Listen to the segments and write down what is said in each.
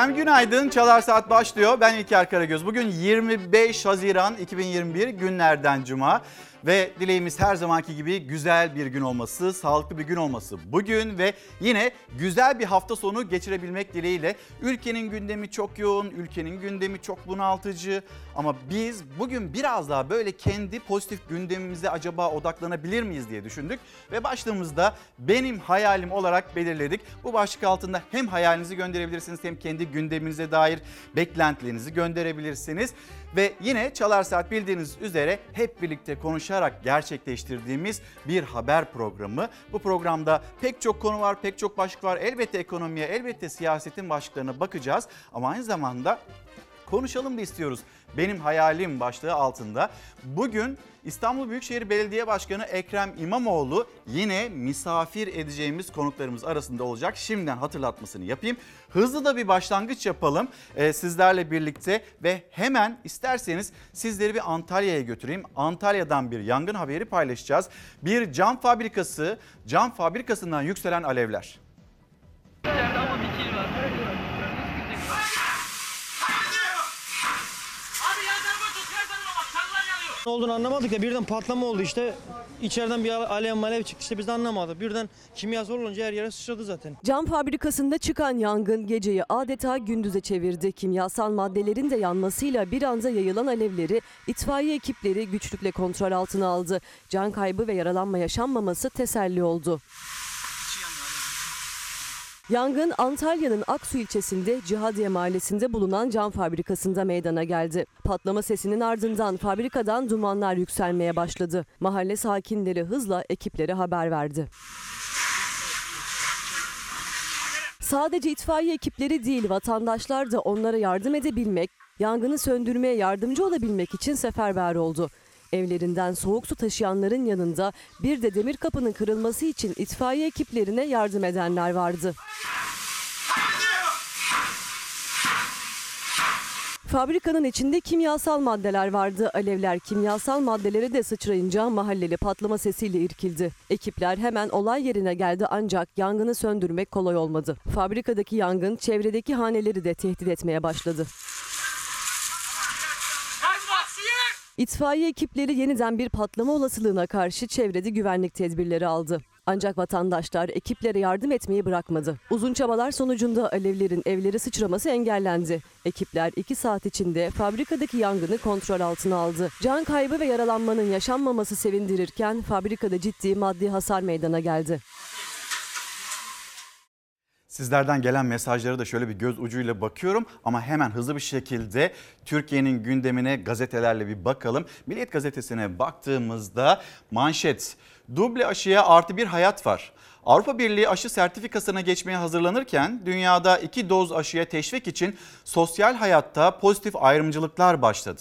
Efendim günaydın. Çalar Saat başlıyor. Ben İlker Karagöz. Bugün 25 Haziran 2021 günlerden cuma. Ve dileğimiz her zamanki gibi güzel bir gün olması, sağlıklı bir gün olması bugün ve yine güzel bir hafta sonu geçirebilmek dileğiyle. Ülkenin gündemi çok yoğun, ülkenin gündemi çok bunaltıcı ama biz bugün biraz daha böyle kendi pozitif gündemimize acaba odaklanabilir miyiz diye düşündük ve başlığımızda benim hayalim olarak belirledik. Bu başlık altında hem hayalinizi gönderebilirsiniz hem kendi gündeminize dair beklentilerinizi gönderebilirsiniz. Ve yine Çalar Saat bildiğiniz üzere hep birlikte konuşarak gerçekleştirdiğimiz bir haber programı. Bu programda pek çok konu var, pek çok başlık var. Elbette ekonomiye, elbette siyasetin başlıklarına bakacağız. Ama aynı zamanda konuşalım da istiyoruz. Benim hayalim başlığı altında. Bugün İstanbul Büyükşehir Belediye Başkanı Ekrem İmamoğlu yine misafir edeceğimiz konuklarımız arasında olacak. Şimdiden hatırlatmasını yapayım. Hızlı da bir başlangıç yapalım e, sizlerle birlikte ve hemen isterseniz sizleri bir Antalya'ya götüreyim. Antalya'dan bir yangın haberi paylaşacağız. Bir cam fabrikası, cam fabrikasından yükselen alevler. ama bir var. Abi yan tarafa tut, yan tarafa bak, çalılar yanıyor. Ne olduğunu anlamadık ya birden patlama oldu işte. İçeriden bir alev malev çıktı işte biz de anlamadık. Birden kimyasal olunca her yere sıçradı zaten. Cam fabrikasında çıkan yangın geceyi adeta gündüze çevirdi. Kimyasal maddelerin de yanmasıyla bir anda yayılan alevleri itfaiye ekipleri güçlükle kontrol altına aldı. Can kaybı ve yaralanma yaşanmaması teselli oldu. Yangın Antalya'nın Aksu ilçesinde Cihadiye mahallesinde bulunan cam fabrikasında meydana geldi. Patlama sesinin ardından fabrikadan dumanlar yükselmeye başladı. Mahalle sakinleri hızla ekiplere haber verdi. Sadece itfaiye ekipleri değil vatandaşlar da onlara yardım edebilmek, yangını söndürmeye yardımcı olabilmek için seferber oldu. Evlerinden soğuk su taşıyanların yanında bir de demir kapının kırılması için itfaiye ekiplerine yardım edenler vardı. Fabrikanın içinde kimyasal maddeler vardı. Alevler kimyasal maddelere de sıçrayınca mahalleli patlama sesiyle irkildi. Ekipler hemen olay yerine geldi ancak yangını söndürmek kolay olmadı. Fabrikadaki yangın çevredeki haneleri de tehdit etmeye başladı. İtfaiye ekipleri yeniden bir patlama olasılığına karşı çevrede güvenlik tedbirleri aldı. Ancak vatandaşlar ekiplere yardım etmeyi bırakmadı. Uzun çabalar sonucunda alevlerin evleri sıçraması engellendi. Ekipler 2 saat içinde fabrikadaki yangını kontrol altına aldı. Can kaybı ve yaralanmanın yaşanmaması sevindirirken fabrikada ciddi maddi hasar meydana geldi. Sizlerden gelen mesajlara da şöyle bir göz ucuyla bakıyorum ama hemen hızlı bir şekilde Türkiye'nin gündemine gazetelerle bir bakalım. Milliyet gazetesine baktığımızda manşet duble aşıya artı bir hayat var. Avrupa Birliği aşı sertifikasına geçmeye hazırlanırken dünyada iki doz aşıya teşvik için sosyal hayatta pozitif ayrımcılıklar başladı.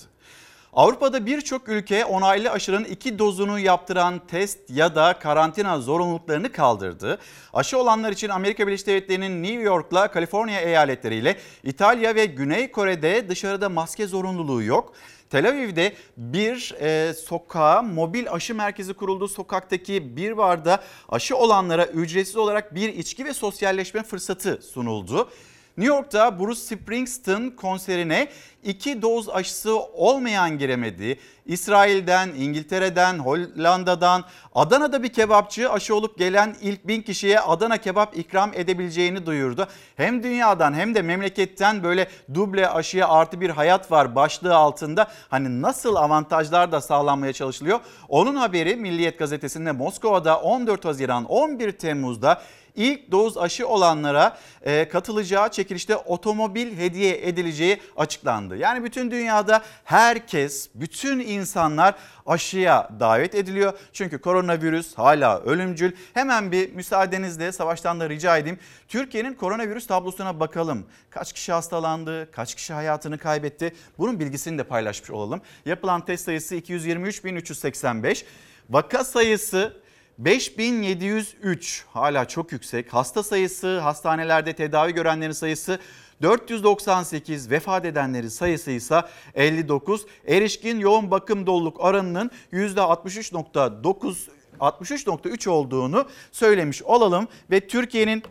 Avrupa'da birçok ülke onaylı aşının iki dozunu yaptıran test ya da karantina zorunluluklarını kaldırdı. Aşı olanlar için Amerika Birleşik Devletleri'nin New York'la Kaliforniya eyaletleriyle İtalya ve Güney Kore'de dışarıda maske zorunluluğu yok. Tel Aviv'de bir e, sokağa mobil aşı merkezi kuruldu. Sokaktaki bir barda aşı olanlara ücretsiz olarak bir içki ve sosyalleşme fırsatı sunuldu. New York'ta Bruce Springsteen konserine iki doz aşısı olmayan giremedi. İsrail'den, İngiltere'den, Hollanda'dan, Adana'da bir kebapçı aşı olup gelen ilk bin kişiye Adana kebap ikram edebileceğini duyurdu. Hem dünyadan hem de memleketten böyle duble aşıya artı bir hayat var başlığı altında. Hani nasıl avantajlar da sağlanmaya çalışılıyor. Onun haberi Milliyet gazetesinde Moskova'da 14 Haziran 11 Temmuz'da ilk doz aşı olanlara e, katılacağı çekilişte otomobil hediye edileceği açıklandı. Yani bütün dünyada herkes, bütün insanlar aşıya davet ediliyor. Çünkü koronavirüs hala ölümcül. Hemen bir müsaadenizle savaştan da rica edeyim. Türkiye'nin koronavirüs tablosuna bakalım. Kaç kişi hastalandı, kaç kişi hayatını kaybetti? Bunun bilgisini de paylaşmış olalım. Yapılan test sayısı 223.385. Vaka sayısı 5703 hala çok yüksek. Hasta sayısı, hastanelerde tedavi görenlerin sayısı 498, vefat edenlerin sayısı ise 59. Erişkin yoğun bakım doluluk oranının %63.9 63.3 olduğunu söylemiş olalım ve Türkiye'nin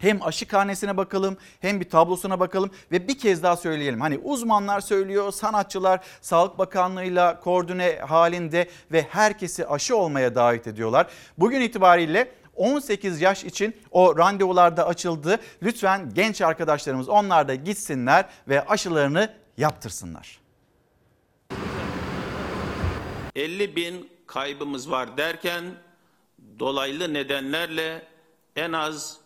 Hem aşı karnesine bakalım hem bir tablosuna bakalım ve bir kez daha söyleyelim. Hani uzmanlar söylüyor, sanatçılar Sağlık Bakanlığı'yla koordine halinde ve herkesi aşı olmaya davet ediyorlar. Bugün itibariyle 18 yaş için o randevular da açıldı. Lütfen genç arkadaşlarımız onlar da gitsinler ve aşılarını yaptırsınlar. 50 bin kaybımız var derken dolaylı nedenlerle en az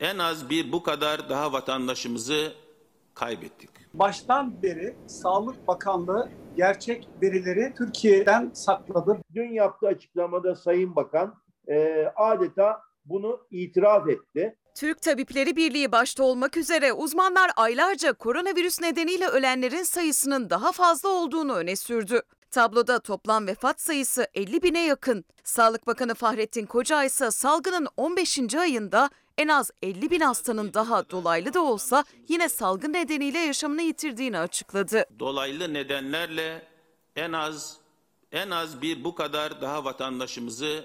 en az bir bu kadar daha vatandaşımızı kaybettik. baştan beri Sağlık Bakanlığı gerçek verileri Türkiye'den sakladı. Dün yaptığı açıklamada Sayın Bakan e, adeta bunu itiraf etti. Türk Tabipleri Birliği başta olmak üzere uzmanlar aylarca koronavirüs nedeniyle ölenlerin sayısının daha fazla olduğunu öne sürdü. Tabloda toplam vefat sayısı 50 bine yakın. Sağlık Bakanı Fahrettin Koca ise salgının 15. ayında en az 50 bin hastanın daha dolaylı da olsa yine salgın nedeniyle yaşamını yitirdiğini açıkladı. Dolaylı nedenlerle en az en az bir bu kadar daha vatandaşımızı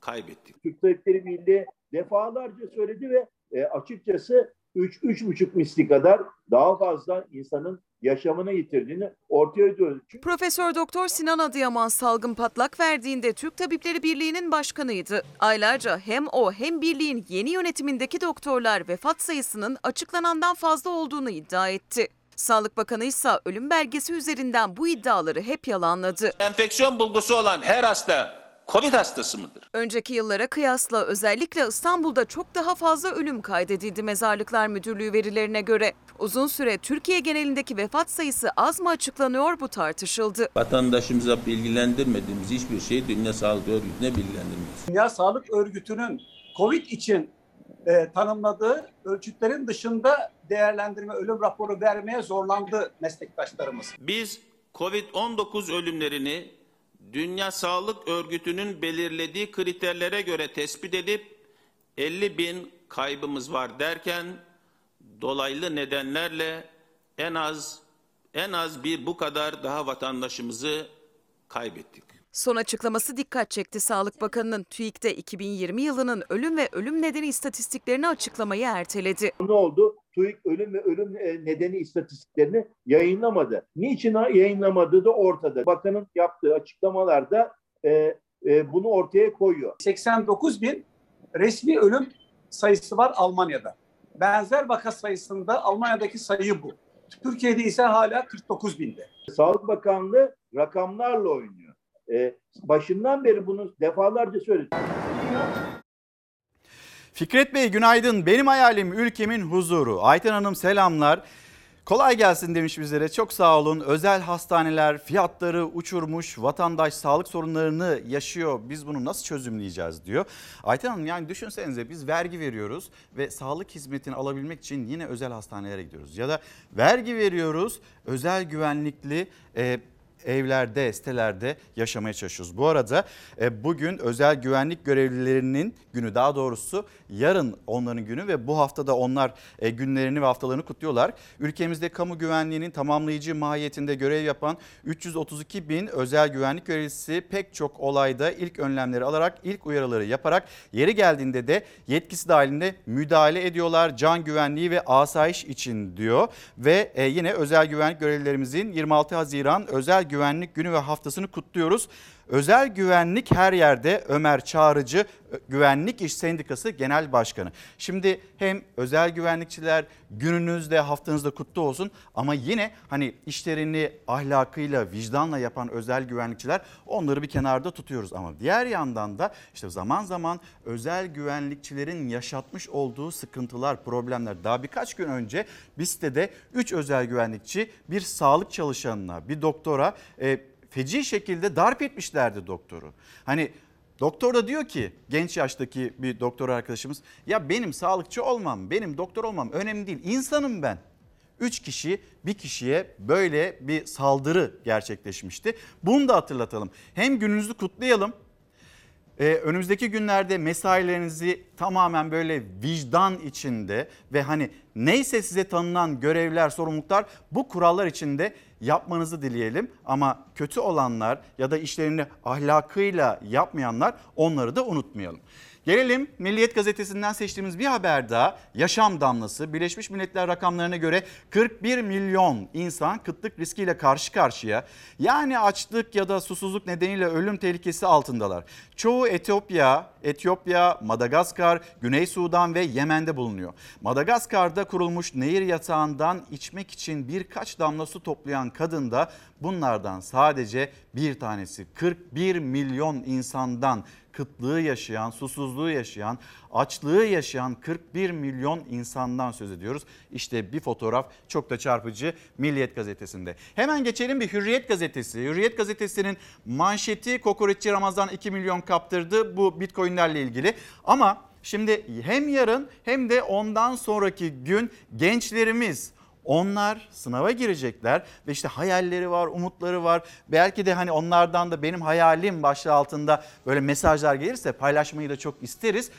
kaybettik. Türk Tabipleri Birliği defalarca söyledi ve e, açıkçası 3-3,5 misli kadar daha fazla insanın yaşamını yitirdiğini ortaya. Çünkü Profesör Doktor Sinan Adıyaman salgın patlak verdiğinde Türk Tabipleri Birliği'nin başkanıydı. Aylarca hem o hem birliğin yeni yönetimindeki doktorlar vefat sayısının açıklanandan fazla olduğunu iddia etti. Sağlık Bakanı ise ölüm belgesi üzerinden bu iddiaları hep yalanladı. Enfeksiyon bulgusu olan her hasta COVID hastası mıdır? Önceki yıllara kıyasla özellikle İstanbul'da çok daha fazla ölüm kaydedildi Mezarlıklar Müdürlüğü verilerine göre. Uzun süre Türkiye genelindeki vefat sayısı az mı açıklanıyor bu tartışıldı. Vatandaşımıza bilgilendirmediğimiz hiçbir şeyi Dünya Sağlık Örgütü'ne bilgilendirmiyoruz. Dünya Sağlık Örgütü'nün COVID için e, tanımladığı ölçütlerin dışında değerlendirme, ölüm raporu vermeye zorlandı meslektaşlarımız. Biz COVID-19 ölümlerini Dünya Sağlık Örgütü'nün belirlediği kriterlere göre tespit edip 50 bin kaybımız var derken dolaylı nedenlerle en az en az bir bu kadar daha vatandaşımızı kaybettik. Son açıklaması dikkat çekti Sağlık Bakanı'nın TÜİK'te 2020 yılının ölüm ve ölüm nedeni istatistiklerini açıklamayı erteledi. ne oldu? TÜİK ölüm ve ölüm e, nedeni istatistiklerini yayınlamadı. Niçin yayınlamadığı da ortada. Bakanın yaptığı açıklamalarda e, e, bunu ortaya koyuyor. 89 bin resmi ölüm sayısı var Almanya'da. Benzer vaka sayısında Almanya'daki sayı bu. Türkiye'de ise hala 49 binde. Sağlık Bakanlığı rakamlarla oynuyor. E, başından beri bunu defalarca söyledim. Fikret Bey günaydın. Benim hayalim ülkemin huzuru. Ayten Hanım selamlar. Kolay gelsin demiş bizlere. Çok sağ olun. Özel hastaneler fiyatları uçurmuş. Vatandaş sağlık sorunlarını yaşıyor. Biz bunu nasıl çözümleyeceğiz diyor. Ayten Hanım yani düşünsenize biz vergi veriyoruz ve sağlık hizmetini alabilmek için yine özel hastanelere gidiyoruz. Ya da vergi veriyoruz özel güvenlikli e, evlerde, sitelerde yaşamaya çalışıyoruz. Bu arada e, bugün özel güvenlik görevlilerinin günü daha doğrusu yarın onların günü ve bu haftada onlar e, günlerini ve haftalarını kutluyorlar. Ülkemizde kamu güvenliğinin tamamlayıcı mahiyetinde görev yapan 332 bin özel güvenlik görevlisi pek çok olayda ilk önlemleri alarak ilk uyarıları yaparak yeri geldiğinde de yetkisi dahilinde müdahale ediyorlar can güvenliği ve asayiş için diyor. Ve e, yine özel güvenlik görevlilerimizin 26 Haziran özel güvenlik günü ve haftasını kutluyoruz. Özel güvenlik her yerde Ömer Çağrıcı Ö- Güvenlik İş Sendikası Genel Başkanı. Şimdi hem özel güvenlikçiler gününüzde haftanızda kutlu olsun ama yine hani işlerini ahlakıyla vicdanla yapan özel güvenlikçiler onları bir kenarda tutuyoruz. Ama diğer yandan da işte zaman zaman özel güvenlikçilerin yaşatmış olduğu sıkıntılar, problemler. Daha birkaç gün önce bir sitede 3 özel güvenlikçi bir sağlık çalışanına, bir doktora e, feci şekilde darp etmişlerdi doktoru. Hani doktor da diyor ki genç yaştaki bir doktor arkadaşımız ya benim sağlıkçı olmam, benim doktor olmam önemli değil. İnsanım ben. Üç kişi bir kişiye böyle bir saldırı gerçekleşmişti. Bunu da hatırlatalım. Hem gününüzü kutlayalım ee, önümüzdeki günlerde mesailerinizi tamamen böyle vicdan içinde ve hani neyse size tanınan görevler, sorumluluklar bu kurallar içinde yapmanızı dileyelim. Ama kötü olanlar ya da işlerini ahlakıyla yapmayanlar onları da unutmayalım. Gelelim Milliyet Gazetesi'nden seçtiğimiz bir haber daha. Yaşam damlası. Birleşmiş Milletler rakamlarına göre 41 milyon insan kıtlık riskiyle karşı karşıya. Yani açlık ya da susuzluk nedeniyle ölüm tehlikesi altındalar. Çoğu Etiyopya, Etiyopya, Madagaskar, Güney Sudan ve Yemen'de bulunuyor. Madagaskar'da kurulmuş nehir yatağından içmek için birkaç damla su toplayan kadın da bunlardan sadece bir tanesi 41 milyon insandan kıtlığı yaşayan, susuzluğu yaşayan, açlığı yaşayan 41 milyon insandan söz ediyoruz. İşte bir fotoğraf çok da çarpıcı Milliyet gazetesinde. Hemen geçelim bir Hürriyet gazetesi. Hürriyet gazetesinin manşeti kokoreççi Ramazan 2 milyon kaptırdı bu bitcoinlerle ilgili. Ama şimdi hem yarın hem de ondan sonraki gün gençlerimiz onlar sınava girecekler ve işte hayalleri var, umutları var. Belki de hani onlardan da benim hayalim başlığı altında böyle mesajlar gelirse paylaşmayı da çok isteriz.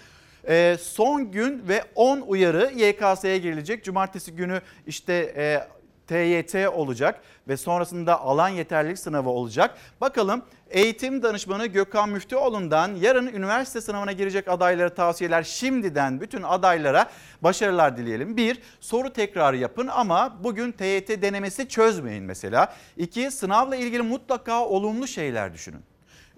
Ee, son gün ve 10 uyarı YKS'ye girilecek. Cumartesi günü işte e, TYT olacak ve sonrasında alan yeterlilik sınavı olacak. Bakalım eğitim danışmanı Gökhan Müftüoğlu'ndan yarın üniversite sınavına girecek adaylara tavsiyeler şimdiden bütün adaylara başarılar dileyelim. Bir, soru tekrarı yapın ama bugün TYT denemesi çözmeyin mesela. İki, sınavla ilgili mutlaka olumlu şeyler düşünün.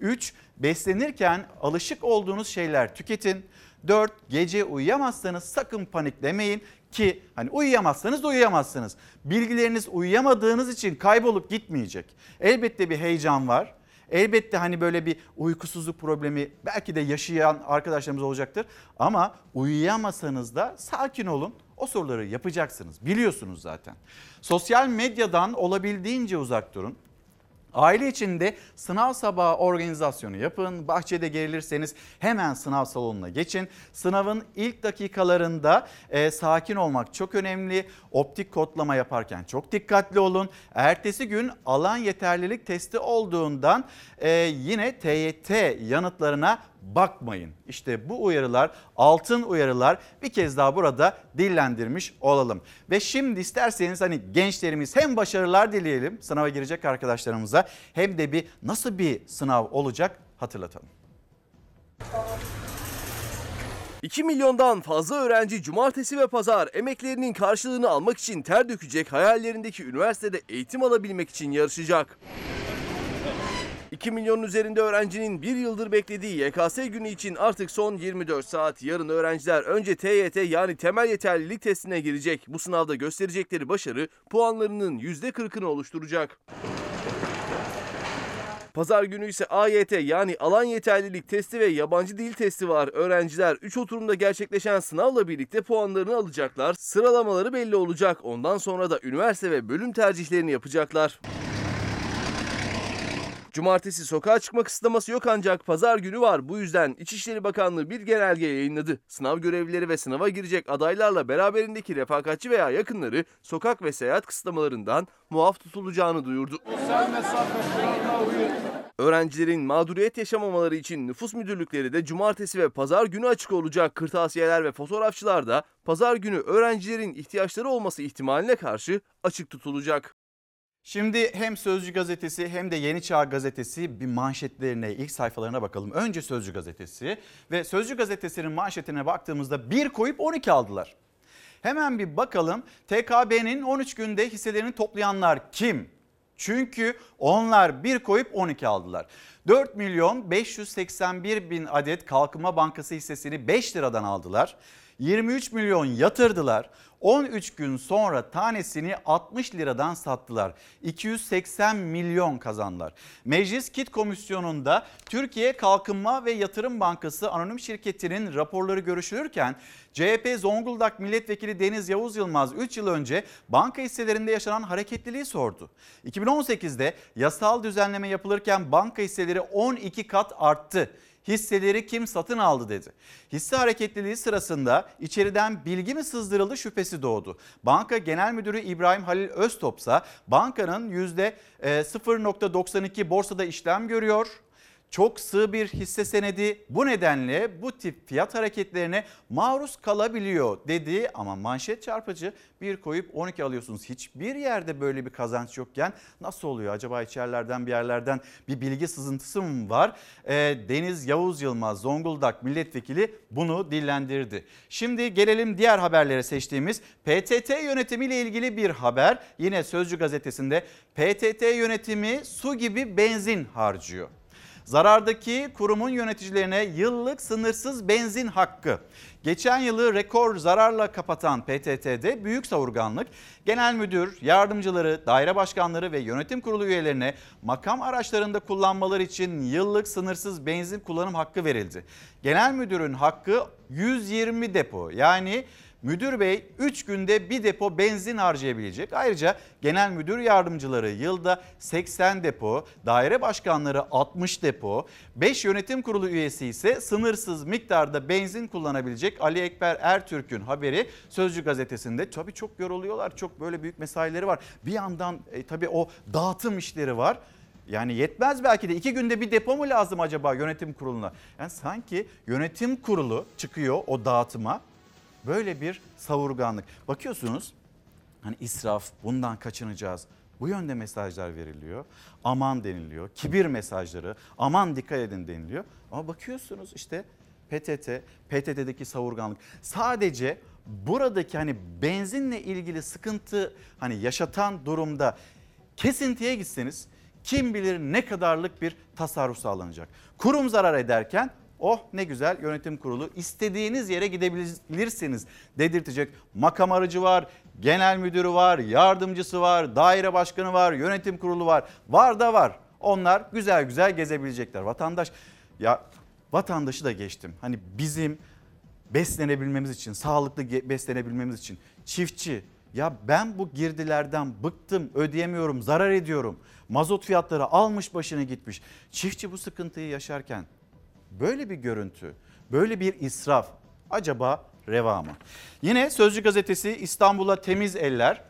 3. Beslenirken alışık olduğunuz şeyler tüketin. 4. Gece uyuyamazsanız sakın paniklemeyin ki hani uyuyamazsanız da uyuyamazsınız. Bilgileriniz uyuyamadığınız için kaybolup gitmeyecek. Elbette bir heyecan var. Elbette hani böyle bir uykusuzluk problemi belki de yaşayan arkadaşlarımız olacaktır. Ama uyuyamasanız da sakin olun. O soruları yapacaksınız. Biliyorsunuz zaten. Sosyal medyadan olabildiğince uzak durun. Aile içinde sınav sabahı organizasyonu yapın. Bahçede gerilirseniz hemen sınav salonuna geçin. Sınavın ilk dakikalarında e, sakin olmak çok önemli. Optik kodlama yaparken çok dikkatli olun. Ertesi gün alan yeterlilik testi olduğundan e, yine TYT yanıtlarına bakmayın. İşte bu uyarılar altın uyarılar bir kez daha burada dillendirmiş olalım. Ve şimdi isterseniz hani gençlerimiz hem başarılar dileyelim sınava girecek arkadaşlarımıza hem de bir nasıl bir sınav olacak hatırlatalım. 2 milyondan fazla öğrenci cumartesi ve pazar emeklerinin karşılığını almak için ter dökecek hayallerindeki üniversitede eğitim alabilmek için yarışacak. 2 milyonun üzerinde öğrencinin bir yıldır beklediği YKS günü için artık son 24 saat. Yarın öğrenciler önce TYT yani temel yeterlilik testine girecek. Bu sınavda gösterecekleri başarı puanlarının %40'ını oluşturacak. Pazar günü ise AYT yani alan yeterlilik testi ve yabancı dil testi var. Öğrenciler 3 oturumda gerçekleşen sınavla birlikte puanlarını alacaklar. Sıralamaları belli olacak. Ondan sonra da üniversite ve bölüm tercihlerini yapacaklar. Cumartesi sokağa çıkma kısıtlaması yok ancak pazar günü var. Bu yüzden İçişleri Bakanlığı bir genelge yayınladı. Sınav görevlileri ve sınava girecek adaylarla beraberindeki refakatçi veya yakınları sokak ve seyahat kısıtlamalarından muaf tutulacağını duyurdu. Öğrencilerin mağduriyet yaşamamaları için nüfus müdürlükleri de cumartesi ve pazar günü açık olacak. Kırtasiyeler ve fotoğrafçılar da pazar günü öğrencilerin ihtiyaçları olması ihtimaline karşı açık tutulacak. Şimdi hem Sözcü gazetesi hem de Yeni Çağ gazetesi bir manşetlerine, ilk sayfalarına bakalım. Önce Sözcü gazetesi ve Sözcü gazetesinin manşetine baktığımızda bir koyup 12 aldılar. Hemen bir bakalım TKB'nin 13 günde hisselerini toplayanlar kim? Çünkü onlar bir koyup 12 aldılar. 4 milyon 581 bin adet Kalkınma Bankası hissesini 5 liradan aldılar. 23 milyon yatırdılar. 13 gün sonra tanesini 60 liradan sattılar. 280 milyon kazandılar. Meclis Kit Komisyonu'nda Türkiye Kalkınma ve Yatırım Bankası Anonim Şirketi'nin raporları görüşülürken CHP Zonguldak Milletvekili Deniz Yavuz Yılmaz 3 yıl önce banka hisselerinde yaşanan hareketliliği sordu. 2018'de yasal düzenleme yapılırken banka hisseleri 12 kat arttı hisseleri kim satın aldı dedi. Hisse hareketliliği sırasında içeriden bilgi mi sızdırıldı şüphesi doğdu. Banka Genel Müdürü İbrahim Halil Öztop ise bankanın %0.92 borsada işlem görüyor. Çok sığ bir hisse senedi bu nedenle bu tip fiyat hareketlerine maruz kalabiliyor dedi ama manşet çarpıcı bir koyup 12 alıyorsunuz. Hiçbir yerde böyle bir kazanç yokken nasıl oluyor acaba içerilerden bir yerlerden bir bilgi sızıntısı mı var? Ee, Deniz Yavuz Yılmaz Zonguldak milletvekili bunu dillendirdi. Şimdi gelelim diğer haberlere seçtiğimiz PTT yönetimiyle ilgili bir haber. Yine Sözcü gazetesinde PTT yönetimi su gibi benzin harcıyor. Zarardaki kurumun yöneticilerine yıllık sınırsız benzin hakkı. Geçen yılı rekor zararla kapatan PTT'de büyük savurganlık, genel müdür, yardımcıları, daire başkanları ve yönetim kurulu üyelerine makam araçlarında kullanmaları için yıllık sınırsız benzin kullanım hakkı verildi. Genel müdürün hakkı 120 depo yani Müdür bey 3 günde bir depo benzin harcayabilecek. Ayrıca genel müdür yardımcıları yılda 80 depo, daire başkanları 60 depo, 5 yönetim kurulu üyesi ise sınırsız miktarda benzin kullanabilecek. Ali Ekber Ertürk'ün haberi Sözcü gazetesinde. Tabii çok yoruluyorlar. Çok böyle büyük mesaileri var. Bir yandan e, tabii o dağıtım işleri var. Yani yetmez belki de iki günde bir depo mu lazım acaba yönetim kuruluna? Yani sanki yönetim kurulu çıkıyor o dağıtıma böyle bir savurganlık. Bakıyorsunuz hani israf bundan kaçınacağız. Bu yönde mesajlar veriliyor. Aman deniliyor. Kibir mesajları. Aman dikkat edin deniliyor. Ama bakıyorsunuz işte PTT, PTT'deki savurganlık. Sadece buradaki hani benzinle ilgili sıkıntı hani yaşatan durumda kesintiye gitseniz kim bilir ne kadarlık bir tasarruf sağlanacak. Kurum zarar ederken Oh ne güzel yönetim kurulu istediğiniz yere gidebilirsiniz dedirtecek makam aracı var, genel müdürü var, yardımcısı var, daire başkanı var, yönetim kurulu var. Var da var. Onlar güzel güzel gezebilecekler. Vatandaş ya vatandaşı da geçtim. Hani bizim beslenebilmemiz için, sağlıklı beslenebilmemiz için çiftçi ya ben bu girdilerden bıktım, ödeyemiyorum, zarar ediyorum. Mazot fiyatları almış başını gitmiş. Çiftçi bu sıkıntıyı yaşarken Böyle bir görüntü, böyle bir israf acaba reva mı? Yine Sözcü gazetesi İstanbul'a temiz eller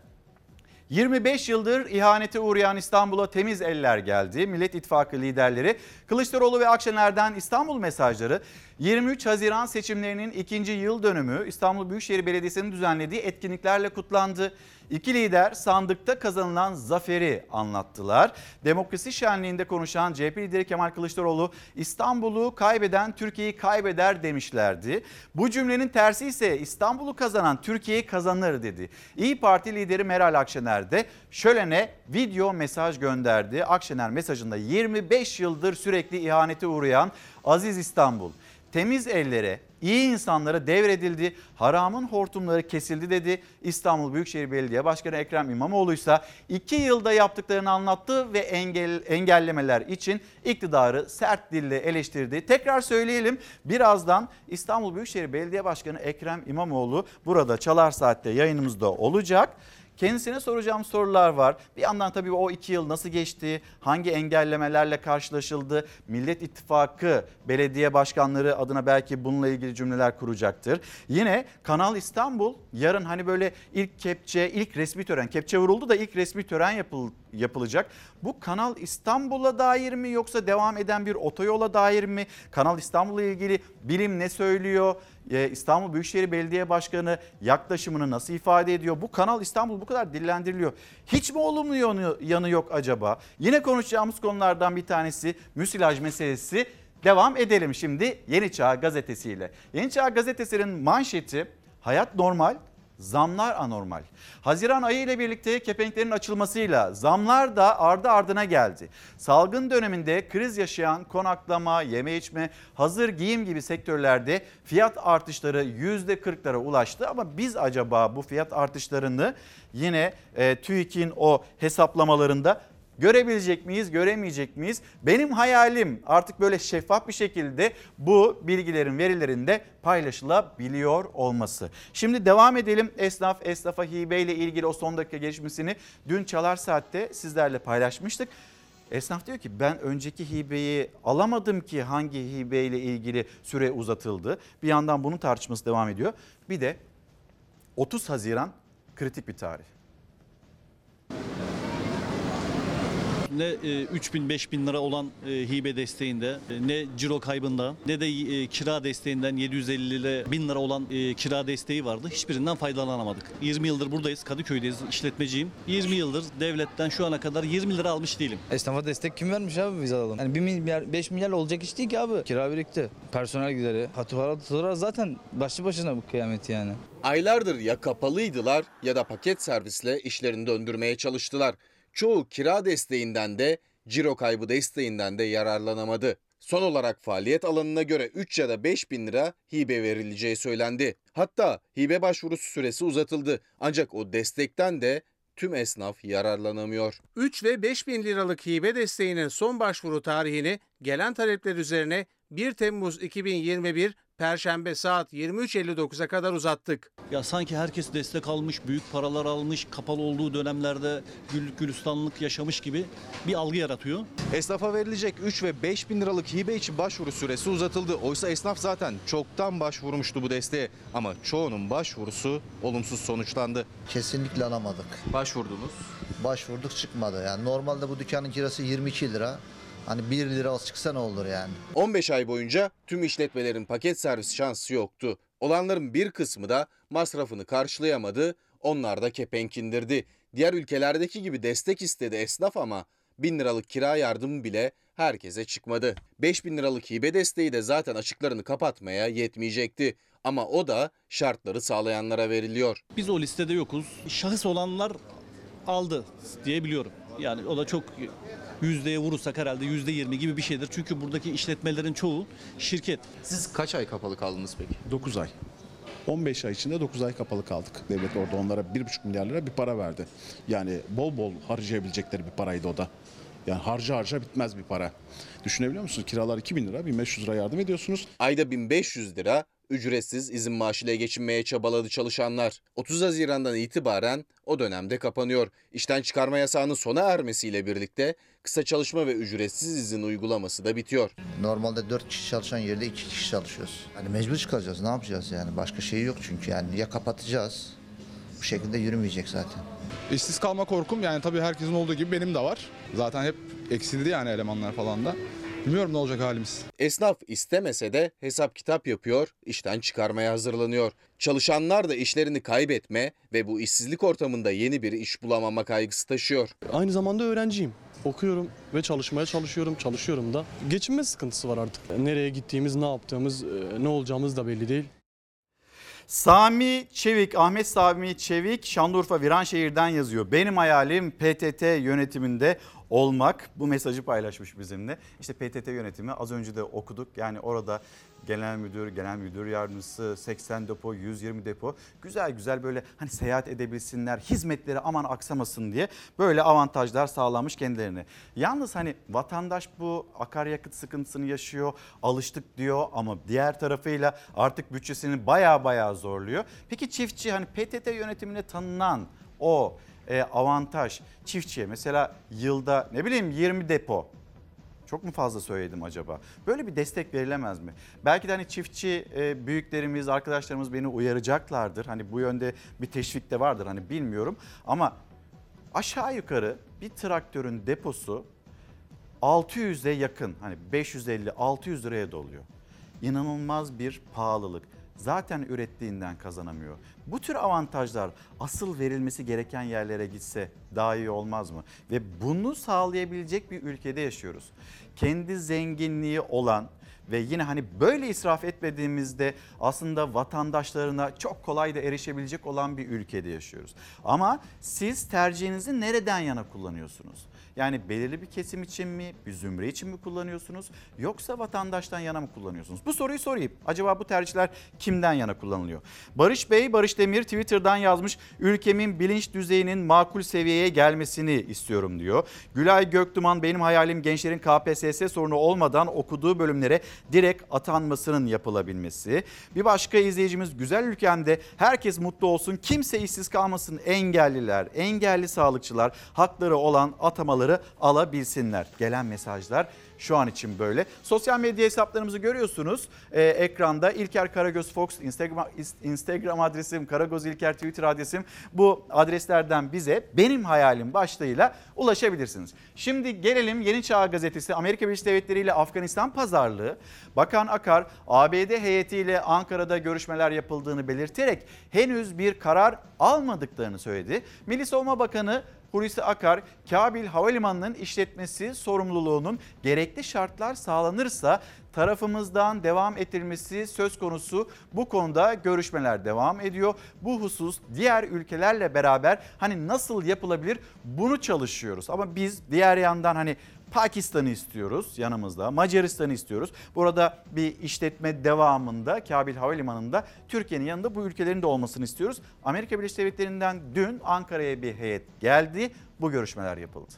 25 yıldır ihanete uğrayan İstanbul'a temiz eller geldi. Millet İttifakı liderleri Kılıçdaroğlu ve Akşener'den İstanbul mesajları 23 Haziran seçimlerinin ikinci yıl dönümü İstanbul Büyükşehir Belediyesi'nin düzenlediği etkinliklerle kutlandı. İki lider sandıkta kazanılan zaferi anlattılar. Demokrasi şenliğinde konuşan CHP lideri Kemal Kılıçdaroğlu İstanbul'u kaybeden Türkiye'yi kaybeder demişlerdi. Bu cümlenin tersi ise İstanbul'u kazanan Türkiye'yi kazanır dedi. İyi Parti lideri Meral Akşener de şölene video mesaj gönderdi. Akşener mesajında 25 yıldır sürekli ihanete uğrayan Aziz İstanbul temiz ellere, iyi insanlara devredildi. Haramın hortumları kesildi dedi. İstanbul Büyükşehir Belediye Başkanı Ekrem İmamoğlu ise 2 yılda yaptıklarını anlattı ve engel, engellemeler için iktidarı sert dille eleştirdi. Tekrar söyleyelim birazdan İstanbul Büyükşehir Belediye Başkanı Ekrem İmamoğlu burada Çalar Saat'te yayınımızda olacak. Kendisine soracağım sorular var. Bir yandan tabii o iki yıl nasıl geçti? Hangi engellemelerle karşılaşıldı? Millet İttifakı belediye başkanları adına belki bununla ilgili cümleler kuracaktır. Yine Kanal İstanbul yarın hani böyle ilk kepçe, ilk resmi tören, kepçe vuruldu da ilk resmi tören yapıl, yapılacak. Bu Kanal İstanbul'a dair mi yoksa devam eden bir otoyola dair mi? Kanal İstanbul'la ilgili bilim ne söylüyor? Ee, İstanbul Büyükşehir Belediye Başkanı yaklaşımını nasıl ifade ediyor? Bu Kanal İstanbul bu kadar dillendiriliyor. Hiç mi olumlu yanı, yok acaba? Yine konuşacağımız konulardan bir tanesi müsilaj meselesi. Devam edelim şimdi Yeni Çağ gazetesiyle. Yeni Çağ gazetesinin manşeti hayat normal Zamlar anormal. Haziran ayı ile birlikte kepenklerin açılmasıyla zamlar da ardı ardına geldi. Salgın döneminde kriz yaşayan konaklama, yeme içme, hazır giyim gibi sektörlerde fiyat artışları %40'lara ulaştı. Ama biz acaba bu fiyat artışlarını yine e, TÜİK'in o hesaplamalarında Görebilecek miyiz, göremeyecek miyiz? Benim hayalim artık böyle şeffaf bir şekilde bu bilgilerin, verilerin de paylaşılabiliyor olması. Şimdi devam edelim. Esnaf, esnafa hibe ile ilgili o son dakika gelişmesini dün Çalar Saat'te sizlerle paylaşmıştık. Esnaf diyor ki ben önceki hibeyi alamadım ki hangi hibe ile ilgili süre uzatıldı. Bir yandan bunun tartışması devam ediyor. Bir de 30 Haziran kritik bir tarih. Ne e, 3000 5000 lira olan e, hibe desteğinde e, ne ciro kaybında ne de kira desteğinden 750 lira 1000 lira olan kira desteği vardı. Hiçbirinden faydalanamadık. 20 yıldır buradayız. Kadıköy'deyiz. işletmeciyim. 20 yıldır devletten şu ana kadar 20 lira almış değilim. Esnafa destek kim vermiş abi biz alalım? Yani 1 milyar 5 milyar olacak iş değil ki abi. Kira birikti. Personel gideri. Faturalar zaten başlı başına bu kıyamet yani. Aylardır ya kapalıydılar ya da paket servisle işlerini döndürmeye çalıştılar. Çoğu kira desteğinden de ciro kaybı desteğinden de yararlanamadı. Son olarak faaliyet alanına göre 3 ya da 5 bin lira hibe verileceği söylendi. Hatta hibe başvurusu süresi uzatıldı. Ancak o destekten de tüm esnaf yararlanamıyor. 3 ve 5 bin liralık hibe desteğinin son başvuru tarihini gelen talepler üzerine 1 Temmuz 2021 Perşembe saat 23.59'a kadar uzattık. Ya sanki herkes destek almış, büyük paralar almış, kapalı olduğu dönemlerde güllük gülistanlık yaşamış gibi bir algı yaratıyor. Esnafa verilecek 3 ve 5 bin liralık hibe için başvuru süresi uzatıldı. Oysa esnaf zaten çoktan başvurmuştu bu desteğe. Ama çoğunun başvurusu olumsuz sonuçlandı. Kesinlikle alamadık. Başvurdunuz. Başvurduk çıkmadı. Yani normalde bu dükkanın kirası 22 lira. Hani 1 lira çıksa ne olur yani. 15 ay boyunca tüm işletmelerin paket servis şansı yoktu. Olanların bir kısmı da masrafını karşılayamadı, onlar da kepenk indirdi. Diğer ülkelerdeki gibi destek istedi esnaf ama 1000 liralık kira yardımı bile herkese çıkmadı. 5000 liralık hibe desteği de zaten açıklarını kapatmaya yetmeyecekti. Ama o da şartları sağlayanlara veriliyor. Biz o listede yokuz. Şahıs olanlar aldı diyebiliyorum. Yani o da çok yüzdeye vurursak herhalde yüzde yirmi gibi bir şeydir. Çünkü buradaki işletmelerin çoğu şirket. Siz kaç ay kapalı kaldınız peki? 9 ay. 15 ay içinde 9 ay kapalı kaldık. Devlet orada onlara 1,5 milyar lira bir para verdi. Yani bol bol harcayabilecekleri bir paraydı o da. Yani harca harca bitmez bir para. Düşünebiliyor musunuz? Kiralar 2000 lira, 1500 lira yardım ediyorsunuz. Ayda 1500 lira ücretsiz izin maaşıyla geçinmeye çabaladı çalışanlar. 30 Haziran'dan itibaren o dönemde kapanıyor. İşten çıkarma yasağının sona ermesiyle birlikte kısa çalışma ve ücretsiz izin uygulaması da bitiyor. Normalde 4 kişi çalışan yerde 2 kişi çalışıyoruz. Hani mecbur çıkacağız. Ne yapacağız yani? Başka şey yok çünkü yani ya kapatacağız. Bu şekilde yürümeyecek zaten. İşsiz kalma korkum yani tabii herkesin olduğu gibi benim de var. Zaten hep eksildi yani elemanlar falan da. Bilmiyorum ne olacak halimiz. Esnaf istemese de hesap kitap yapıyor, işten çıkarmaya hazırlanıyor. Çalışanlar da işlerini kaybetme ve bu işsizlik ortamında yeni bir iş bulamama kaygısı taşıyor. Aynı zamanda öğrenciyim. Okuyorum ve çalışmaya çalışıyorum, çalışıyorum da. Geçinme sıkıntısı var artık. Nereye gittiğimiz, ne yaptığımız, e, ne olacağımız da belli değil. Sami Çevik, Ahmet Sami Çevik Şanlıurfa Viranşehir'den yazıyor. Benim hayalim PTT yönetiminde olmak. Bu mesajı paylaşmış bizimle. İşte PTT yönetimi az önce de okuduk. Yani orada genel müdür, genel müdür yardımcısı, 80 depo, 120 depo. Güzel güzel böyle hani seyahat edebilsinler, hizmetleri aman aksamasın diye böyle avantajlar sağlamış kendilerine. Yalnız hani vatandaş bu akaryakıt sıkıntısını yaşıyor, alıştık diyor ama diğer tarafıyla artık bütçesini baya baya zorluyor. Peki çiftçi hani PTT yönetimine tanınan o e, avantaj çiftçiye mesela yılda ne bileyim 20 depo çok mu fazla söyledim acaba? Böyle bir destek verilemez mi? Belki de hani çiftçi e, büyüklerimiz, arkadaşlarımız beni uyaracaklardır. Hani bu yönde bir teşvik de vardır hani bilmiyorum. Ama aşağı yukarı bir traktörün deposu 600'e yakın hani 550-600 liraya doluyor. İnanılmaz bir pahalılık. Zaten ürettiğinden kazanamıyor. Bu tür avantajlar asıl verilmesi gereken yerlere gitse daha iyi olmaz mı? Ve bunu sağlayabilecek bir ülkede yaşıyoruz. Kendi zenginliği olan ve yine hani böyle israf etmediğimizde aslında vatandaşlarına çok kolay da erişebilecek olan bir ülkede yaşıyoruz. Ama siz tercihinizi nereden yana kullanıyorsunuz? Yani belirli bir kesim için mi, bir zümre için mi kullanıyorsunuz yoksa vatandaştan yana mı kullanıyorsunuz? Bu soruyu sorayım. Acaba bu tercihler kimden yana kullanılıyor? Barış Bey, Barış Demir Twitter'dan yazmış. Ülkemin bilinç düzeyinin makul seviyeye gelmesini istiyorum diyor. Gülay Göktuman benim hayalim gençlerin KPSS sorunu olmadan okuduğu bölümlere direkt atanmasının yapılabilmesi. Bir başka izleyicimiz güzel ülkemde herkes mutlu olsun, kimse işsiz kalmasın, engelliler, engelli sağlıkçılar hakları olan atamaları alabilsinler. Gelen mesajlar Şu an için böyle. Sosyal medya hesaplarımızı görüyorsunuz. Ee, ekranda İlker Karagöz Fox Instagram, Instagram adresim, Karagöz İlker Twitter adresim. Bu adreslerden bize benim hayalim başlığıyla ulaşabilirsiniz. Şimdi gelelim Yeni Çağ Gazetesi Amerika Birleşik Devletleri ile Afganistan pazarlığı. Bakan Akar ABD heyetiyle Ankara'da görüşmeler yapıldığını belirterek henüz bir karar almadıklarını söyledi. Milli Savunma Bakanı Hulusi Akar, Kabil Havalimanı'nın işletmesi sorumluluğunun gerekli şartlar sağlanırsa tarafımızdan devam ettirilmesi söz konusu. Bu konuda görüşmeler devam ediyor. Bu husus diğer ülkelerle beraber hani nasıl yapılabilir bunu çalışıyoruz. Ama biz diğer yandan hani Pakistan'ı istiyoruz yanımızda, Macaristan'ı istiyoruz. Burada bir işletme devamında Kabil Havalimanı'nda Türkiye'nin yanında bu ülkelerin de olmasını istiyoruz. Amerika Birleşik Devletleri'nden dün Ankara'ya bir heyet geldi. Bu görüşmeler yapıldı.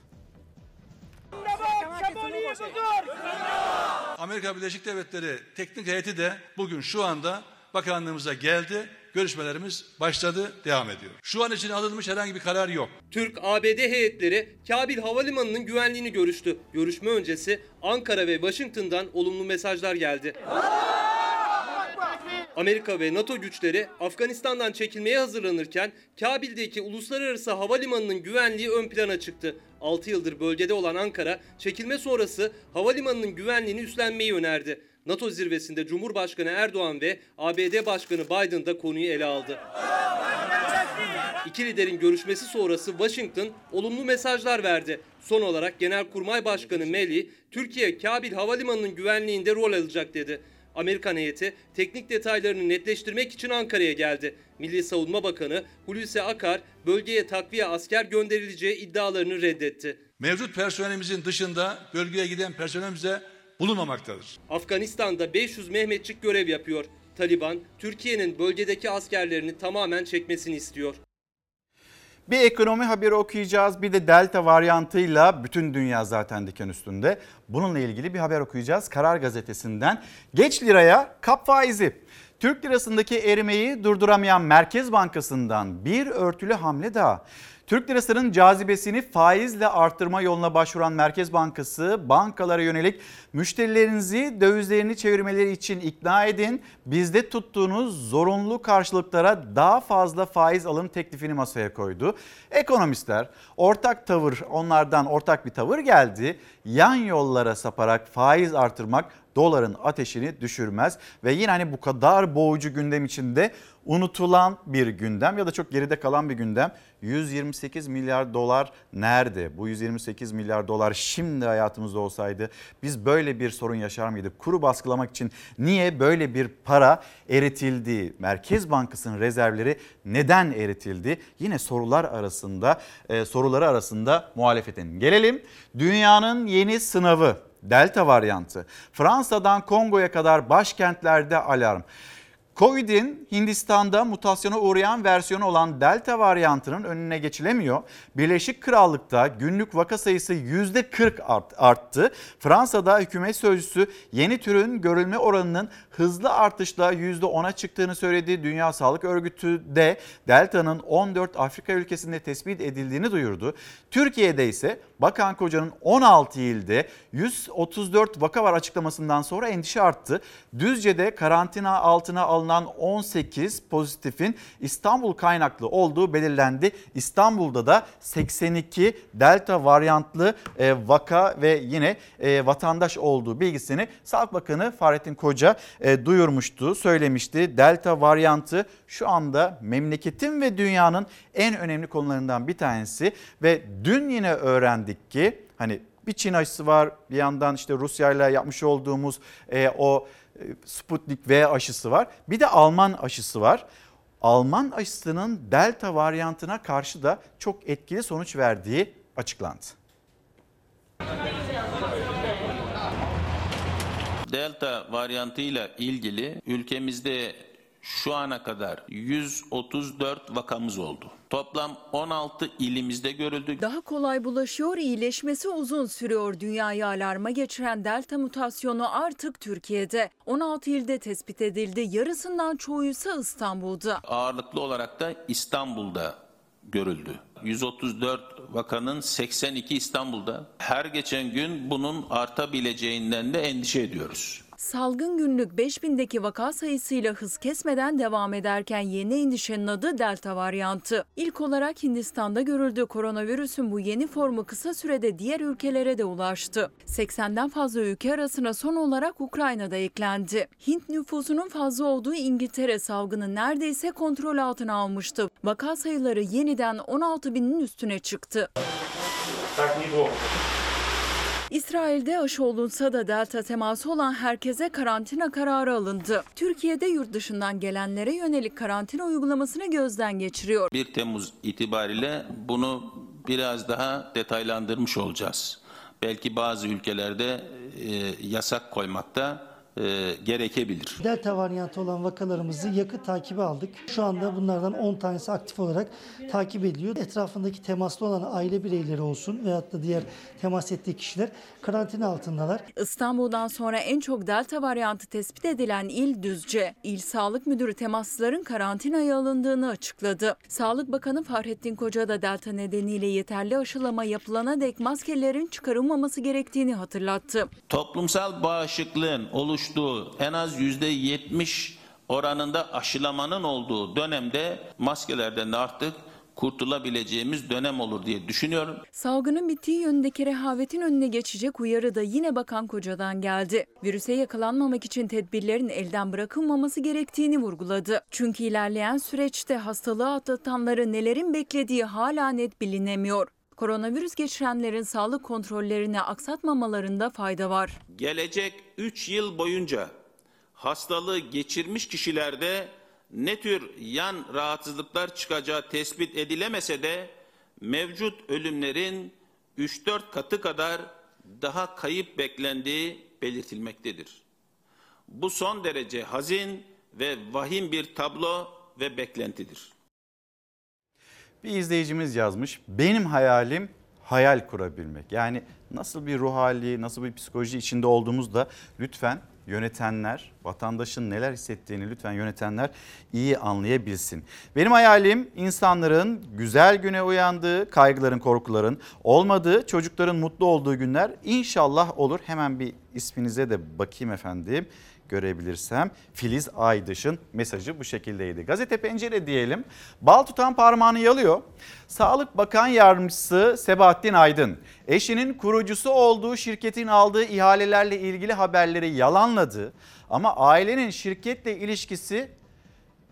Amerika Birleşik Devletleri teknik heyeti de bugün şu anda bakanlığımıza geldi. Görüşmelerimiz başladı, devam ediyor. Şu an için alınmış herhangi bir karar yok. Türk-ABD heyetleri Kabil Havalimanı'nın güvenliğini görüştü. Görüşme öncesi Ankara ve Washington'dan olumlu mesajlar geldi. Amerika ve NATO güçleri Afganistan'dan çekilmeye hazırlanırken Kabil'deki uluslararası havalimanının güvenliği ön plana çıktı. 6 yıldır bölgede olan Ankara, çekilme sonrası havalimanının güvenliğini üstlenmeyi önerdi. NATO zirvesinde Cumhurbaşkanı Erdoğan ve ABD Başkanı Biden da konuyu ele aldı. İki liderin görüşmesi sonrası Washington olumlu mesajlar verdi. Son olarak Genelkurmay Başkanı Meli, Türkiye Kabil Havalimanı'nın güvenliğinde rol alacak dedi. Amerikan heyeti teknik detaylarını netleştirmek için Ankara'ya geldi. Milli Savunma Bakanı Hulusi Akar bölgeye takviye asker gönderileceği iddialarını reddetti. Mevcut personelimizin dışında bölgeye giden personelimize bulunmamaktadır. Afganistan'da 500 Mehmetçik görev yapıyor. Taliban, Türkiye'nin bölgedeki askerlerini tamamen çekmesini istiyor. Bir ekonomi haberi okuyacağız. Bir de delta varyantıyla bütün dünya zaten diken üstünde. Bununla ilgili bir haber okuyacağız. Karar gazetesinden. Geç liraya kap faizi. Türk lirasındaki erimeyi durduramayan Merkez Bankası'ndan bir örtülü hamle daha. Türk lirasının cazibesini faizle arttırma yoluna başvuran Merkez Bankası bankalara yönelik müşterilerinizi dövizlerini çevirmeleri için ikna edin. Bizde tuttuğunuz zorunlu karşılıklara daha fazla faiz alım teklifini masaya koydu. Ekonomistler ortak tavır onlardan ortak bir tavır geldi. Yan yollara saparak faiz artırmak doların ateşini düşürmez ve yine hani bu kadar boğucu gündem içinde unutulan bir gündem ya da çok geride kalan bir gündem. 128 milyar dolar nerede? Bu 128 milyar dolar şimdi hayatımızda olsaydı biz böyle bir sorun yaşar mıydık? Kuru baskılamak için niye böyle bir para eritildi? Merkez Bankası'nın rezervleri neden eritildi? Yine sorular arasında e, soruları arasında muhalefetin. Gelelim dünyanın yeni sınavı Delta varyantı. Fransa'dan Kongo'ya kadar başkentlerde alarm. Covid'in Hindistan'da mutasyona uğrayan versiyonu olan Delta varyantının önüne geçilemiyor. Birleşik Krallık'ta günlük vaka sayısı %40 art, arttı. Fransa'da hükümet sözcüsü yeni türün görülme oranının hızlı artışla %10'a çıktığını söyledi. Dünya Sağlık Örgütü de Delta'nın 14 Afrika ülkesinde tespit edildiğini duyurdu. Türkiye'de ise Bakan Koca'nın 16 ilde 134 vaka var açıklamasından sonra endişe arttı. Düzce'de karantina altına alınan 18 pozitifin İstanbul kaynaklı olduğu belirlendi. İstanbul'da da 82 delta varyantlı e, vaka ve yine e, vatandaş olduğu bilgisini Sağlık Bakanı Fahrettin Koca e, duyurmuştu, söylemişti. Delta varyantı şu anda memleketin ve dünyanın en önemli konularından bir tanesi ve dün yine öğrendik ki hani bir Çin aşısı var bir yandan işte Rusya ile yapmış olduğumuz e, o e, Sputnik V aşısı var bir de Alman aşısı var. Alman aşısının delta varyantına karşı da çok etkili sonuç verdiği açıklandı. Delta varyantıyla ilgili ülkemizde şu ana kadar 134 vakamız oldu. Toplam 16 ilimizde görüldü. Daha kolay bulaşıyor, iyileşmesi uzun sürüyor. Dünyayı alarma geçiren delta mutasyonu artık Türkiye'de. 16 ilde tespit edildi. Yarısından çoğu ise İstanbul'da. Ağırlıklı olarak da İstanbul'da görüldü. 134 vakanın 82 İstanbul'da. Her geçen gün bunun artabileceğinden de endişe ediyoruz. Salgın günlük 5000'deki vaka sayısıyla hız kesmeden devam ederken yeni endişenin adı Delta varyantı. İlk olarak Hindistan'da görüldü. Koronavirüsün bu yeni formu kısa sürede diğer ülkelere de ulaştı. 80'den fazla ülke arasına son olarak Ukrayna'da eklendi. Hint nüfusunun fazla olduğu İngiltere salgını neredeyse kontrol altına almıştı. Vaka sayıları yeniden 16 binin üstüne çıktı. İsrail'de aşı olunsa da delta teması olan herkese karantina kararı alındı. Türkiye'de yurt dışından gelenlere yönelik karantina uygulamasını gözden geçiriyor. 1 Temmuz itibariyle bunu biraz daha detaylandırmış olacağız. Belki bazı ülkelerde e, yasak koymakta e, gerekebilir. Delta varyantı olan vakalarımızı yakın takibe aldık. Şu anda bunlardan 10 tanesi aktif olarak takip ediliyor. Etrafındaki temaslı olan aile bireyleri olsun veyahut da diğer temas ettiği kişiler karantina altındalar. İstanbul'dan sonra en çok delta varyantı tespit edilen il Düzce. İl Sağlık Müdürü temaslıların karantinaya alındığını açıkladı. Sağlık Bakanı Fahrettin Koca da delta nedeniyle yeterli aşılama yapılana dek maskelerin çıkarılmaması gerektiğini hatırlattı. Toplumsal bağışıklığın oluştuğu en az %70 oranında aşılamanın olduğu dönemde maskelerden de artık kurtulabileceğimiz dönem olur diye düşünüyorum. Salgının bittiği yönündeki rehavetin önüne geçecek uyarı da yine Bakan Koca'dan geldi. Virüse yakalanmamak için tedbirlerin elden bırakılmaması gerektiğini vurguladı. Çünkü ilerleyen süreçte hastalığı atlatanları nelerin beklediği hala net bilinemiyor. Koronavirüs geçirenlerin sağlık kontrollerini aksatmamalarında fayda var. Gelecek 3 yıl boyunca hastalığı geçirmiş kişilerde ne tür yan rahatsızlıklar çıkacağı tespit edilemese de mevcut ölümlerin 3-4 katı kadar daha kayıp beklendiği belirtilmektedir. Bu son derece hazin ve vahim bir tablo ve beklentidir. Bir izleyicimiz yazmış. Benim hayalim hayal kurabilmek. Yani nasıl bir ruh hali, nasıl bir psikoloji içinde olduğumuzda lütfen yönetenler, vatandaşın neler hissettiğini lütfen yönetenler iyi anlayabilsin. Benim hayalim insanların güzel güne uyandığı, kaygıların, korkuların olmadığı, çocukların mutlu olduğu günler inşallah olur. Hemen bir isminize de bakayım efendim görebilirsem Filiz Aydış'ın mesajı bu şekildeydi. Gazete Pencere diyelim. Bal tutan parmağını yalıyor. Sağlık Bakan Yardımcısı Sebahattin Aydın eşinin kurucusu olduğu şirketin aldığı ihalelerle ilgili haberleri yalanladı. Ama ailenin şirketle ilişkisi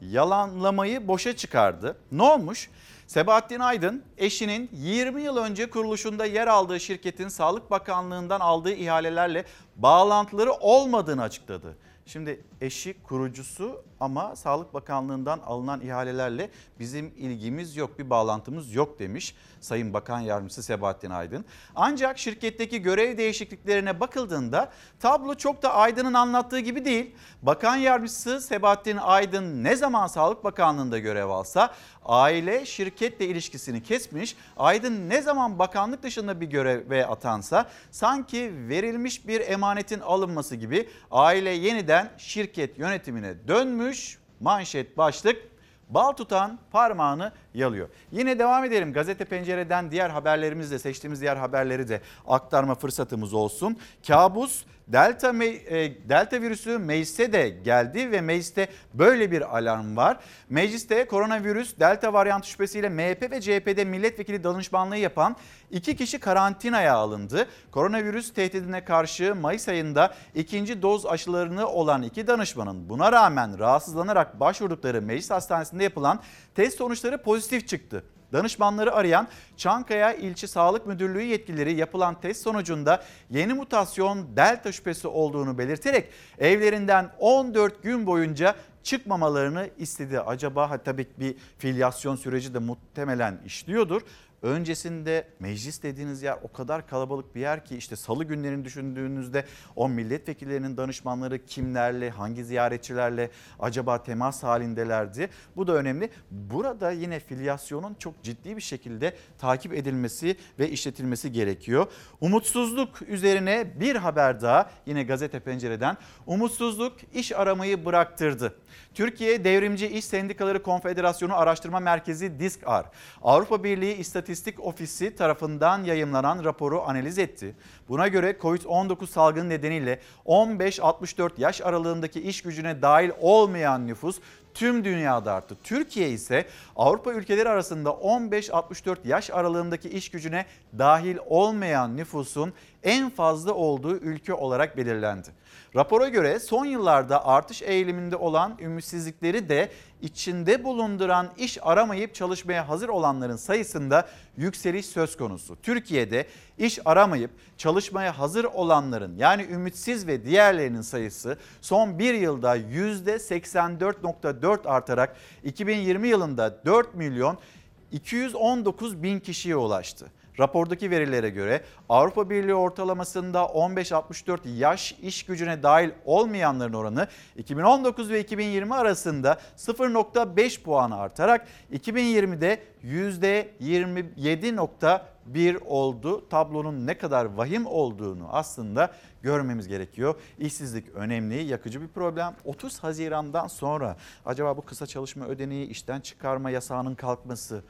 yalanlamayı boşa çıkardı. Ne olmuş? Sebahattin Aydın eşinin 20 yıl önce kuruluşunda yer aldığı şirketin Sağlık Bakanlığı'ndan aldığı ihalelerle bağlantıları olmadığını açıkladı. Şimdi eşi kurucusu ama Sağlık Bakanlığı'ndan alınan ihalelerle bizim ilgimiz yok, bir bağlantımız yok demiş Sayın Bakan Yardımcısı Sebahattin Aydın. Ancak şirketteki görev değişikliklerine bakıldığında tablo çok da Aydın'ın anlattığı gibi değil. Bakan Yardımcısı Sebahattin Aydın ne zaman Sağlık Bakanlığı'nda görev alsa aile şirketle ilişkisini kesmiş. Aydın ne zaman bakanlık dışında bir göreve atansa sanki verilmiş bir emanetin alınması gibi aile yeniden şirket yönetimine dönmüş. Manşet başlık bal tutan parmağını yalıyor. Yine devam edelim gazete pencereden diğer haberlerimizle seçtiğimiz diğer haberleri de aktarma fırsatımız olsun. Kabus Delta, e, Delta virüsü meclise de geldi ve mecliste böyle bir alarm var. Mecliste koronavirüs Delta varyantı şüphesiyle MHP ve CHP'de milletvekili danışmanlığı yapan iki kişi karantinaya alındı. Koronavirüs tehdidine karşı Mayıs ayında ikinci doz aşılarını olan iki danışmanın buna rağmen rahatsızlanarak başvurdukları meclis hastanesinde yapılan test sonuçları pozitif çıktı. Danışmanları arayan Çankaya İlçe Sağlık Müdürlüğü yetkilileri yapılan test sonucunda yeni mutasyon delta şüphesi olduğunu belirterek evlerinden 14 gün boyunca çıkmamalarını istedi. Acaba tabii bir filyasyon süreci de muhtemelen işliyordur. Öncesinde meclis dediğiniz yer o kadar kalabalık bir yer ki işte salı günlerini düşündüğünüzde o milletvekillerinin danışmanları kimlerle, hangi ziyaretçilerle acaba temas halindelerdi? Bu da önemli. Burada yine filyasyonun çok ciddi bir şekilde takip edilmesi ve işletilmesi gerekiyor. Umutsuzluk üzerine bir haber daha yine gazete pencereden. Umutsuzluk iş aramayı bıraktırdı. Türkiye Devrimci İş Sendikaları Konfederasyonu Araştırma Merkezi DİSKAR, Avrupa Birliği İstatistik Ofisi tarafından yayımlanan raporu analiz etti. Buna göre COVID-19 salgını nedeniyle 15-64 yaş aralığındaki iş gücüne dahil olmayan nüfus tüm dünyada arttı. Türkiye ise Avrupa ülkeleri arasında 15-64 yaş aralığındaki iş gücüne dahil olmayan nüfusun en fazla olduğu ülke olarak belirlendi. Rapora göre son yıllarda artış eğiliminde olan ümitsizlikleri de içinde bulunduran iş aramayıp çalışmaya hazır olanların sayısında yükseliş söz konusu. Türkiye'de iş aramayıp çalışmaya hazır olanların yani ümitsiz ve diğerlerinin sayısı son bir yılda %84.4 artarak 2020 yılında 4 milyon 219 bin kişiye ulaştı. Rapordaki verilere göre Avrupa Birliği ortalamasında 15-64 yaş iş gücüne dahil olmayanların oranı 2019 ve 2020 arasında 0.5 puan artarak 2020'de %27.1 oldu. Tablonun ne kadar vahim olduğunu aslında görmemiz gerekiyor. İşsizlik önemli, yakıcı bir problem. 30 Haziran'dan sonra acaba bu kısa çalışma ödeneği işten çıkarma yasağının kalkması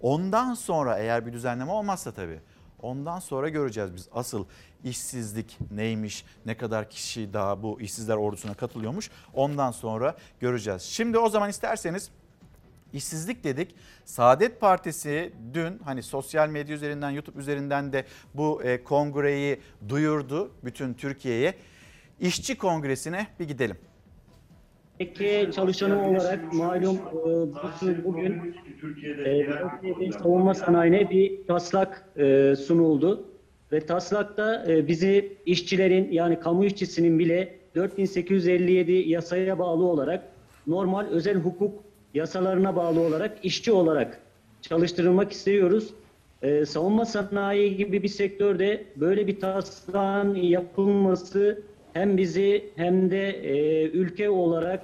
Ondan sonra eğer bir düzenleme olmazsa tabii ondan sonra göreceğiz biz asıl işsizlik neymiş, ne kadar kişi daha bu işsizler ordusuna katılıyormuş ondan sonra göreceğiz. Şimdi o zaman isterseniz işsizlik dedik. Saadet Partisi dün hani sosyal medya üzerinden YouTube üzerinden de bu e, kongreyi duyurdu bütün Türkiye'ye. İşçi kongresine bir gidelim. Peki çalışanı olarak malum e, bugün e, savunma sanayine bir taslak e, sunuldu. Ve taslakta e, bizi işçilerin yani kamu işçisinin bile 4857 yasaya bağlı olarak normal özel hukuk yasalarına bağlı olarak işçi olarak çalıştırılmak istiyoruz. E, savunma sanayi gibi bir sektörde böyle bir taslağın yapılması hem bizi hem de e, ülke olarak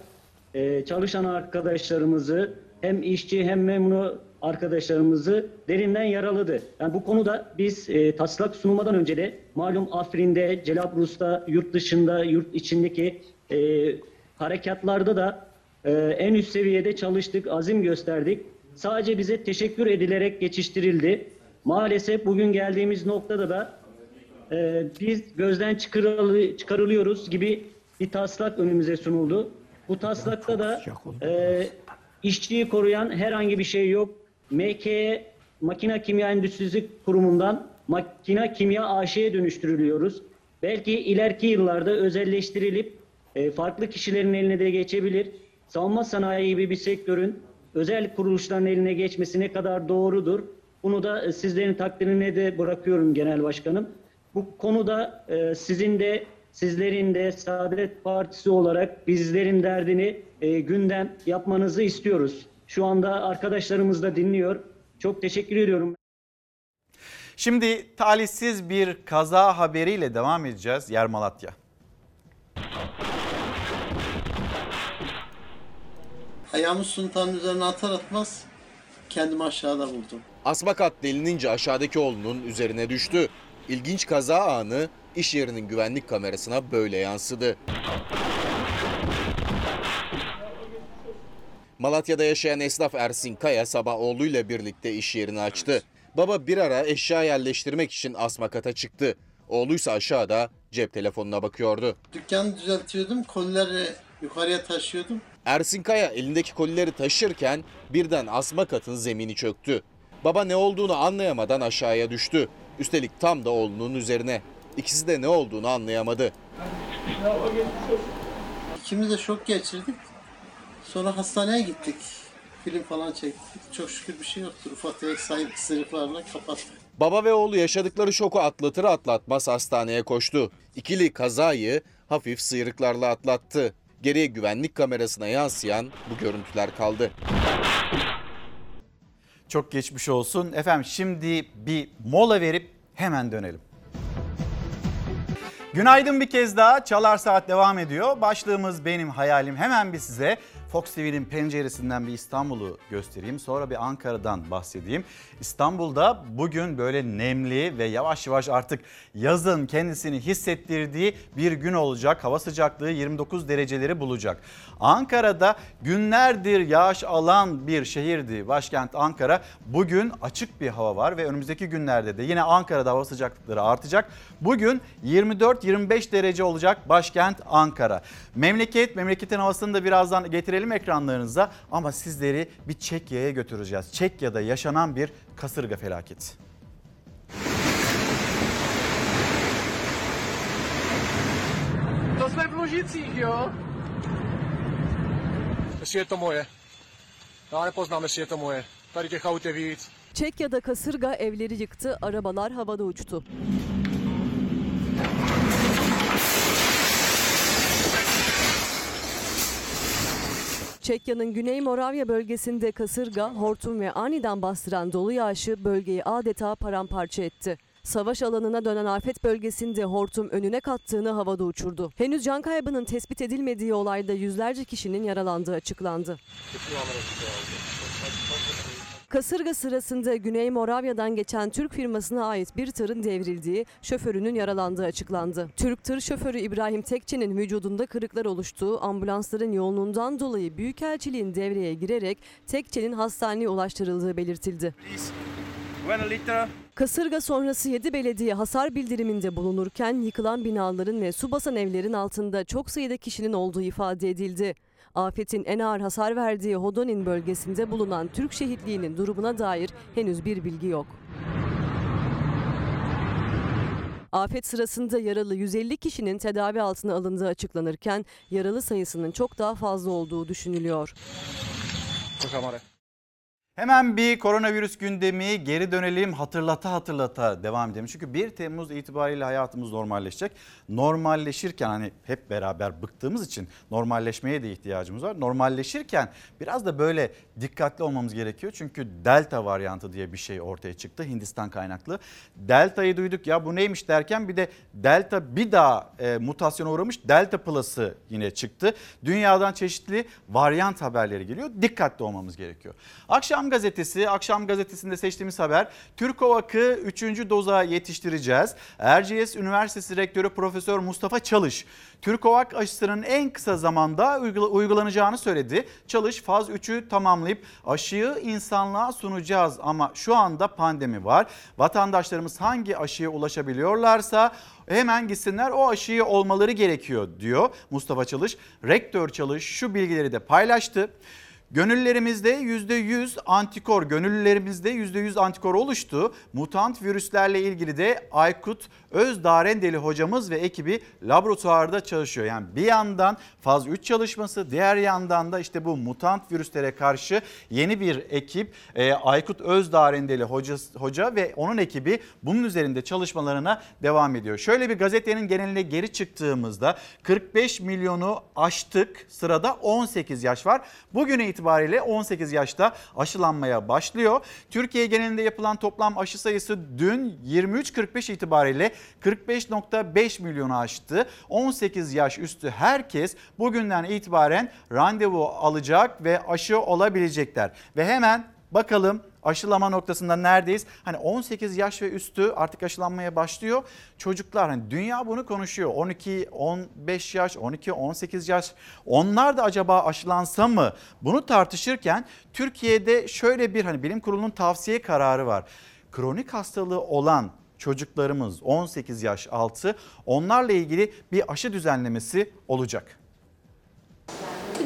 e, çalışan arkadaşlarımızı hem işçi hem memnu arkadaşlarımızı derinden yaraladı. Yani bu konuda biz e, taslak sunulmadan önce de malum Afrin'de, Celabrus'ta, yurt dışında, yurt içindeki e, harekatlarda da e, en üst seviyede çalıştık, azim gösterdik. Sadece bize teşekkür edilerek geçiştirildi. Maalesef bugün geldiğimiz noktada da e, biz gözden çıkarılı, çıkarılıyoruz gibi bir taslak önümüze sunuldu. Bu taslakta da e, işçiyi koruyan herhangi bir şey yok. MK'ye Makina Kimya Endüstrisi Kurumu'ndan Makina Kimya AŞ'ye dönüştürülüyoruz. Belki ileriki yıllarda özelleştirilip e, farklı kişilerin eline de geçebilir. Savunma sanayi gibi bir sektörün özel kuruluşların eline geçmesi ne kadar doğrudur? Bunu da e, sizlerin takdirine de bırakıyorum Genel Başkanım. Bu konuda e, sizin de sizlerin de Saadet Partisi olarak bizlerin derdini e, gündem yapmanızı istiyoruz. Şu anda arkadaşlarımız da dinliyor. Çok teşekkür ediyorum. Şimdi talihsiz bir kaza haberiyle devam edeceğiz Yer Malatya. Ayağımı suntanın üzerine atar atmaz kendimi aşağıda buldum. Asma kat delinince aşağıdaki oğlunun üzerine düştü. İlginç kaza anı iş yerinin güvenlik kamerasına böyle yansıdı. Malatya'da yaşayan esnaf Ersin Kaya sabah oğluyla birlikte iş yerini açtı. Baba bir ara eşya yerleştirmek için asma kata çıktı. Oğluysa aşağıda cep telefonuna bakıyordu. Dükkanı düzeltiyordum, kolileri yukarıya taşıyordum. Ersin Kaya elindeki kolileri taşırken birden asma katın zemini çöktü. Baba ne olduğunu anlayamadan aşağıya düştü. Üstelik tam da oğlunun üzerine. İkisi de ne olduğunu anlayamadı. İkimiz de şok geçirdik. Sonra hastaneye gittik. Film falan çektik. Çok şükür bir şey yoktur. Ufak tefek sayı sırıklarla kapattık. Baba ve oğlu yaşadıkları şoku atlatır atlatmaz hastaneye koştu. İkili kazayı hafif sıyrıklarla atlattı. Geriye güvenlik kamerasına yansıyan bu görüntüler kaldı. Çok geçmiş olsun. Efendim şimdi bir mola verip hemen dönelim. Günaydın bir kez daha. Çalar Saat devam ediyor. Başlığımız benim hayalim. Hemen bir size Fox TV'nin penceresinden bir İstanbul'u göstereyim. Sonra bir Ankara'dan bahsedeyim. İstanbul'da bugün böyle nemli ve yavaş yavaş artık yazın kendisini hissettirdiği bir gün olacak. Hava sıcaklığı 29 dereceleri bulacak. Ankara'da günlerdir yağış alan bir şehirdi başkent Ankara. Bugün açık bir hava var ve önümüzdeki günlerde de yine Ankara'da hava sıcaklıkları artacak. Bugün 24-25 derece olacak başkent Ankara. Memleket, memleketin havasını da birazdan getirelim ekranlarınıza ama sizleri bir Çekya'ya götüreceğiz. Çekya'da yaşanan bir kasırga felaketi. Jsme v Lužicích, jo? Jestli je to moje. Já nepoznám, jestli je to moje. Tady těch aut je víc. Çekya'da kasırga evleri yıktı, arabalar havada uçtu. Çekya'nın Güney Moravya bölgesinde kasırga, hortum ve aniden bastıran dolu yağışı bölgeyi adeta paramparça etti. Savaş alanına dönen afet bölgesinde hortum önüne kattığını havada uçurdu. Henüz can kaybının tespit edilmediği olayda yüzlerce kişinin yaralandığı açıklandı. Kasırga sırasında Güney Moravya'dan geçen Türk firmasına ait bir tırın devrildiği, şoförünün yaralandığı açıklandı. Türk tır şoförü İbrahim Tekçe'nin vücudunda kırıklar oluştuğu ambulansların yoğunluğundan dolayı Büyükelçiliğin devreye girerek Tekçe'nin hastaneye ulaştırıldığı belirtildi. Kasırga sonrası 7 belediye hasar bildiriminde bulunurken yıkılan binaların ve su basan evlerin altında çok sayıda kişinin olduğu ifade edildi. Afetin en ağır hasar verdiği Hodonin bölgesinde bulunan Türk şehitliğinin durumuna dair henüz bir bilgi yok. Afet sırasında yaralı 150 kişinin tedavi altına alındığı açıklanırken yaralı sayısının çok daha fazla olduğu düşünülüyor. Hemen bir koronavirüs gündemi geri dönelim hatırlata hatırlata devam edelim. Çünkü 1 Temmuz itibariyle hayatımız normalleşecek. Normalleşirken hani hep beraber bıktığımız için normalleşmeye de ihtiyacımız var. Normalleşirken biraz da böyle dikkatli olmamız gerekiyor. Çünkü delta varyantı diye bir şey ortaya çıktı Hindistan kaynaklı. Delta'yı duyduk ya bu neymiş derken bir de delta bir daha e, mutasyona uğramış delta plus'ı yine çıktı. Dünyadan çeşitli varyant haberleri geliyor. Dikkatli olmamız gerekiyor. Akşam gazetesi, akşam gazetesinde seçtiğimiz haber Türkovak'ı 3. doza yetiştireceğiz. Erciyes Üniversitesi Rektörü Profesör Mustafa Çalış, Türkovak aşısının en kısa zamanda uygulanacağını söyledi. Çalış faz 3'ü tamamlayıp aşıyı insanlığa sunacağız ama şu anda pandemi var. Vatandaşlarımız hangi aşıya ulaşabiliyorlarsa hemen gitsinler o aşıyı olmaları gerekiyor diyor Mustafa Çalış. Rektör Çalış şu bilgileri de paylaştı. Gönüllerimizde %100 antikor, gönüllülerimizde %100 antikor oluştu. Mutant virüslerle ilgili de Aykut Özdarendeli hocamız ve ekibi laboratuvarda çalışıyor. Yani bir yandan faz 3 çalışması, diğer yandan da işte bu mutant virüslere karşı yeni bir ekip e, Aykut Özdarendeli hoca, hoca ve onun ekibi bunun üzerinde çalışmalarına devam ediyor. Şöyle bir gazetenin geneline geri çıktığımızda 45 milyonu aştık. Sırada 18 yaş var. Bugüne itibariyle 18 yaşta aşılanmaya başlıyor. Türkiye genelinde yapılan toplam aşı sayısı dün 23.45 itibariyle 45.5 milyonu aştı. 18 yaş üstü herkes bugünden itibaren randevu alacak ve aşı olabilecekler. Ve hemen bakalım aşılama noktasında neredeyiz? Hani 18 yaş ve üstü artık aşılanmaya başlıyor. Çocuklar hani dünya bunu konuşuyor. 12, 15 yaş, 12, 18 yaş. Onlar da acaba aşılansa mı? Bunu tartışırken Türkiye'de şöyle bir hani bilim kurulunun tavsiye kararı var. Kronik hastalığı olan çocuklarımız 18 yaş altı onlarla ilgili bir aşı düzenlemesi olacak.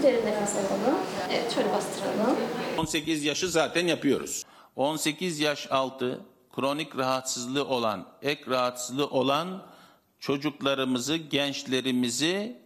Derin nefes alalım. Evet şöyle bastıralım. 18 yaşı zaten yapıyoruz. 18 yaş altı kronik rahatsızlığı olan, ek rahatsızlığı olan çocuklarımızı, gençlerimizi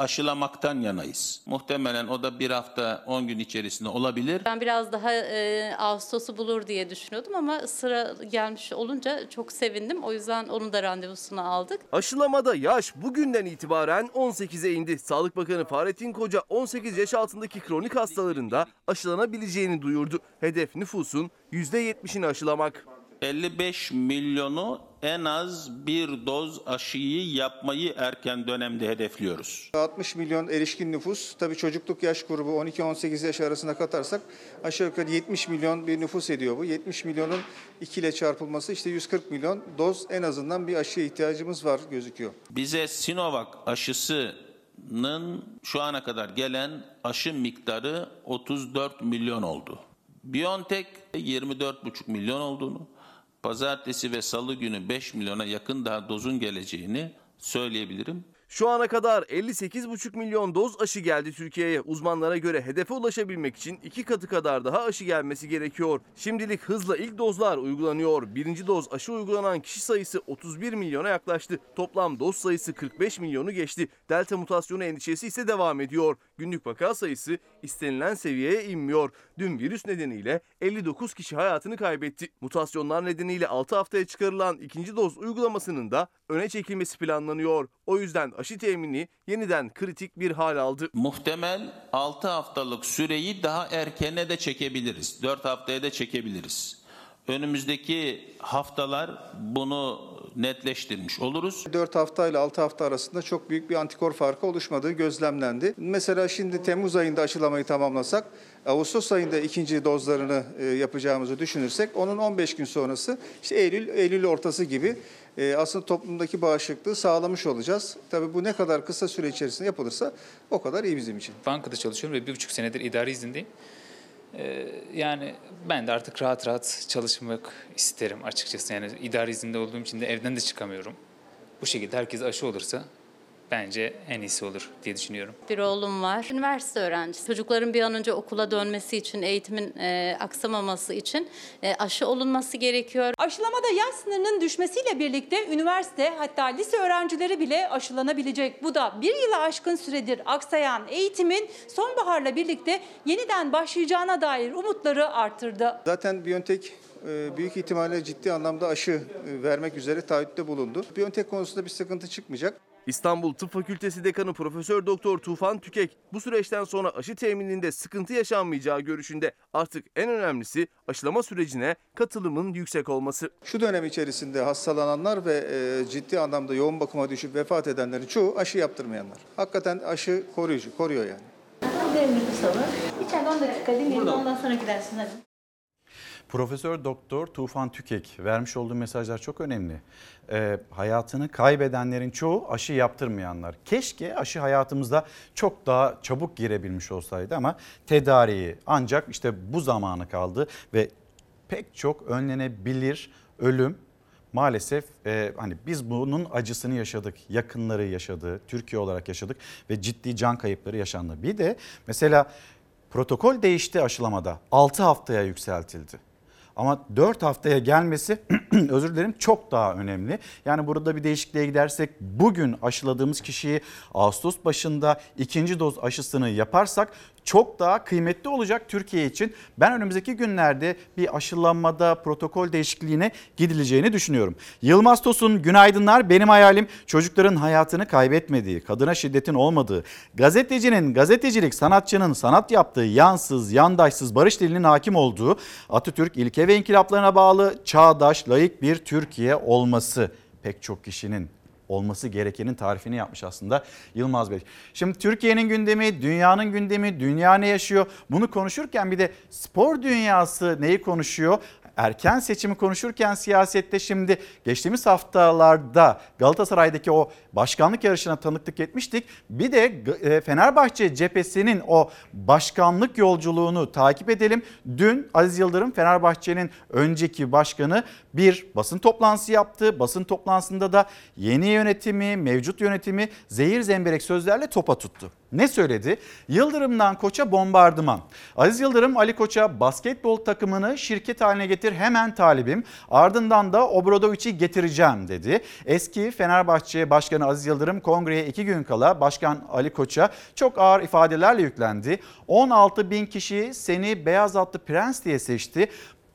aşılamaktan yanayız. Muhtemelen o da bir hafta 10 gün içerisinde olabilir. Ben biraz daha e, Ağustos'u bulur diye düşünüyordum ama sıra gelmiş olunca çok sevindim. O yüzden onun da randevusunu aldık. Aşılamada yaş bugünden itibaren 18'e indi. Sağlık Bakanı Fahrettin Koca 18 yaş altındaki kronik hastaların da aşılanabileceğini duyurdu. Hedef nüfusun %70'ini aşılamak. 55 milyonu en az bir doz aşıyı yapmayı erken dönemde hedefliyoruz. 60 milyon erişkin nüfus, tabii çocukluk yaş grubu 12-18 yaş arasında katarsak aşağı yukarı 70 milyon bir nüfus ediyor bu. 70 milyonun 2 ile çarpılması işte 140 milyon doz en azından bir aşıya ihtiyacımız var gözüküyor. Bize Sinovac aşısının şu ana kadar gelen aşı miktarı 34 milyon oldu. BioNTech 24,5 milyon olduğunu, pazartesi ve salı günü 5 milyona yakın daha dozun geleceğini söyleyebilirim. Şu ana kadar 58,5 milyon doz aşı geldi Türkiye'ye. Uzmanlara göre hedefe ulaşabilmek için iki katı kadar daha aşı gelmesi gerekiyor. Şimdilik hızla ilk dozlar uygulanıyor. Birinci doz aşı uygulanan kişi sayısı 31 milyona yaklaştı. Toplam doz sayısı 45 milyonu geçti. Delta mutasyonu endişesi ise devam ediyor. Günlük vaka sayısı istenilen seviyeye inmiyor. Dün virüs nedeniyle 59 kişi hayatını kaybetti. Mutasyonlar nedeniyle 6 haftaya çıkarılan ikinci doz uygulamasının da öne çekilmesi planlanıyor. O yüzden aşı temini yeniden kritik bir hal aldı. Muhtemel 6 haftalık süreyi daha erkene de çekebiliriz. 4 haftaya da çekebiliriz. Önümüzdeki haftalar bunu netleştirmiş oluruz. 4 hafta ile 6 hafta arasında çok büyük bir antikor farkı oluşmadığı gözlemlendi. Mesela şimdi Temmuz ayında aşılamayı tamamlasak, Ağustos ayında ikinci dozlarını e, yapacağımızı düşünürsek onun 15 gün sonrası işte Eylül Eylül ortası gibi e, aslında toplumdaki bağışıklığı sağlamış olacağız. Tabii bu ne kadar kısa süre içerisinde yapılırsa o kadar iyi bizim için. Bankada çalışıyorum ve bir buçuk senedir idari izindeyim. Ee, yani ben de artık rahat rahat çalışmak isterim açıkçası. Yani idari izinde olduğum için de evden de çıkamıyorum. Bu şekilde herkes aşı olursa bence en iyisi olur diye düşünüyorum. Bir oğlum var. Üniversite öğrencisi. Çocukların bir an önce okula dönmesi için, eğitimin e, aksamaması için e, aşı olunması gerekiyor. Aşılamada yaş sınırının düşmesiyle birlikte üniversite hatta lise öğrencileri bile aşılanabilecek. Bu da bir yıla aşkın süredir aksayan eğitimin sonbaharla birlikte yeniden başlayacağına dair umutları arttırdı. Zaten BioNTech e, büyük ihtimalle ciddi anlamda aşı e, vermek üzere taahhütte bulundu. BioNTech konusunda bir sıkıntı çıkmayacak. İstanbul Tıp Fakültesi Dekanı Profesör Doktor Tufan Tükek bu süreçten sonra aşı temininde sıkıntı yaşanmayacağı görüşünde. Artık en önemlisi aşılama sürecine katılımın yüksek olması. Şu dönem içerisinde hastalananlar ve e, ciddi anlamda yoğun bakıma düşüp vefat edenlerin çoğu aşı yaptırmayanlar. Hakikaten aşı koruyucu, koruyor yani. Nefes alın. İçeride 10 dakika dinleyin ondan sonra gidersin hadi. Profesör Doktor Tufan Tükek vermiş olduğu mesajlar çok önemli. Ee, hayatını kaybedenlerin çoğu aşı yaptırmayanlar. Keşke aşı hayatımızda çok daha çabuk girebilmiş olsaydı ama tedariği ancak işte bu zamanı kaldı ve pek çok önlenebilir ölüm maalesef e, hani biz bunun acısını yaşadık, yakınları yaşadı, Türkiye olarak yaşadık ve ciddi can kayıpları yaşandı. Bir de mesela protokol değişti aşılamada 6 haftaya yükseltildi. Ama 4 haftaya gelmesi özür dilerim çok daha önemli. Yani burada bir değişikliğe gidersek bugün aşıladığımız kişiyi Ağustos başında ikinci doz aşısını yaparsak çok daha kıymetli olacak Türkiye için. Ben önümüzdeki günlerde bir aşılanmada protokol değişikliğine gidileceğini düşünüyorum. Yılmaz Tosun günaydınlar. Benim hayalim çocukların hayatını kaybetmediği, kadına şiddetin olmadığı, gazetecinin, gazetecilik, sanatçının sanat yaptığı yansız, yandaşsız barış dilinin hakim olduğu, Atatürk ilke ve inkılaplarına bağlı çağdaş, layık bir Türkiye olması pek çok kişinin olması gerekenin tarifini yapmış aslında Yılmaz Bey. Şimdi Türkiye'nin gündemi, dünyanın gündemi, dünya ne yaşıyor? Bunu konuşurken bir de spor dünyası neyi konuşuyor? Erken seçimi konuşurken siyasette şimdi geçtiğimiz haftalarda Galatasaray'daki o başkanlık yarışına tanıklık etmiştik. Bir de e, Fenerbahçe cephesinin o başkanlık yolculuğunu takip edelim. Dün Aziz Yıldırım Fenerbahçe'nin önceki başkanı bir basın toplantısı yaptı. Basın toplantısında da yeni yönetimi, mevcut yönetimi zehir zemberek sözlerle topa tuttu. Ne söyledi? Yıldırım'dan Koç'a bombardıman. Aziz Yıldırım Ali Koç'a basketbol takımını şirket haline getir hemen talibim. Ardından da Obradovic'i getireceğim dedi. Eski Fenerbahçe Başkanı Aziz Yıldırım kongreye iki gün kala Başkan Ali Koç'a çok ağır ifadelerle yüklendi. 16 bin kişi seni beyaz atlı prens diye seçti.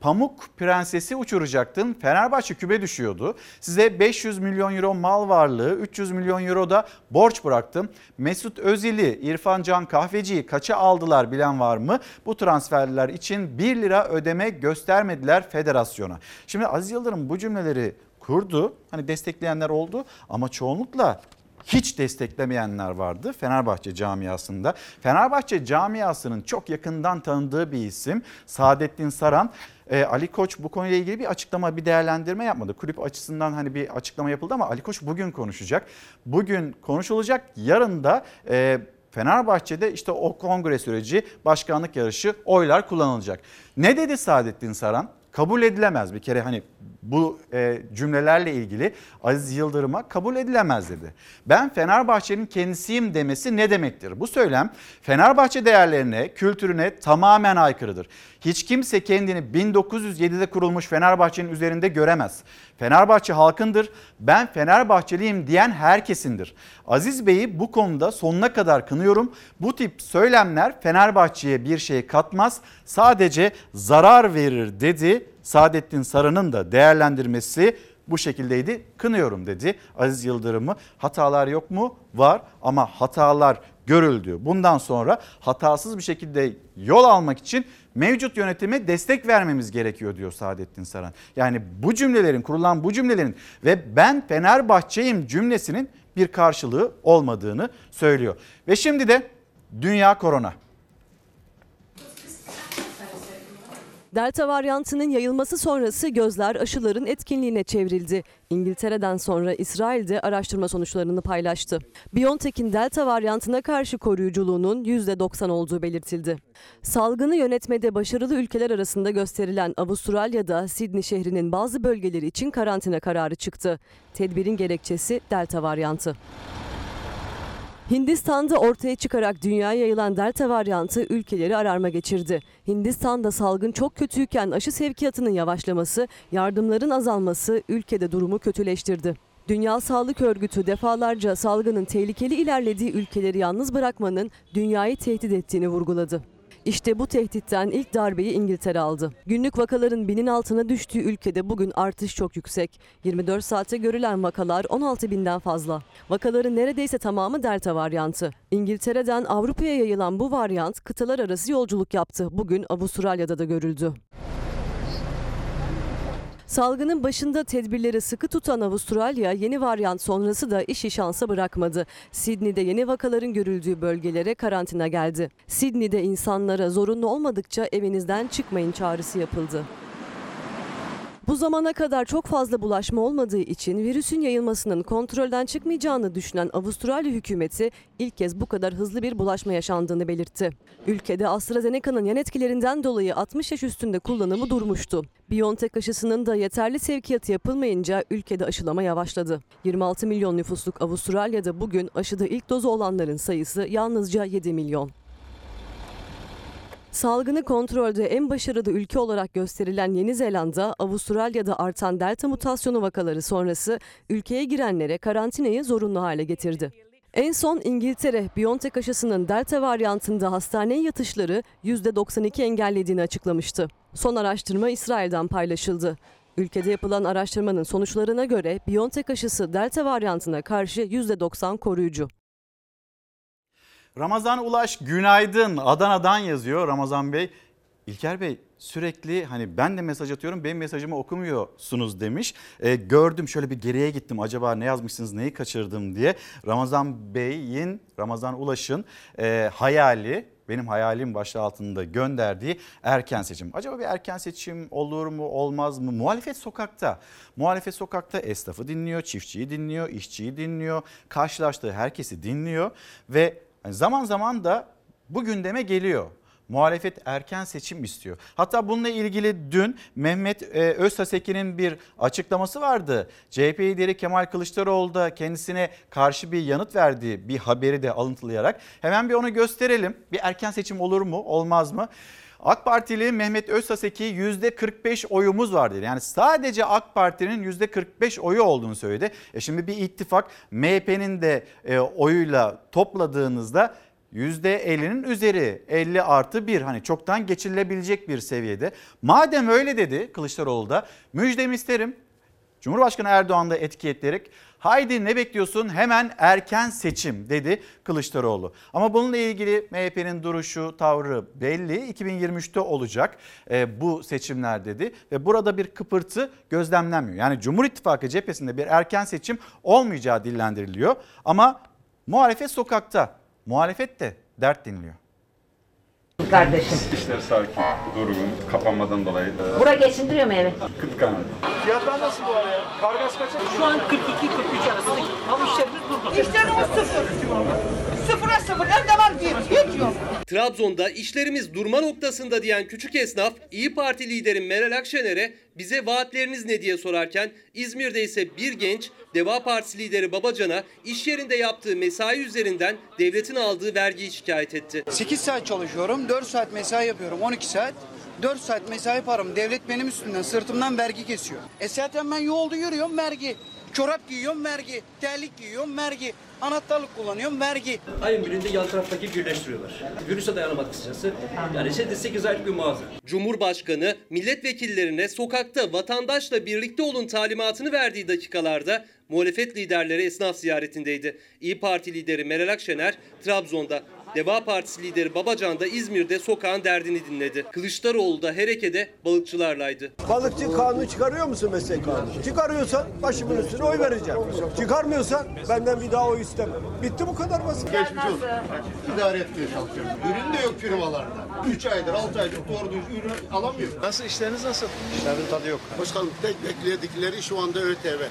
Pamuk Prensesi uçuracaktın. Fenerbahçe küme düşüyordu. Size 500 milyon euro mal varlığı, 300 milyon euro da borç bıraktım. Mesut Özil'i, İrfan Can Kahveci'yi kaça aldılar bilen var mı? Bu transferler için 1 lira ödeme göstermediler federasyona. Şimdi Aziz Yıldırım bu cümleleri kurdu. Hani destekleyenler oldu ama çoğunlukla hiç desteklemeyenler vardı Fenerbahçe camiasında. Fenerbahçe camiasının çok yakından tanıdığı bir isim Saadettin Saran. Ee, Ali Koç bu konuyla ilgili bir açıklama, bir değerlendirme yapmadı. Kulüp açısından hani bir açıklama yapıldı ama Ali Koç bugün konuşacak. Bugün konuşulacak. Yarın da e, Fenerbahçe'de işte o kongre süreci, başkanlık yarışı, oylar kullanılacak. Ne dedi Saadettin Saran? Kabul edilemez bir kere hani bu e, cümlelerle ilgili Aziz Yıldırım'a kabul edilemez dedi. Ben Fenerbahçe'nin kendisiyim demesi ne demektir? Bu söylem Fenerbahçe değerlerine, kültürüne tamamen aykırıdır. Hiç kimse kendini 1907'de kurulmuş Fenerbahçe'nin üzerinde göremez. Fenerbahçe halkındır, ben Fenerbahçeliyim diyen herkesindir. Aziz Bey'i bu konuda sonuna kadar kınıyorum. Bu tip söylemler Fenerbahçe'ye bir şey katmaz, sadece zarar verir dedi. Saadettin Saran'ın da değerlendirmesi bu şekildeydi. Kınıyorum dedi Aziz Yıldırım'ı. Hatalar yok mu? Var ama hatalar görüldü. Bundan sonra hatasız bir şekilde yol almak için mevcut yönetime destek vermemiz gerekiyor diyor Saadettin Saran. Yani bu cümlelerin kurulan bu cümlelerin ve ben Fenerbahçe'yim cümlesinin bir karşılığı olmadığını söylüyor. Ve şimdi de dünya korona. Delta varyantının yayılması sonrası gözler aşıların etkinliğine çevrildi. İngiltere'den sonra İsrail'de araştırma sonuçlarını paylaştı. BioNTech'in Delta varyantına karşı koruyuculuğunun %90 olduğu belirtildi. Salgını yönetmede başarılı ülkeler arasında gösterilen Avustralya'da Sydney şehrinin bazı bölgeleri için karantina kararı çıktı. Tedbirin gerekçesi Delta varyantı. Hindistan'da ortaya çıkarak dünyaya yayılan delta varyantı ülkeleri ararma geçirdi. Hindistan'da salgın çok kötüyken aşı sevkiyatının yavaşlaması, yardımların azalması ülkede durumu kötüleştirdi. Dünya Sağlık Örgütü defalarca salgının tehlikeli ilerlediği ülkeleri yalnız bırakmanın dünyayı tehdit ettiğini vurguladı. İşte bu tehditten ilk darbeyi İngiltere aldı. Günlük vakaların binin altına düştüğü ülkede bugün artış çok yüksek. 24 saate görülen vakalar 16 binden fazla. Vakaların neredeyse tamamı delta varyantı. İngiltere'den Avrupa'ya yayılan bu varyant kıtalar arası yolculuk yaptı. Bugün Avustralya'da da görüldü. Salgının başında tedbirleri sıkı tutan Avustralya yeni varyant sonrası da işi şansa bırakmadı. Sydney'de yeni vakaların görüldüğü bölgelere karantina geldi. Sydney'de insanlara zorunlu olmadıkça evinizden çıkmayın çağrısı yapıldı. Bu zamana kadar çok fazla bulaşma olmadığı için virüsün yayılmasının kontrolden çıkmayacağını düşünen Avustralya hükümeti ilk kez bu kadar hızlı bir bulaşma yaşandığını belirtti. Ülkede AstraZeneca'nın yan etkilerinden dolayı 60 yaş üstünde kullanımı durmuştu. BioNTech aşısının da yeterli sevkiyatı yapılmayınca ülkede aşılama yavaşladı. 26 milyon nüfusluk Avustralya'da bugün aşıda ilk dozu olanların sayısı yalnızca 7 milyon. Salgını kontrolde en başarılı ülke olarak gösterilen Yeni Zelanda, Avustralya'da artan delta mutasyonu vakaları sonrası ülkeye girenlere karantinayı zorunlu hale getirdi. En son İngiltere, BioNTech aşısının delta varyantında hastaneye yatışları %92 engellediğini açıklamıştı. Son araştırma İsrail'den paylaşıldı. Ülkede yapılan araştırmanın sonuçlarına göre BioNTech aşısı delta varyantına karşı %90 koruyucu. Ramazan Ulaş günaydın Adana'dan yazıyor Ramazan Bey. İlker Bey sürekli hani ben de mesaj atıyorum benim mesajımı okumuyorsunuz demiş. E, gördüm şöyle bir geriye gittim acaba ne yazmışsınız neyi kaçırdım diye. Ramazan Bey'in Ramazan Ulaş'ın e, hayali benim hayalim başlığı altında gönderdiği erken seçim. Acaba bir erken seçim olur mu olmaz mı? Muhalefet sokakta. Muhalefet sokakta esnafı dinliyor, çiftçiyi dinliyor, işçiyi dinliyor. Karşılaştığı herkesi dinliyor ve zaman zaman da bu gündeme geliyor. Muhalefet erken seçim istiyor. Hatta bununla ilgili dün Mehmet e, Öztasekin'in bir açıklaması vardı. CHP lideri Kemal Kılıçdaroğlu da kendisine karşı bir yanıt verdiği bir haberi de alıntılayarak hemen bir onu gösterelim. Bir erken seçim olur mu olmaz mı? AK Partili Mehmet Öztaseki %45 oyumuz var dedi. Yani sadece AK Parti'nin %45 oyu olduğunu söyledi. E şimdi bir ittifak MHP'nin de e, oyuyla topladığınızda %50'nin üzeri 50 artı 1 hani çoktan geçilebilecek bir seviyede. Madem öyle dedi Kılıçdaroğlu da müjdemi isterim. Cumhurbaşkanı Erdoğan da etiketleyerek haydi ne bekliyorsun hemen erken seçim dedi Kılıçdaroğlu. Ama bununla ilgili MHP'nin duruşu tavrı belli 2023'te olacak e, bu seçimler dedi. Ve burada bir kıpırtı gözlemlenmiyor. Yani Cumhur İttifakı cephesinde bir erken seçim olmayacağı dillendiriliyor. Ama muhalefet sokakta muhalefet de dert dinliyor. Kardeşim. İşler sakin, durgun, kapanmadan dolayı. Bura geçindiriyor mu evi? Kıt. Fiyatlar nasıl bu araya? Kargas kaça? Şu an 42-43 arasında. Ama işlerimiz durdu. İşlerimiz sıfır. Sıfıra sıfırdan devam diye. Hiç yok. Trabzon'da işlerimiz durma noktasında diyen küçük esnaf İyi Parti lideri Meral Akşener'e bize vaatleriniz ne diye sorarken İzmir'de ise bir genç Deva Partisi lideri Babacan'a iş yerinde yaptığı mesai üzerinden devletin aldığı vergiyi şikayet etti. 8 saat çalışıyorum, 4 saat mesai yapıyorum, 12 saat. 4 saat mesai param devlet benim üstümden sırtımdan vergi kesiyor. E zaten ben yolda yürüyorum vergi. Çorap giyiyorum vergi. Terlik giyiyorum vergi. Anahtarlık kullanıyorum vergi. Ayın birinde yan taraftaki birleştiriyorlar. Virüse dayanamadık kısacası. Yani 8 aylık bir mağaza. Cumhurbaşkanı milletvekillerine sokakta vatandaşla birlikte olun talimatını verdiği dakikalarda muhalefet liderleri esnaf ziyaretindeydi. İyi Parti lideri Meral Akşener Trabzon'da, Deva Partisi lideri Babacan da İzmir'de sokağın derdini dinledi. Kılıçdaroğlu da Hereke'de balıkçılarlaydı. Balıkçı kanunu çıkarıyor musun meslek kanunu? Çıkarıyorsan başımın üstüne oy vereceğim. Çıkarmıyorsan benden bir daha oy istemem. Bitti bu kadar basit. Geçmiş olsun. İdare etmeye çalışıyorum. Ürün de yok firmalarda. 3 aydır 6 aydır doğru düzgün ürün alamıyor. Nasıl işleriniz nasıl? İşlerin tadı yok. Başkanım tek bekledikleri şu anda ÖTV.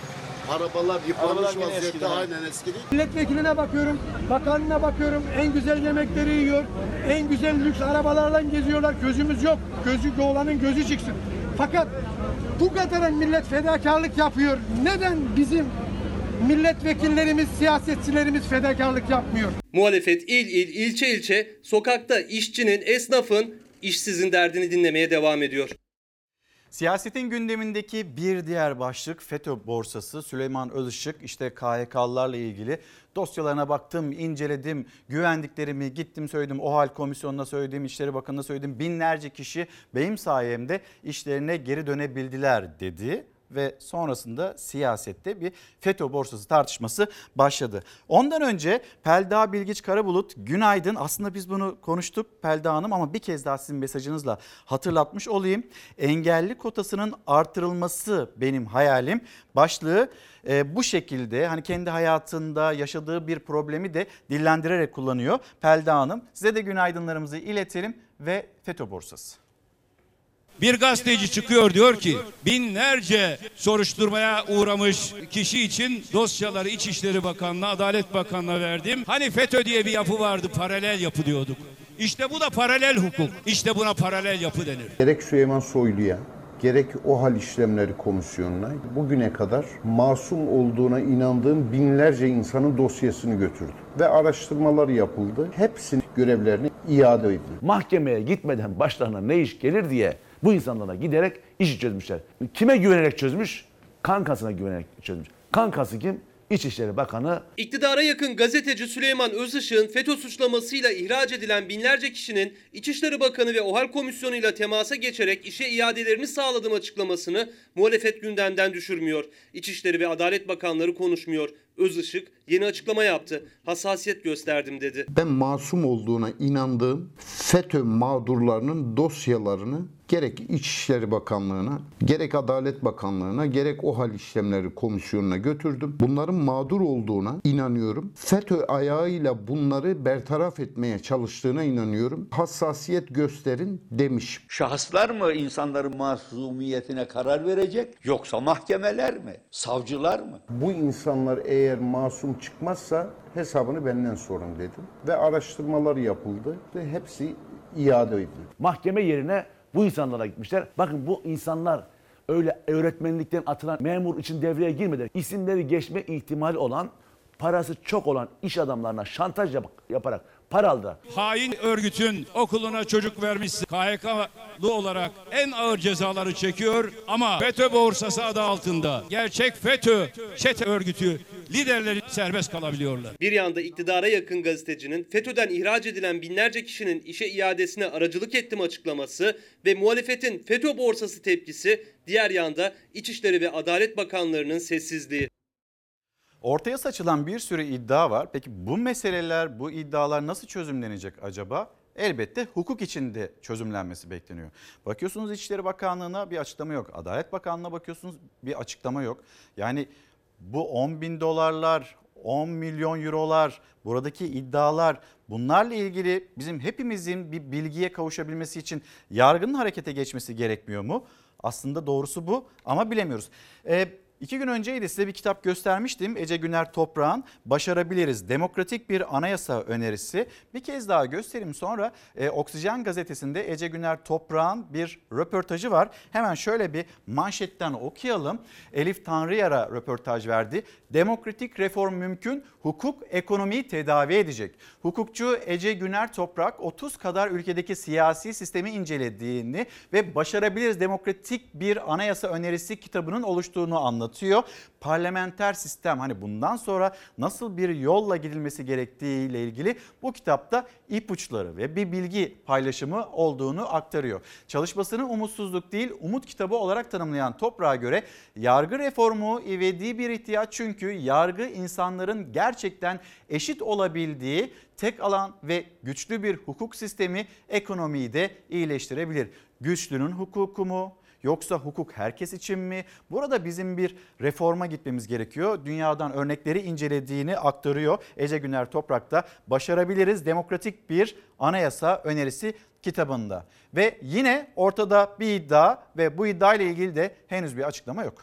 Arabalar yıpranmış vaziyette aynen eski değil. Milletvekiline bakıyorum, bakanına bakıyorum. En güzel yemekleri yiyor. En güzel lüks arabalarla geziyorlar. Gözümüz yok. Gözü olanın gözü çıksın. Fakat bu kadar millet fedakarlık yapıyor. Neden bizim milletvekillerimiz, siyasetçilerimiz fedakarlık yapmıyor? Muhalefet il il, ilçe ilçe sokakta işçinin, esnafın, işsizin derdini dinlemeye devam ediyor. Siyasetin gündemindeki bir diğer başlık FETÖ borsası. Süleyman Özışık işte KHK'lılarla ilgili dosyalarına baktım, inceledim, güvendiklerimi gittim söyledim, OHAL komisyonuna söyledim, İçişleri Bakanı'na söyledim. Binlerce kişi benim sayemde işlerine geri dönebildiler dedi ve sonrasında siyasette bir FETÖ borsası tartışması başladı. Ondan önce Pelda Bilgiç Karabulut günaydın aslında biz bunu konuştuk Pelda Hanım ama bir kez daha sizin mesajınızla hatırlatmış olayım. Engelli kotasının artırılması benim hayalim başlığı e, bu şekilde hani kendi hayatında yaşadığı bir problemi de dillendirerek kullanıyor Pelda Hanım. Size de günaydınlarımızı iletelim ve FETÖ borsası. Bir gazeteci çıkıyor diyor ki binlerce soruşturmaya uğramış kişi için dosyaları İçişleri Bakanlığı, Adalet Bakanlığı'na verdim. Hani FETÖ diye bir yapı vardı paralel yapı diyorduk. İşte bu da paralel hukuk. İşte buna paralel yapı denir. Gerek Süleyman Soylu'ya gerek OHAL işlemleri komisyonuna bugüne kadar masum olduğuna inandığım binlerce insanın dosyasını götürdü. Ve araştırmalar yapıldı. Hepsinin görevlerini iade edildi. Mahkemeye gitmeden başlarına ne iş gelir diye bu insanlara giderek işi çözmüşler. Kime güvenerek çözmüş? Kankasına güvenerek çözmüş. Kankası kim? İçişleri Bakanı İktidara yakın gazeteci Süleyman Özışık'ın FETÖ suçlamasıyla ihraç edilen binlerce kişinin İçişleri Bakanı ve OHAL Komisyonu'yla temasa geçerek işe iadelerini sağladığım açıklamasını muhalefet gündemden düşürmüyor. İçişleri ve Adalet Bakanları konuşmuyor. Özışık yeni açıklama yaptı. Hassasiyet gösterdim dedi. Ben masum olduğuna inandığım FETÖ mağdurlarının dosyalarını gerek İçişleri Bakanlığı'na, gerek Adalet Bakanlığı'na, gerek OHAL işlemleri komisyonuna götürdüm. Bunların mağdur olduğuna inanıyorum. FETÖ ayağıyla bunları bertaraf etmeye çalıştığına inanıyorum. Hassasiyet gösterin demiş. Şahıslar mı insanların masumiyetine karar verecek yoksa mahkemeler mi? Savcılar mı? Bu insanlar eğer masum çıkmazsa hesabını benden sorun dedim. Ve araştırmalar yapıldı ve hepsi iade edilir. Mahkeme yerine bu insanlara gitmişler. Bakın bu insanlar öyle öğretmenlikten atılan memur için devreye girmeden isimleri geçme ihtimali olan parası çok olan iş adamlarına şantaj yap- yaparak para aldılar. Hain örgütün okuluna çocuk vermişsin. KHK'lı olarak en ağır cezaları çekiyor ama FETÖ borsası adı altında gerçek FETÖ çete örgütü liderleri serbest kalabiliyorlar. Bir yanda iktidara yakın gazetecinin FETÖ'den ihraç edilen binlerce kişinin işe iadesine aracılık ettim açıklaması ve muhalefetin FETÖ borsası tepkisi, diğer yanda İçişleri ve Adalet Bakanlarının sessizliği. Ortaya saçılan bir sürü iddia var. Peki bu meseleler, bu iddialar nasıl çözümlenecek acaba? Elbette hukuk içinde çözümlenmesi bekleniyor. Bakıyorsunuz İçişleri Bakanlığı'na bir açıklama yok. Adalet Bakanlığı'na bakıyorsunuz bir açıklama yok. Yani bu 10 bin dolarlar, 10 milyon eurolar, buradaki iddialar bunlarla ilgili bizim hepimizin bir bilgiye kavuşabilmesi için yargının harekete geçmesi gerekmiyor mu? Aslında doğrusu bu ama bilemiyoruz. Ee, İki gün önceydi size bir kitap göstermiştim. Ece Güner Toprağ'ın Başarabiliriz Demokratik Bir Anayasa Önerisi. Bir kez daha göstereyim sonra e, Oksijen gazetesinde Ece Güner Toprağ'ın bir röportajı var. Hemen şöyle bir manşetten okuyalım. Elif Tanrıyar'a röportaj verdi. Demokratik reform mümkün, hukuk ekonomiyi tedavi edecek. Hukukçu Ece Güner Toprak 30 kadar ülkedeki siyasi sistemi incelediğini ve Başarabiliriz Demokratik Bir Anayasa Önerisi kitabının oluştuğunu anlatıyor. Parlamenter sistem hani bundan sonra nasıl bir yolla gidilmesi gerektiği ile ilgili bu kitapta ipuçları ve bir bilgi paylaşımı olduğunu aktarıyor. Çalışmasını umutsuzluk değil umut kitabı olarak tanımlayan Toprak'a göre yargı reformu ivedi bir ihtiyaç çünkü yargı insanların gerçekten eşit olabildiği tek alan ve güçlü bir hukuk sistemi ekonomiyi de iyileştirebilir. Güçlünün hukuku mu? Yoksa hukuk herkes için mi? Burada bizim bir reforma gitmemiz gerekiyor. Dünyadan örnekleri incelediğini aktarıyor. Ece Güner Toprak'ta başarabiliriz demokratik bir anayasa önerisi kitabında. Ve yine ortada bir iddia ve bu iddia ile ilgili de henüz bir açıklama yok.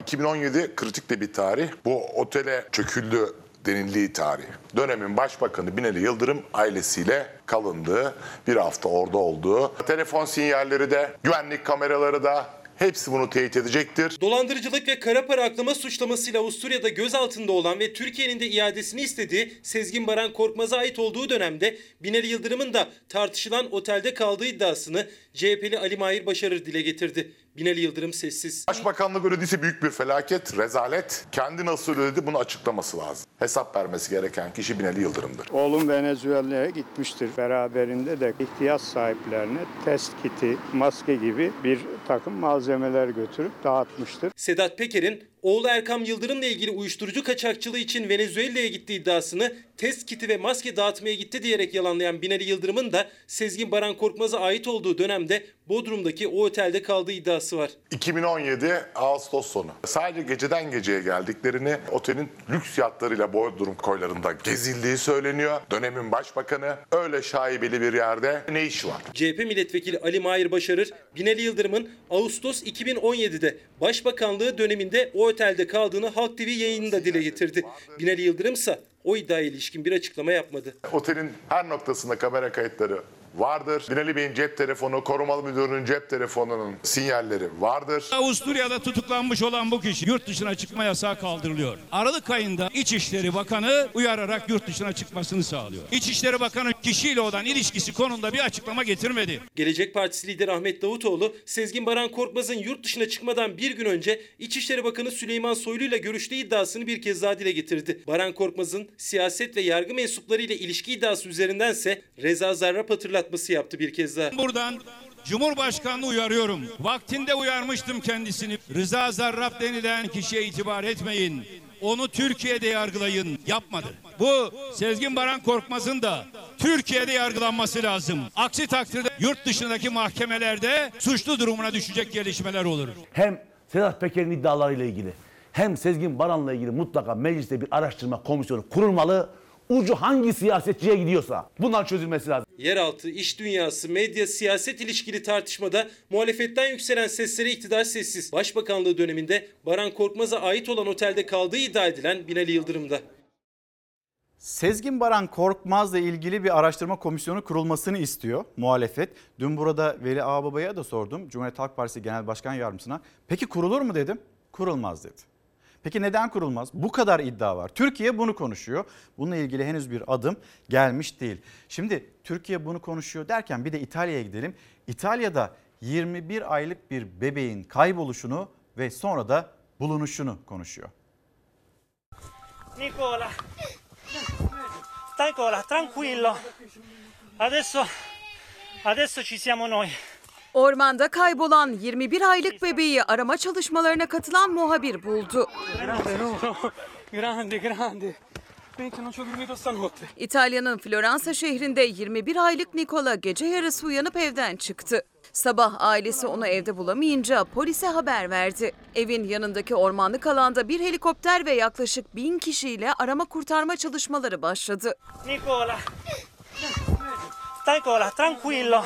2017 kritik de bir tarih. Bu otele çöküldü denildiği tarih. Dönemin başbakanı Binali Yıldırım ailesiyle kalındığı, bir hafta orada olduğu, telefon sinyalleri de, güvenlik kameraları da hepsi bunu teyit edecektir. Dolandırıcılık ve kara para aklama suçlamasıyla Avusturya'da gözaltında olan ve Türkiye'nin de iadesini istediği Sezgin Baran Korkmaz'a ait olduğu dönemde Binali Yıldırım'ın da tartışılan otelde kaldığı iddiasını CHP'li Ali Mahir Başarır dile getirdi. Binali Yıldırım sessiz. Başbakanlık ödediyse büyük bir felaket, rezalet. Kendi nasıl ödedi bunu açıklaması lazım. Hesap vermesi gereken kişi Binali Yıldırım'dır. Oğlum Venezuela'ya gitmiştir. Beraberinde de ihtiyaç sahiplerine test kiti, maske gibi bir takım malzemeler götürüp dağıtmıştır. Sedat Peker'in oğlu Erkam Yıldırım'la ilgili uyuşturucu kaçakçılığı için Venezuela'ya gittiği iddiasını test kiti ve maske dağıtmaya gitti diyerek yalanlayan Binali Yıldırım'ın da Sezgin Baran Korkmaz'a ait olduğu dönemde Bodrum'daki o otelde kaldığı iddiası var. 2017 Ağustos sonu. Sadece geceden geceye geldiklerini otelin lüks yatlarıyla Bodrum koylarında gezildiği söyleniyor. Dönemin başbakanı öyle şaibeli bir yerde ne iş var? CHP milletvekili Ali Mahir Başarır, Binali Yıldırım'ın Ağustos 2017'de Başbakanlığı döneminde o otelde kaldığını Halk TV yayınında dile getirdi. Binali Yıldırım ise o iddiaya ilişkin bir açıklama yapmadı. Otelin her noktasında kamera kayıtları vardır. Binali Bey'in cep telefonu, korumalı müdürünün cep telefonunun sinyalleri vardır. Avusturya'da tutuklanmış olan bu kişi yurt dışına çıkma yasağı kaldırılıyor. Aralık ayında İçişleri Bakanı uyararak yurt dışına çıkmasını sağlıyor. İçişleri Bakanı kişiyle olan ilişkisi konusunda bir açıklama getirmedi. Gelecek Partisi lideri Ahmet Davutoğlu, Sezgin Baran Korkmaz'ın yurt dışına çıkmadan bir gün önce İçişleri Bakanı Süleyman Soylu ile görüştüğü iddiasını bir kez daha dile getirdi. Baran Korkmaz'ın siyaset ve yargı mensupları ile ilişki iddiası üzerindense Reza Zarrab hatırlatması yaptı bir kez daha. Buradan Cumhurbaşkanı uyarıyorum. Vaktinde uyarmıştım kendisini. Rıza Zarrab denilen kişiye itibar etmeyin. Onu Türkiye'de yargılayın. Yapmadı. Bu Sezgin Baran Korkmaz'ın da Türkiye'de yargılanması lazım. Aksi takdirde yurt dışındaki mahkemelerde suçlu durumuna düşecek gelişmeler olur. Hem Sedat Peker'in iddialarıyla ilgili hem Sezgin Baran'la ilgili mutlaka mecliste bir araştırma komisyonu kurulmalı. Ucu hangi siyasetçiye gidiyorsa bunlar çözülmesi lazım. Yeraltı, iş dünyası, medya, siyaset ilişkili tartışmada muhalefetten yükselen seslere iktidar sessiz. Başbakanlığı döneminde Baran Korkmaz'a ait olan otelde kaldığı iddia edilen Binali Yıldırım'da. Sezgin Baran Korkmaz'la ilgili bir araştırma komisyonu kurulmasını istiyor muhalefet. Dün burada Veli Ağbaba'ya da sordum. Cumhuriyet Halk Partisi Genel Başkan Yardımcısına. Peki kurulur mu dedim. Kurulmaz dedi. Peki neden kurulmaz? Bu kadar iddia var. Türkiye bunu konuşuyor. Bununla ilgili henüz bir adım gelmiş değil. Şimdi Türkiye bunu konuşuyor derken bir de İtalya'ya gidelim. İtalya'da 21 aylık bir bebeğin kayboluşunu ve sonra da bulunuşunu konuşuyor. Nicola, Nicola, tranquillo. Adesso, adesso ci siamo noi. Ormanda kaybolan 21 aylık bebeği arama çalışmalarına katılan muhabir buldu. İtalya'nın Floransa şehrinde 21 aylık Nicola gece yarısı uyanıp evden çıktı. Sabah ailesi onu evde bulamayınca polise haber verdi. Evin yanındaki ormanlık alanda bir helikopter ve yaklaşık bin kişiyle arama kurtarma çalışmaları başladı. Nicola, stai Nicola, tranquillo.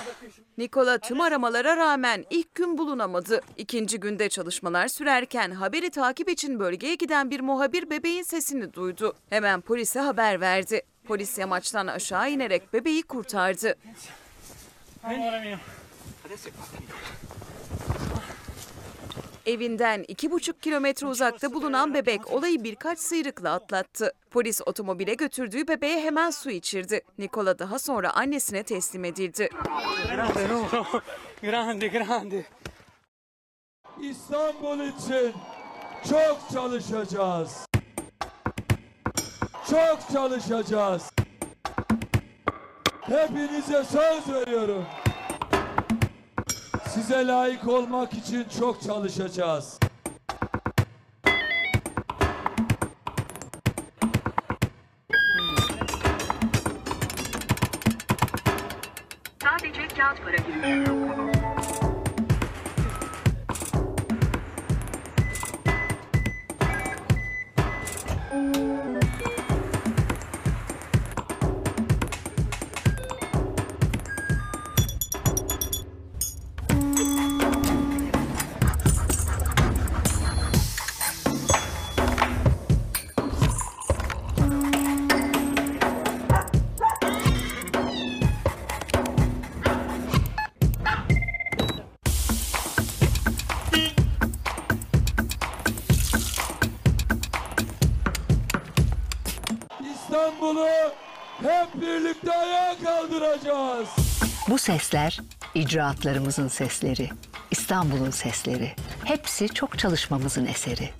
Nikola tüm aramalara rağmen ilk gün bulunamadı. İkinci günde çalışmalar sürerken haberi takip için bölgeye giden bir muhabir bebeğin sesini duydu. Hemen polise haber verdi. Polis yamaçtan aşağı inerek bebeği kurtardı. Evinden iki buçuk kilometre uzakta bulunan bebek olayı birkaç sıyrıkla atlattı. Polis otomobile götürdüğü bebeğe hemen su içirdi. Nikola daha sonra annesine teslim edildi. Grande, grande. İstanbul için çok çalışacağız. Çok çalışacağız. Hepinize söz veriyorum. Size layık olmak için çok çalışacağız. Sadece kağıt para gibi. Sesler icraatlarımızın sesleri, İstanbul'un sesleri. Hepsi çok çalışmamızın eseri.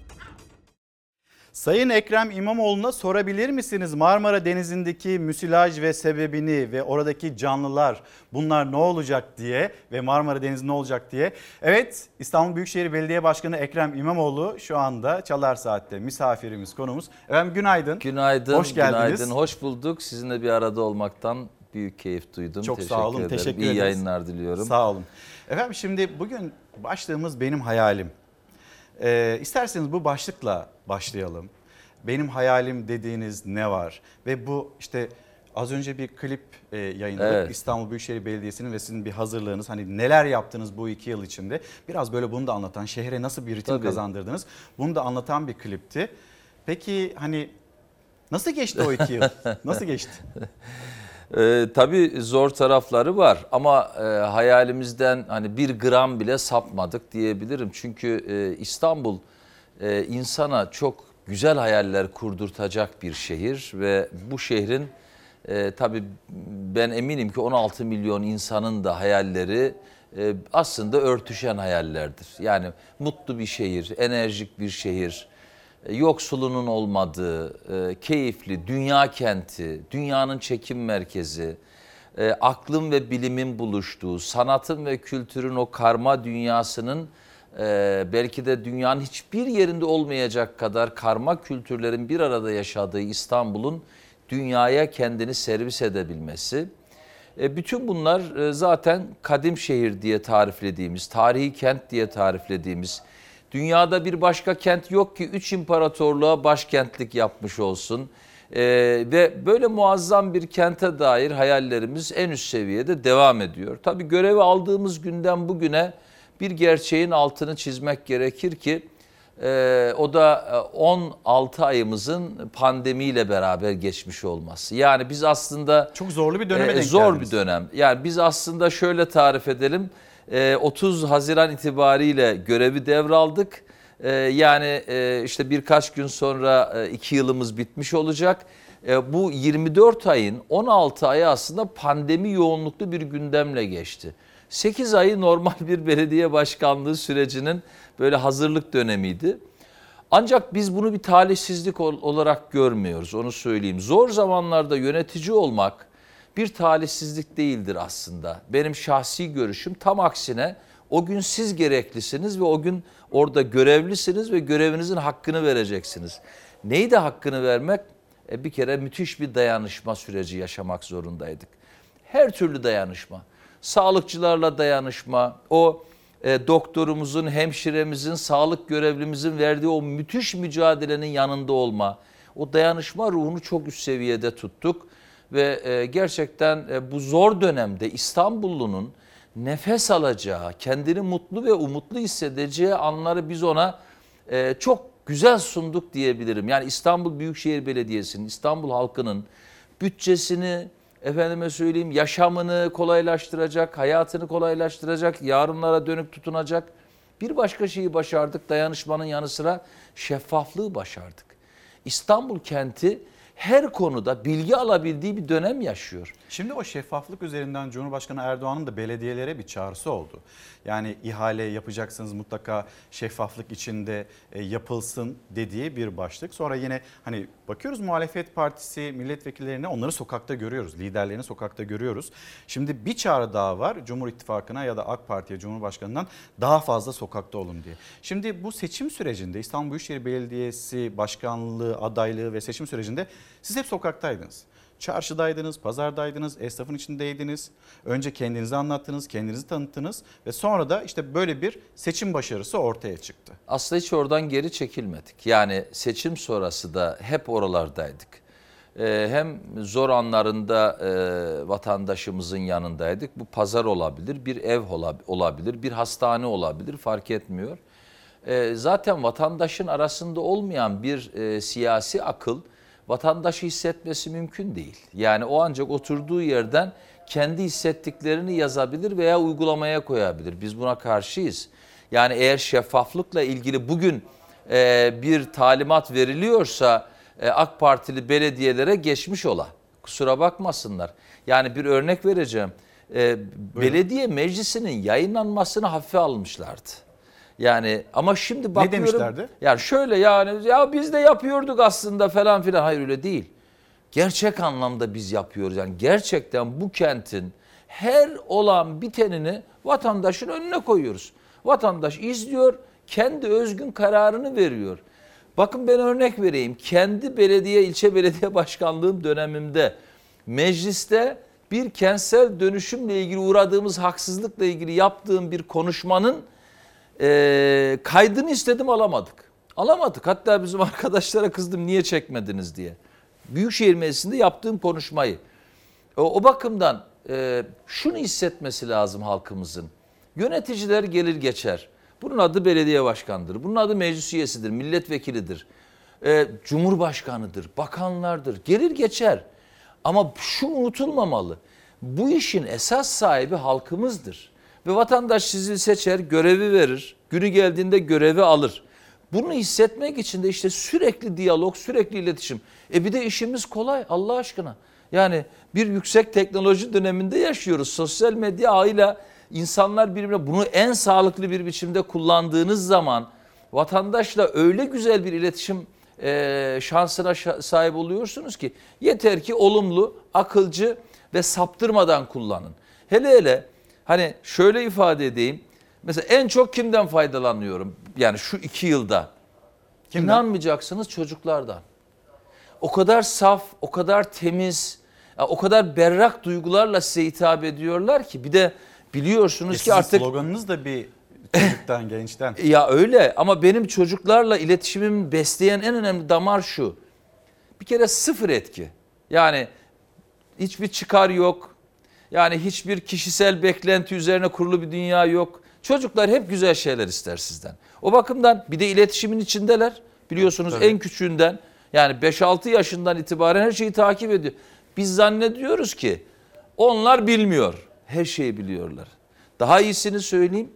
Sayın Ekrem İmamoğlu'na sorabilir misiniz Marmara Denizi'ndeki müsilaj ve sebebini ve oradaki canlılar bunlar ne olacak diye ve Marmara Denizi ne olacak diye. Evet İstanbul Büyükşehir Belediye Başkanı Ekrem İmamoğlu şu anda Çalar Saat'te misafirimiz konumuz. Efendim günaydın. Günaydın. Hoş geldiniz. Günaydın. Hoş bulduk. Sizinle bir arada olmaktan büyük keyif duydum. Çok teşekkür sağ olun. ederim. Teşekkür İyi ederiz. yayınlar diliyorum. Sağ olun. Efendim şimdi bugün başlığımız benim hayalim. Ee, isterseniz bu başlıkla başlayalım. Benim hayalim dediğiniz ne var? Ve bu işte az önce bir klip e, yayınladık. Evet. İstanbul Büyükşehir Belediyesi'nin ve sizin bir hazırlığınız. Hani neler yaptınız bu iki yıl içinde? Biraz böyle bunu da anlatan, şehre nasıl bir ritim Tabii. kazandırdınız? Bunu da anlatan bir klipti. Peki hani nasıl geçti o iki yıl? Nasıl geçti? Ee, tabii zor tarafları var ama e, hayalimizden hani bir gram bile sapmadık diyebilirim. Çünkü e, İstanbul e, insana çok güzel hayaller kurdurtacak bir şehir ve bu şehrin e, tabii ben eminim ki 16 milyon insanın da hayalleri e, aslında örtüşen hayallerdir. Yani mutlu bir şehir, enerjik bir şehir, e, yoksulunun olmadığı, e, keyifli, dünya kenti, dünyanın çekim merkezi, e, aklın ve bilimin buluştuğu, sanatın ve kültürün o karma dünyasının e, belki de dünyanın hiçbir yerinde olmayacak kadar karma kültürlerin bir arada yaşadığı İstanbul'un dünyaya kendini servis edebilmesi. E, bütün bunlar e, zaten kadim şehir diye tariflediğimiz, tarihi kent diye tariflediğimiz, dünyada bir başka kent yok ki üç imparatorluğa başkentlik yapmış olsun. E, ve böyle muazzam bir kente dair hayallerimiz en üst seviyede devam ediyor. Tabii görevi aldığımız günden bugüne bir gerçeğin altını çizmek gerekir ki Ee, o da e, 16 ayımızın pandemiyle beraber geçmiş olması. Yani biz aslında çok zorlu bir döneme e, denk zor geldiniz. bir dönem. Yani biz aslında şöyle tarif edelim. E, 30 Haziran itibariyle görevi devraldık. E, yani e, işte birkaç gün sonra 2 yılımız bitmiş olacak. E, bu 24 ayın 16 ayı aslında pandemi yoğunluklu bir gündemle geçti. 8 ayı normal bir belediye başkanlığı sürecinin böyle hazırlık dönemiydi. Ancak biz bunu bir talihsizlik ol- olarak görmüyoruz onu söyleyeyim. Zor zamanlarda yönetici olmak bir talihsizlik değildir aslında. Benim şahsi görüşüm tam aksine o gün siz gereklisiniz ve o gün orada görevlisiniz ve görevinizin hakkını vereceksiniz. Neydi hakkını vermek? E bir kere müthiş bir dayanışma süreci yaşamak zorundaydık. Her türlü dayanışma. Sağlıkçılarla dayanışma, o e, doktorumuzun, hemşiremizin, sağlık görevlimizin verdiği o müthiş mücadelenin yanında olma, o dayanışma ruhunu çok üst seviyede tuttuk ve e, gerçekten e, bu zor dönemde İstanbullunun nefes alacağı, kendini mutlu ve umutlu hissedeceği anları biz ona e, çok güzel sunduk diyebilirim. Yani İstanbul Büyükşehir Belediyesi'nin, İstanbul halkının bütçesini, efendime söyleyeyim yaşamını kolaylaştıracak, hayatını kolaylaştıracak, yarınlara dönük tutunacak bir başka şeyi başardık. Dayanışmanın yanı sıra şeffaflığı başardık. İstanbul kenti her konuda bilgi alabildiği bir dönem yaşıyor. Şimdi o şeffaflık üzerinden Cumhurbaşkanı Erdoğan'ın da belediyelere bir çağrısı oldu. Yani ihale yapacaksınız mutlaka şeffaflık içinde e, yapılsın dediği bir başlık. Sonra yine hani bakıyoruz muhalefet partisi milletvekillerini onları sokakta görüyoruz. Liderlerini sokakta görüyoruz. Şimdi bir çağrı daha var Cumhur İttifakı'na ya da AK Parti'ye Cumhurbaşkanı'ndan daha fazla sokakta olun diye. Şimdi bu seçim sürecinde İstanbul Büyükşehir Belediyesi başkanlığı adaylığı ve seçim sürecinde siz hep sokaktaydınız. Çarşıdaydınız, pazardaydınız, esnafın içindeydiniz. Önce kendinizi anlattınız, kendinizi tanıttınız ve sonra da işte böyle bir seçim başarısı ortaya çıktı. Aslında hiç oradan geri çekilmedik. Yani seçim sonrası da hep oralardaydık. Ee, hem zor anlarında e, vatandaşımızın yanındaydık. Bu pazar olabilir, bir ev ola- olabilir, bir hastane olabilir fark etmiyor. Ee, zaten vatandaşın arasında olmayan bir e, siyasi akıl vatandaşı hissetmesi mümkün değil. Yani o ancak oturduğu yerden kendi hissettiklerini yazabilir veya uygulamaya koyabilir. Biz buna karşıyız. Yani eğer şeffaflıkla ilgili bugün e, bir talimat veriliyorsa e, AK Partili belediyelere geçmiş ola. Kusura bakmasınlar. Yani bir örnek vereceğim. E, belediye meclisinin yayınlanmasını hafife almışlardı. Yani ama şimdi bakıyorum. demişlerdi? Yani şöyle yani ya biz de yapıyorduk aslında falan filan. Hayır öyle değil. Gerçek anlamda biz yapıyoruz. Yani gerçekten bu kentin her olan bitenini vatandaşın önüne koyuyoruz. Vatandaş izliyor, kendi özgün kararını veriyor. Bakın ben örnek vereyim. Kendi belediye, ilçe belediye başkanlığım dönemimde mecliste bir kentsel dönüşümle ilgili uğradığımız haksızlıkla ilgili yaptığım bir konuşmanın e, kaydını istedim alamadık. Alamadık. Hatta bizim arkadaşlara kızdım niye çekmediniz diye. Büyükşehir Meclisi'nde yaptığım konuşmayı. O, o bakımdan e, şunu hissetmesi lazım halkımızın. Yöneticiler gelir geçer. Bunun adı belediye başkanıdır. Bunun adı meclis üyesidir, milletvekilidir. E, cumhurbaşkanıdır, bakanlardır. Gelir geçer. Ama şu unutulmamalı. Bu işin esas sahibi halkımızdır. Ve vatandaş sizi seçer, görevi verir. Günü geldiğinde görevi alır. Bunu hissetmek için de işte sürekli diyalog, sürekli iletişim. E bir de işimiz kolay Allah aşkına. Yani bir yüksek teknoloji döneminde yaşıyoruz. Sosyal medya ağıyla insanlar birbirine bunu en sağlıklı bir biçimde kullandığınız zaman vatandaşla öyle güzel bir iletişim e, şansına şa- sahip oluyorsunuz ki yeter ki olumlu, akılcı ve saptırmadan kullanın. Hele hele hani şöyle ifade edeyim. Mesela en çok kimden faydalanıyorum? Yani şu iki yılda. İnanmayacaksınız çocuklardan. O kadar saf, o kadar temiz, o kadar berrak duygularla size hitap ediyorlar ki bir de biliyorsunuz E ki artık sloganınız da bir çocuktan, gençten. ya öyle ama benim çocuklarla iletişimimi besleyen en önemli damar şu. Bir kere sıfır etki. Yani hiçbir çıkar yok. Yani hiçbir kişisel beklenti üzerine kurulu bir dünya yok. Çocuklar hep güzel şeyler ister sizden. O bakımdan bir de iletişimin içindeler. Biliyorsunuz Tabii. en küçüğünden yani 5-6 yaşından itibaren her şeyi takip ediyor. Biz zannediyoruz ki onlar bilmiyor. Her şeyi biliyorlar. Daha iyisini söyleyeyim.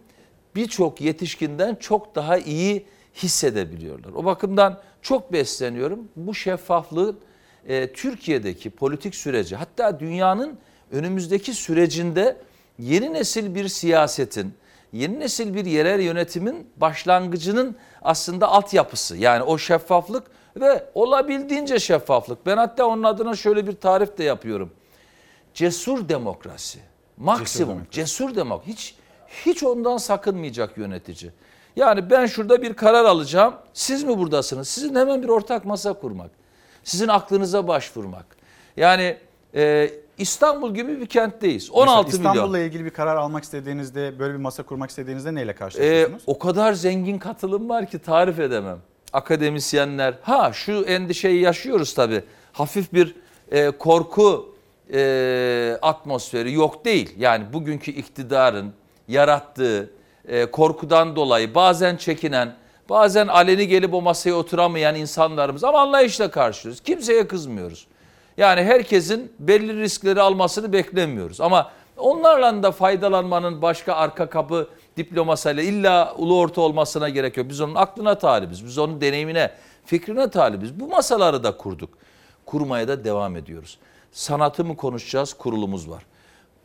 Birçok yetişkinden çok daha iyi hissedebiliyorlar. O bakımdan çok besleniyorum. Bu şeffaflığın e, Türkiye'deki politik süreci hatta dünyanın önümüzdeki sürecinde yeni nesil bir siyasetin, yeni nesil bir yerel yönetimin başlangıcının aslında altyapısı. Yani o şeffaflık ve olabildiğince şeffaflık. Ben hatta onun adına şöyle bir tarif de yapıyorum. Cesur demokrasi. Maksimum cesur demokrasi. Hiç hiç ondan sakınmayacak yönetici. Yani ben şurada bir karar alacağım. Siz mi buradasınız? Sizin hemen bir ortak masa kurmak. Sizin aklınıza başvurmak. Yani e, İstanbul gibi bir kentteyiz. 16 Mesela milyon. İstanbul'la ilgili bir karar almak istediğinizde, böyle bir masa kurmak istediğinizde neyle Ee, karşılaşıyorsunuz? o kadar zengin katılım var ki tarif edemem. Akademisyenler, ha şu endişeyi yaşıyoruz tabii. Hafif bir e, korku e, atmosferi yok değil. Yani bugünkü iktidarın yarattığı e, korkudan dolayı bazen çekinen, bazen aleni gelip o masaya oturamayan insanlarımız ama anlayışla karşılıyoruz. Kimseye kızmıyoruz. Yani herkesin belli riskleri almasını beklemiyoruz. Ama onlarla da faydalanmanın başka arka kapı diplomasıyla illa ulu orta olmasına gerek yok. Biz onun aklına talibiz. Biz onun deneyimine, fikrine talibiz. Bu masaları da kurduk. Kurmaya da devam ediyoruz. Sanatı mı konuşacağız? Kurulumuz var.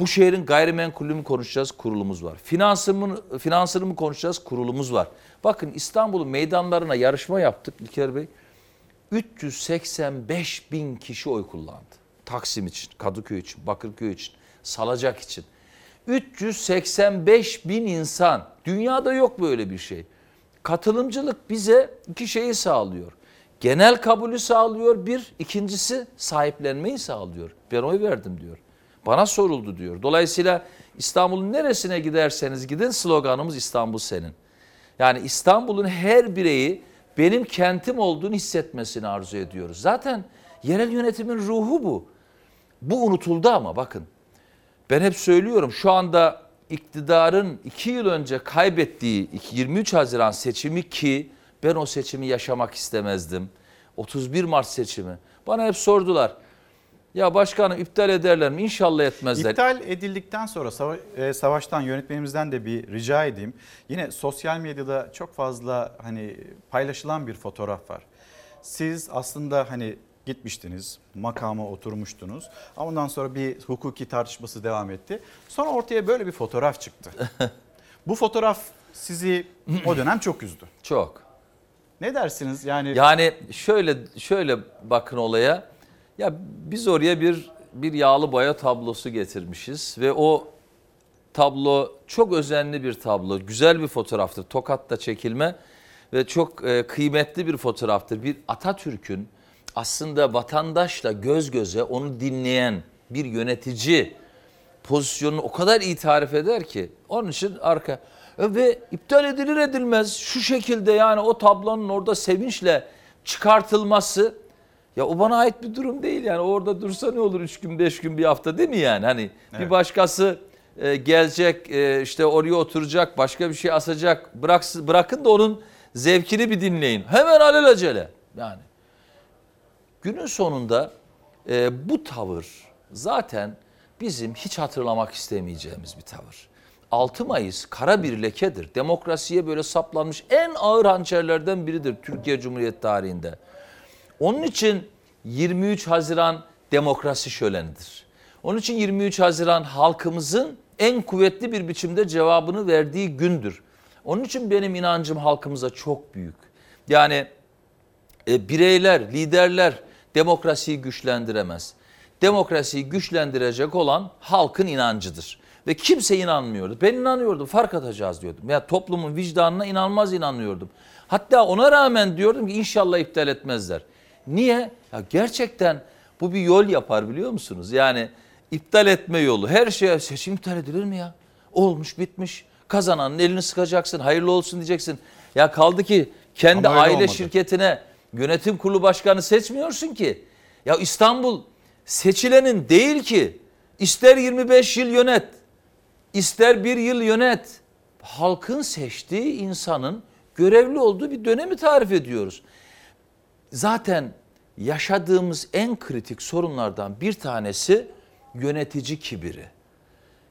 Bu şehrin gayrimenkulü mü konuşacağız? Kurulumuz var. Finansını, finansını mı konuşacağız? Kurulumuz var. Bakın İstanbul'un meydanlarına yarışma yaptık İlker Bey. 385 bin kişi oy kullandı. Taksim için, Kadıköy için, Bakırköy için, Salacak için. 385 bin insan. Dünyada yok böyle bir şey. Katılımcılık bize iki şeyi sağlıyor. Genel kabulü sağlıyor bir, ikincisi sahiplenmeyi sağlıyor. Ben oy verdim diyor. Bana soruldu diyor. Dolayısıyla İstanbul'un neresine giderseniz gidin sloganımız İstanbul senin. Yani İstanbul'un her bireyi benim kentim olduğunu hissetmesini arzu ediyoruz. Zaten yerel yönetimin ruhu bu. Bu unutuldu ama bakın. Ben hep söylüyorum şu anda iktidarın iki yıl önce kaybettiği 23 Haziran seçimi ki ben o seçimi yaşamak istemezdim. 31 Mart seçimi. Bana hep sordular. Ya başkanım iptal ederler mi? İnşallah etmezler. İptal edildikten sonra sava- e, savaştan yönetmenimizden de bir rica edeyim. Yine sosyal medyada çok fazla hani paylaşılan bir fotoğraf var. Siz aslında hani gitmiştiniz, makama oturmuştunuz. Ama ondan sonra bir hukuki tartışması devam etti. Sonra ortaya böyle bir fotoğraf çıktı. Bu fotoğraf sizi o dönem çok üzdü. Çok. Ne dersiniz? Yani Yani şöyle şöyle bakın olaya. Ya biz oraya bir bir yağlı boya tablosu getirmişiz ve o tablo çok özenli bir tablo. Güzel bir fotoğraftır. Tokat'ta çekilme ve çok e, kıymetli bir fotoğraftır. Bir Atatürk'ün aslında vatandaşla göz göze onu dinleyen bir yönetici pozisyonunu o kadar iyi tarif eder ki. Onun için arka E, ve iptal edilir edilmez şu şekilde yani o tablonun orada sevinçle çıkartılması ya o bana ait bir durum değil yani orada dursa ne olur 3 gün 5 gün bir hafta değil mi yani hani bir Evet. başkası e, gelecek e, işte oraya oturacak başka bir şey asacak bıraksın, bırakın da onun zevkini bir dinleyin hemen alelacele yani günün sonunda e, bu tavır zaten bizim hiç hatırlamak istemeyeceğimiz bir tavır. 6 Mayıs kara bir lekedir. Demokrasiye böyle saplanmış en ağır hançerlerden biridir Türkiye Cumhuriyeti tarihinde. Onun için 23 Haziran demokrasi şölenidir. Onun için 23 Haziran halkımızın en kuvvetli bir biçimde cevabını verdiği gündür. Onun için benim inancım halkımıza çok büyük. Yani e, bireyler, liderler demokrasiyi güçlendiremez. Demokrasiyi güçlendirecek olan halkın inancıdır. Ve kimse inanmıyordu. Ben inanıyordum, fark atacağız diyordum. Ya toplumun vicdanına inanmaz inanıyordum. Hatta ona rağmen diyordum ki inşallah iptal etmezler. Niye? Ya gerçekten bu bir yol yapar biliyor musunuz? Yani iptal etme yolu. Her şeye seçim iptal edilir mi ya? Olmuş bitmiş. Kazananın elini sıkacaksın, hayırlı olsun diyeceksin. Ya kaldı ki kendi aile olmadı. şirketine yönetim kurulu başkanı seçmiyorsun ki. Ya İstanbul seçilenin değil ki. İster 25 yıl yönet, ister bir yıl yönet. halkın seçtiği insanın görevli olduğu bir dönemi tarif ediyoruz. Zaten yaşadığımız en kritik sorunlardan bir tanesi yönetici kibiri.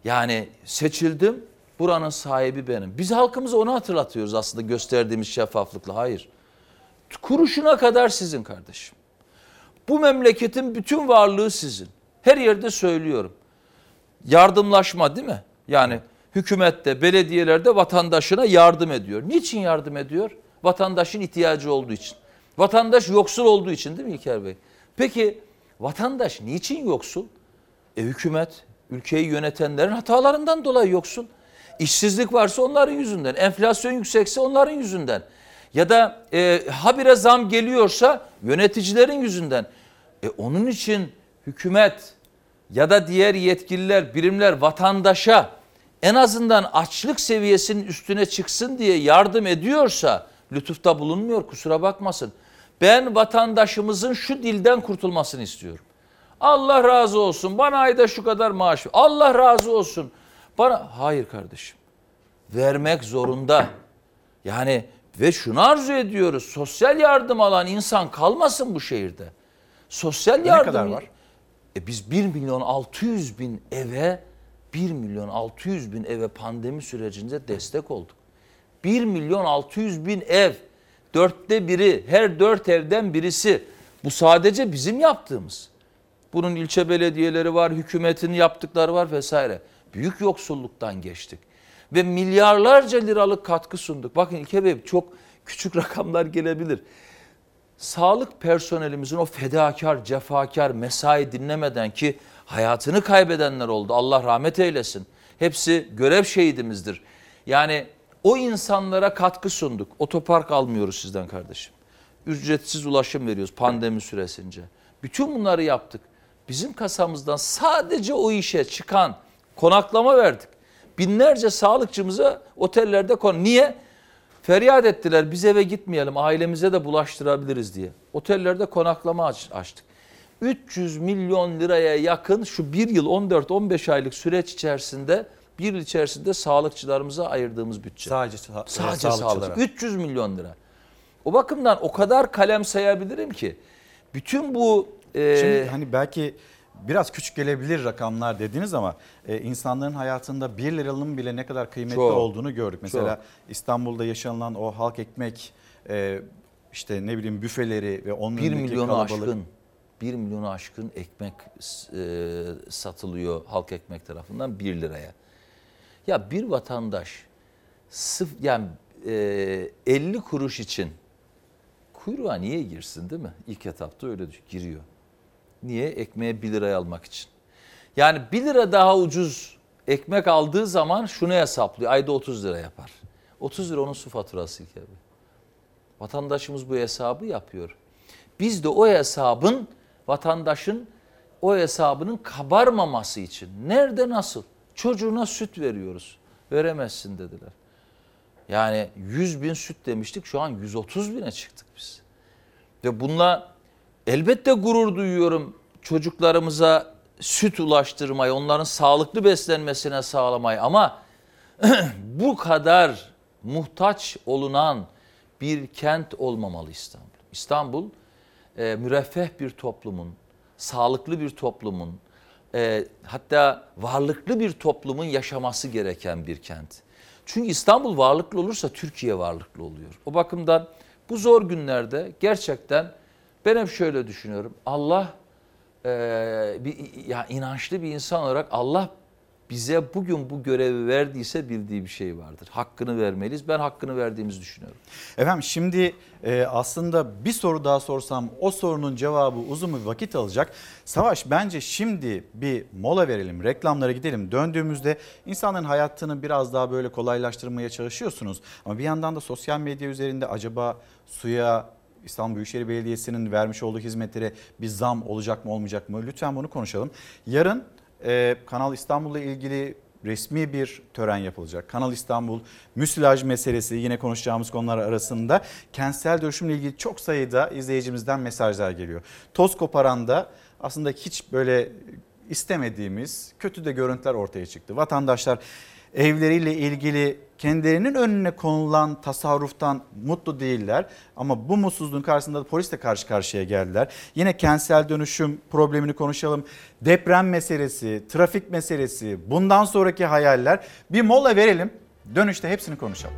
Yani seçildim, buranın sahibi benim. Biz halkımıza onu hatırlatıyoruz aslında gösterdiğimiz şeffaflıkla. Hayır. Kuruşuna kadar sizin kardeşim. Bu memleketin bütün varlığı sizin. Her yerde söylüyorum. Yardımlaşma değil mi? Yani hükümette, belediyelerde vatandaşına yardım ediyor. Niçin yardım ediyor? Vatandaşın ihtiyacı olduğu için. Vatandaş yoksul olduğu için değil mi İlker Bey? Peki vatandaş niçin yoksul? E hükümet, ülkeyi yönetenlerin hatalarından dolayı yoksul. İşsizlik varsa onların yüzünden, enflasyon yüksekse onların yüzünden. Ya da e, habire zam geliyorsa yöneticilerin yüzünden. E, onun için hükümet ya da diğer yetkililer, birimler vatandaşa en azından açlık seviyesinin üstüne çıksın diye yardım ediyorsa lütufta bulunmuyor kusura bakmasın. Ben vatandaşımızın şu dilden kurtulmasını istiyorum. Allah razı olsun bana ayda şu kadar maaş. Allah razı olsun bana. Hayır kardeşim vermek zorunda. Yani ve şunu arzu ediyoruz sosyal yardım alan insan kalmasın bu şehirde. Sosyal Ne yardım. kadar var? E biz 1 milyon 600 bin eve 1 milyon 600 bin eve pandemi sürecinde destek olduk. 1 milyon 600 bin ev dörtte biri her dört evden birisi bu sadece bizim yaptığımız. Bunun ilçe belediyeleri var, hükümetin yaptıkları var vesaire. Büyük yoksulluktan geçtik. Ve milyarlarca liralık katkı sunduk. Bakın İlke Bey çok küçük rakamlar gelebilir. Sağlık personelimizin o fedakar, cefakar, mesai dinlemeden ki hayatını kaybedenler oldu. Allah rahmet eylesin. Hepsi görev şehidimizdir. Yani o insanlara katkı sunduk. Otopark almıyoruz sizden kardeşim. Ücretsiz ulaşım veriyoruz pandemi süresince. Bütün bunları yaptık. Bizim kasamızdan sadece o işe çıkan konaklama verdik. Binlerce sağlıkçımıza otellerde kon. Niye? Feryat ettiler biz eve gitmeyelim ailemize de bulaştırabiliriz diye. Otellerde konaklama aç- açtık. 300 milyon liraya yakın şu bir yıl 14-15 aylık süreç içerisinde bir yıl içerisinde sağlıkçılarımıza ayırdığımız bütçe. Sadece, sa- Sadece sağlıkçılara. sağlık. 300 milyon lira. O bakımdan o kadar kalem sayabilirim ki bütün bu e, Şimdi hani belki biraz küçük gelebilir rakamlar dediniz ama e, insanların hayatında 1 liranın bile ne kadar kıymetli Çok. olduğunu gördük. Mesela Çok. İstanbul'da yaşanılan o halk ekmek e, işte ne bileyim büfeleri ve onun 1 önündeki milyonu kalabalık. aşkın 1 milyonu aşkın ekmek e, satılıyor halk ekmek tarafından 1 liraya. Ya bir vatandaş sıf yani e, 50 kuruş için kuyruğa niye girsin değil mi? İlk etapta öyle giriyor. Niye? Ekmeğe 1 liraya almak için. Yani 1 lira daha ucuz ekmek aldığı zaman şunu hesaplıyor. Ayda 30 lira yapar. 30 lira onun su faturası Bey. Vatandaşımız bu hesabı yapıyor. Biz de o hesabın vatandaşın o hesabının kabarmaması için nerede nasıl çocuğuna süt veriyoruz. Veremezsin dediler. Yani 100 bin süt demiştik şu an 130 bine çıktık biz. Ve bununla elbette gurur duyuyorum çocuklarımıza süt ulaştırmayı, onların sağlıklı beslenmesine sağlamayı ama bu kadar muhtaç olunan bir kent olmamalı İstanbul. İstanbul e, müreffeh bir toplumun, sağlıklı bir toplumun, e, hatta varlıklı bir toplumun yaşaması gereken bir kent. Çünkü İstanbul varlıklı olursa Türkiye varlıklı oluyor. O bakımdan bu zor günlerde gerçekten ben hep şöyle düşünüyorum. Allah e, bir ya inançlı bir insan olarak Allah bize bugün bu görevi verdiyse bildiği bir şey vardır. Hakkını vermeliyiz. Ben hakkını verdiğimizi düşünüyorum. Efendim şimdi e, aslında bir soru daha sorsam o sorunun cevabı uzun bir vakit alacak. Savaş bence şimdi bir mola verelim, reklamlara gidelim. Döndüğümüzde insanların hayatını biraz daha böyle kolaylaştırmaya çalışıyorsunuz. Ama bir yandan da sosyal medya üzerinde acaba suya İstanbul Büyükşehir Belediyesi'nin vermiş olduğu hizmetlere bir zam olacak mı olmayacak mı? Lütfen bunu konuşalım. Yarın e, Kanal İstanbul'la ilgili resmi bir tören yapılacak. Kanal İstanbul müsilaj meselesi yine konuşacağımız konular arasında kentsel dönüşümle ilgili çok sayıda izleyicimizden mesajlar geliyor. Toz koparanda aslında hiç böyle istemediğimiz kötü de görüntüler ortaya çıktı. Vatandaşlar evleriyle ilgili kendilerinin önüne konulan tasarruftan mutlu değiller. Ama bu mutsuzluğun karşısında da polisle karşı karşıya geldiler. Yine kentsel dönüşüm problemini konuşalım. Deprem meselesi, trafik meselesi, bundan sonraki hayaller. Bir mola verelim. Dönüşte hepsini konuşalım.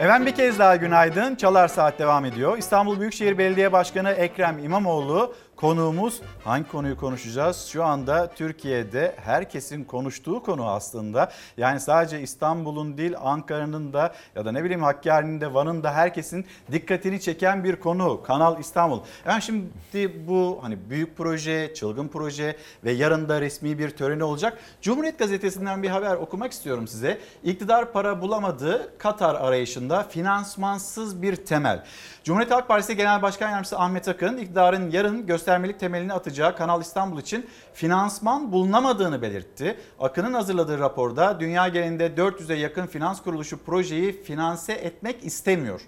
Efendim bir kez daha günaydın. Çalar Saat devam ediyor. İstanbul Büyükşehir Belediye Başkanı Ekrem İmamoğlu konuğumuz. Hangi konuyu konuşacağız? Şu anda Türkiye'de herkesin konuştuğu konu aslında. Yani sadece İstanbul'un değil Ankara'nın da ya da ne bileyim Hakkari'nin de Van'ın da herkesin dikkatini çeken bir konu. Kanal İstanbul. Yani şimdi bu hani büyük proje, çılgın proje ve yarın da resmi bir töreni olacak. Cumhuriyet Gazetesi'nden bir haber okumak istiyorum size. İktidar para bulamadı. Katar arayışında finansmansız bir temel. Cumhuriyet Halk Partisi Genel Başkan Yardımcısı Ahmet Akın iktidarın yarın göstermelik temelini atacağı Kanal İstanbul için finansman bulunamadığını belirtti. Akın'ın hazırladığı raporda dünya genelinde 400'e yakın finans kuruluşu projeyi finanse etmek istemiyor.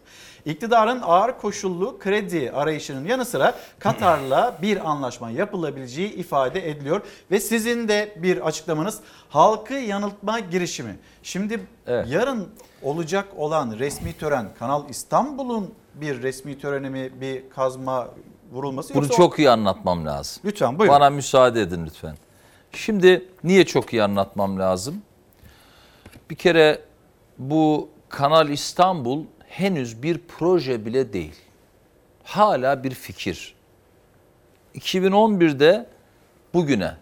İktidarın ağır koşullu kredi arayışının yanı sıra Katar'la bir anlaşma yapılabileceği ifade ediliyor. Ve sizin de bir açıklamanız halkı yanıltma girişimi. Şimdi yarın olacak olan resmi tören Kanal İstanbul'un bir resmi töreni mi bir kazma vurulması Bunu yoksa çok iyi anlatmam lazım. Lütfen buyurun. Bana müsaade edin lütfen. Şimdi niye çok iyi anlatmam lazım? Bir kere bu Kanal İstanbul henüz bir proje bile değil. Hala bir fikir. 2011'de bugüne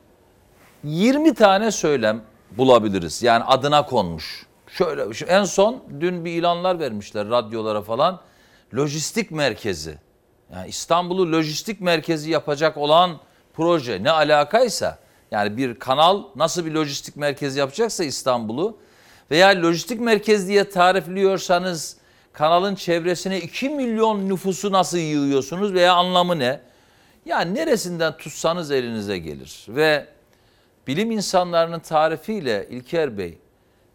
20 tane söylem bulabiliriz. Yani adına konmuş. Şöyle şu- en son dün bir ilanlar vermişler radyolara falan. Lojistik merkezi. Yani İstanbul'u lojistik merkezi yapacak olan proje ne alakaysa yani bir kanal nasıl bir lojistik merkezi yapacaksa İstanbul'u veya lojistik merkez diye tarifliyorsanız kanalın çevresine 2 milyon nüfusu nasıl yığıyorsunuz veya anlamı ne? Yani neresinden tutsanız elinize gelir ve bilim insanlarının tarifiyle İlker Bey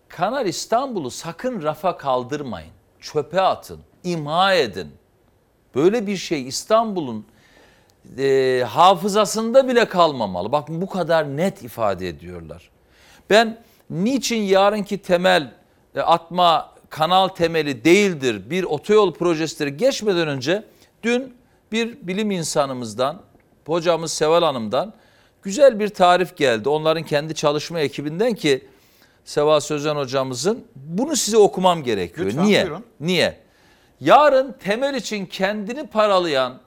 Kanal İstanbul'u sakın rafa kaldırmayın. Çöpe atın, imha edin. Böyle bir şey İstanbul'un e, hafızasında bile kalmamalı. Bakın bu kadar net ifade ediyorlar. Ben niçin yarınki temel e, atma kanal temeli değildir bir otoyol projesidir geçmeden önce dün bir bilim insanımızdan hocamız Seval Hanım'dan güzel bir tarif geldi. Onların kendi çalışma ekibinden ki Seval Sözen hocamızın bunu size okumam gerekiyor. Lütfen, Niye? buyurun. Niye? Yarın temel için kendini paralayan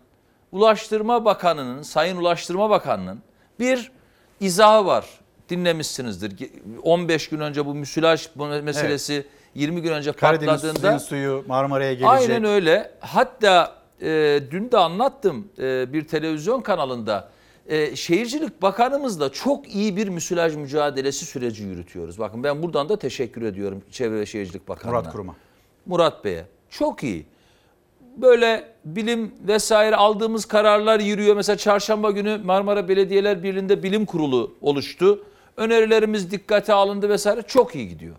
Ulaştırma Bakanı'nın, Sayın Ulaştırma Bakanı'nın bir izahı var. Dinlemişsinizdir. 15 gün önce bu müsilaj meselesi 20 gün önce Karadeniz patladığında suyu Marmara'ya gelecek. Aynen öyle. Hatta e, dün de anlattım e, bir televizyon kanalında. E, Şehircilik Bakanımızla çok iyi bir müsilaj mücadelesi süreci yürütüyoruz. Bakın ben buradan da teşekkür ediyorum Çevre ve Şehircilik Bakanı'na. Murat Kurum'a. Murat Bey'e. Çok iyi. Böyle bilim vesaire aldığımız kararlar yürüyor. Mesela çarşamba günü Marmara Belediyeler Birliği'nde bilim kurulu oluştu. Önerilerimiz dikkate alındı vesaire. Çok iyi gidiyor.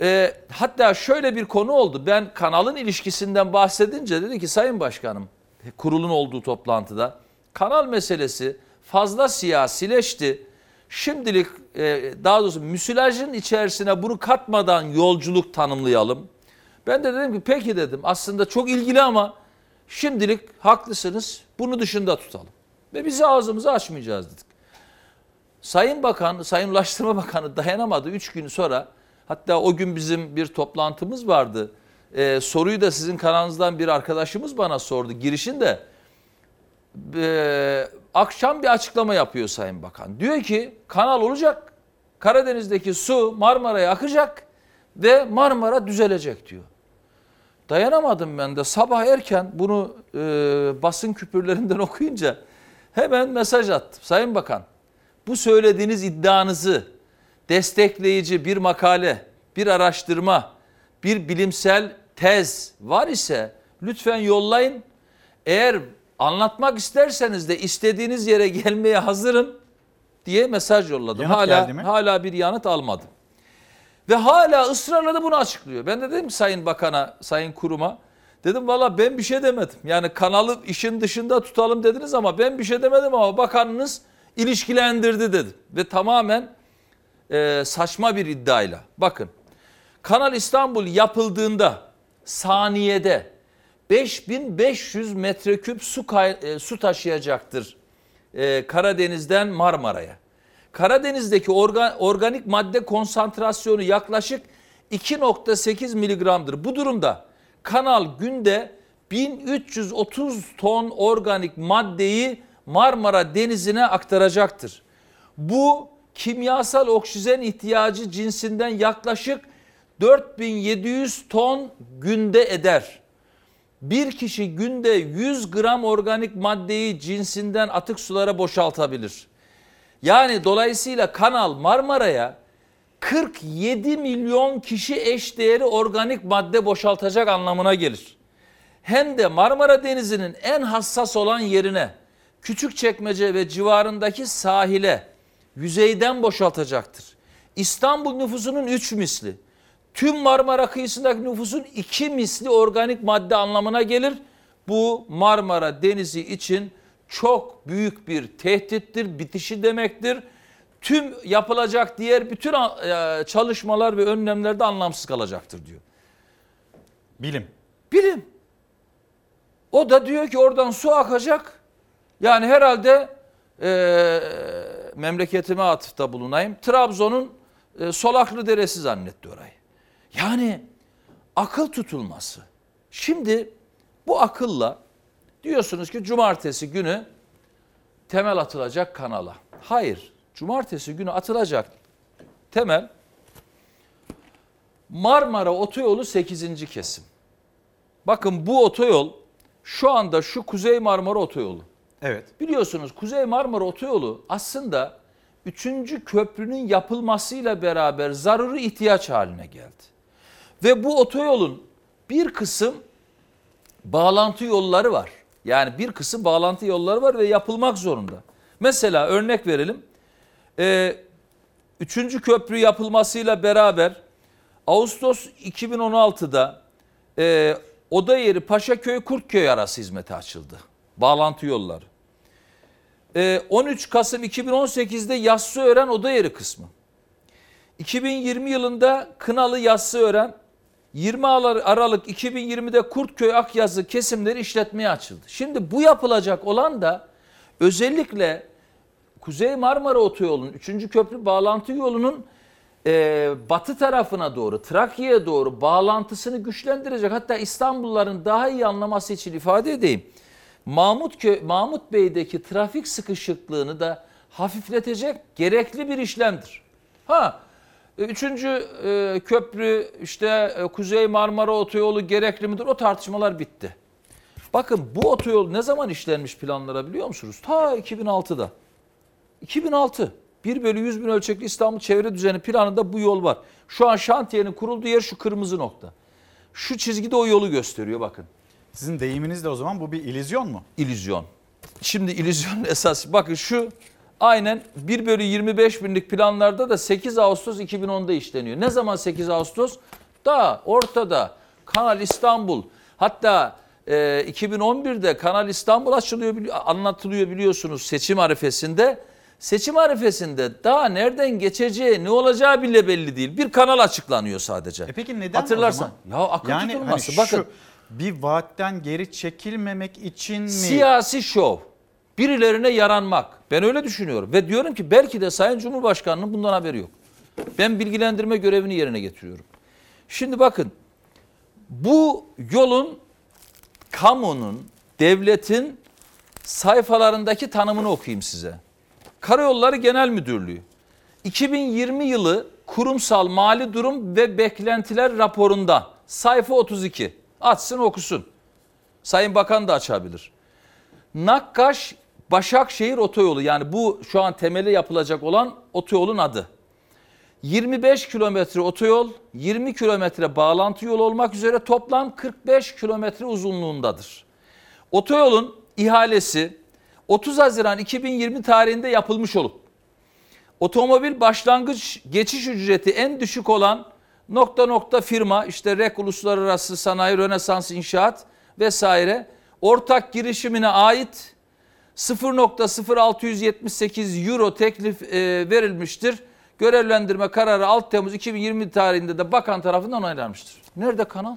E, hatta şöyle bir konu oldu. Ben kanalın ilişkisinden bahsedince dedi ki Sayın Başkanım kurulun olduğu toplantıda kanal meselesi fazla siyasileşti. Şimdilik e, daha doğrusu müsilajın içerisine bunu katmadan yolculuk tanımlayalım. Ben de dedim ki peki dedim aslında çok ilgili ama şimdilik haklısınız bunu dışında tutalım. Ve biz ağzımızı açmayacağız dedik. Sayın Bakan, Sayın Ulaştırma Bakanı dayanamadı 3 gün sonra Hatta o gün bizim bir toplantımız vardı. Ee, soruyu da sizin kanalınızdan bir arkadaşımız bana sordu girişinde. Ee, akşam bir açıklama yapıyor Sayın Bakan. Diyor ki kanal olacak. Karadeniz'deki su Marmara'ya akacak ve Marmara düzelecek diyor. Dayanamadım ben de sabah erken bunu e, basın küpürlerinden okuyunca hemen mesaj attım. Sayın Bakan bu söylediğiniz iddianızı destekleyici bir makale, bir araştırma, bir bilimsel tez var ise lütfen yollayın. Eğer anlatmak isterseniz de istediğiniz yere gelmeye hazırım diye mesaj yolladım. Yanıt hala hala bir yanıt almadım. Ve hala ısrarla da bunu açıklıyor. Ben de dedim ki Sayın Bakan'a, Sayın Kurum'a dedim valla ben bir şey demedim. Yani kanalı işin dışında tutalım dediniz ama ben bir şey demedim ama bakanınız ilişkilendirdi dedim. Ve tamamen e, saçma bir iddiayla. Bakın Kanal İstanbul yapıldığında saniyede 5500 metreküp su, kay- e, su taşıyacaktır e, Karadeniz'den Marmara'ya. Karadeniz'deki orga- organik madde konsantrasyonu yaklaşık 2.8 miligramdır. Bu durumda kanal günde 1330 ton organik maddeyi Marmara Denizi'ne aktaracaktır. Bu kimyasal oksijen ihtiyacı cinsinden yaklaşık 4700 ton günde eder. Bir kişi günde 100 gram organik maddeyi cinsinden atık sulara boşaltabilir. Yani dolayısıyla kanal Marmara'ya 47 milyon kişi eşdeğeri organik madde boşaltacak anlamına gelir. Hem de Marmara Denizi'nin en hassas olan yerine Küçükçekmece ve civarındaki sahile yüzeyden boşaltacaktır. İstanbul nüfusunun 3 misli, tüm Marmara kıyısındaki nüfusun 2 misli organik madde anlamına gelir. Bu Marmara Denizi için çok büyük bir tehdittir, bitişi demektir. Tüm yapılacak diğer bütün e, çalışmalar ve önlemler de anlamsız kalacaktır diyor. Bilim. Bilim. O da diyor ki oradan su akacak. Yani herhalde e, memleketime atıfta bulunayım. Trabzon'un e, Solaklı Deresi zannetti orayı. Yani akıl tutulması. Şimdi bu akılla diyorsunuz ki cumartesi günü temel atılacak kanala. Hayır. Cumartesi günü atılacak temel Marmara Otoyolu 8. kesim. Bakın bu otoyol şu anda şu Kuzey Marmara Otoyolu. Evet. Biliyorsunuz Kuzey Marmara Otoyolu aslında 3. köprünün yapılmasıyla beraber zaruri ihtiyaç haline geldi. Ve bu otoyolun bir kısım bağlantı yolları var. Yani bir kısım bağlantı yolları var ve yapılmak zorunda. Mesela örnek verelim. Ee, üçüncü köprü yapılmasıyla beraber Ağustos 2016'da e, oda yeri Paşaköy Kurtköy arası hizmete açıldı. Bağlantı yolları. E, 13 Kasım 2018'de Yassıören oda yeri kısmı. 2020 yılında Kınalı Yassıören 20 Aralık 2020'de Kurtköy Akyazı kesimleri işletmeye açıldı. Şimdi bu yapılacak olan da özellikle Kuzey Marmara Otoyolu'nun 3. köprü bağlantı yolunun e, batı tarafına doğru, Trakya'ya doğru bağlantısını güçlendirecek. Hatta İstanbulluların daha iyi anlaması için ifade edeyim. Mahmut, Mahmut Bey'deki trafik sıkışıklığını da hafifletecek gerekli bir işlemdir. Ha, üçüncü e, köprü işte e, Kuzey Marmara Otoyolu gerekli midir? O tartışmalar bitti. Bakın bu otoyol ne zaman işlenmiş planlara biliyor musunuz? Ta 2006'da. 2006. 1 bölü 100 bin ölçekli İstanbul çevre düzeni planında bu yol var. Şu an şantiyenin kurulduğu yer şu kırmızı nokta. Şu çizgide o yolu gösteriyor bakın. Sizin deyiminizle o zaman bu bir illüzyon mu? İllüzyon. Şimdi illüzyonun esas bakın şu aynen 1 bölü 25 binlik planlarda da 8 Ağustos 2010'da işleniyor. Ne zaman 8 Ağustos? Da ortada Kanal İstanbul hatta e, 2011'de Kanal İstanbul açılıyor anlatılıyor biliyorsunuz seçim arifesinde. Seçim arifesinde daha nereden geçeceği ne olacağı bile belli değil. Bir kanal açıklanıyor sadece. E peki neden Hatırlarsan. Ya akıl yani tutulması. Hani Bakın şu, bir vaatten geri çekilmemek için mi? Siyasi şov. Birilerine yaranmak. Ben öyle düşünüyorum. Ve diyorum ki belki de Sayın Cumhurbaşkanı'nın bundan haberi yok. Ben bilgilendirme görevini yerine getiriyorum. Şimdi bakın bu yolun kamunun, devletin sayfalarındaki tanımını okuyayım size. Karayolları Genel Müdürlüğü 2020 yılı kurumsal mali durum ve beklentiler raporunda sayfa 32 açsın okusun. Sayın Bakan da açabilir. Nakkaş Başakşehir Otoyolu yani bu şu an temeli yapılacak olan otoyolun adı. 25 kilometre otoyol, 20 kilometre bağlantı yolu olmak üzere toplam 45 kilometre uzunluğundadır. Otoyolun ihalesi 30 Haziran 2020 tarihinde yapılmış olup otomobil başlangıç geçiş ücreti en düşük olan nokta nokta firma işte REK Uluslararası Sanayi Rönesans İnşaat vesaire ortak girişimine ait 0.0678 euro teklif e, verilmiştir. görevlendirme kararı 6 Temmuz 2020 tarihinde de bakan tarafından onaylanmıştır. Nerede kanal?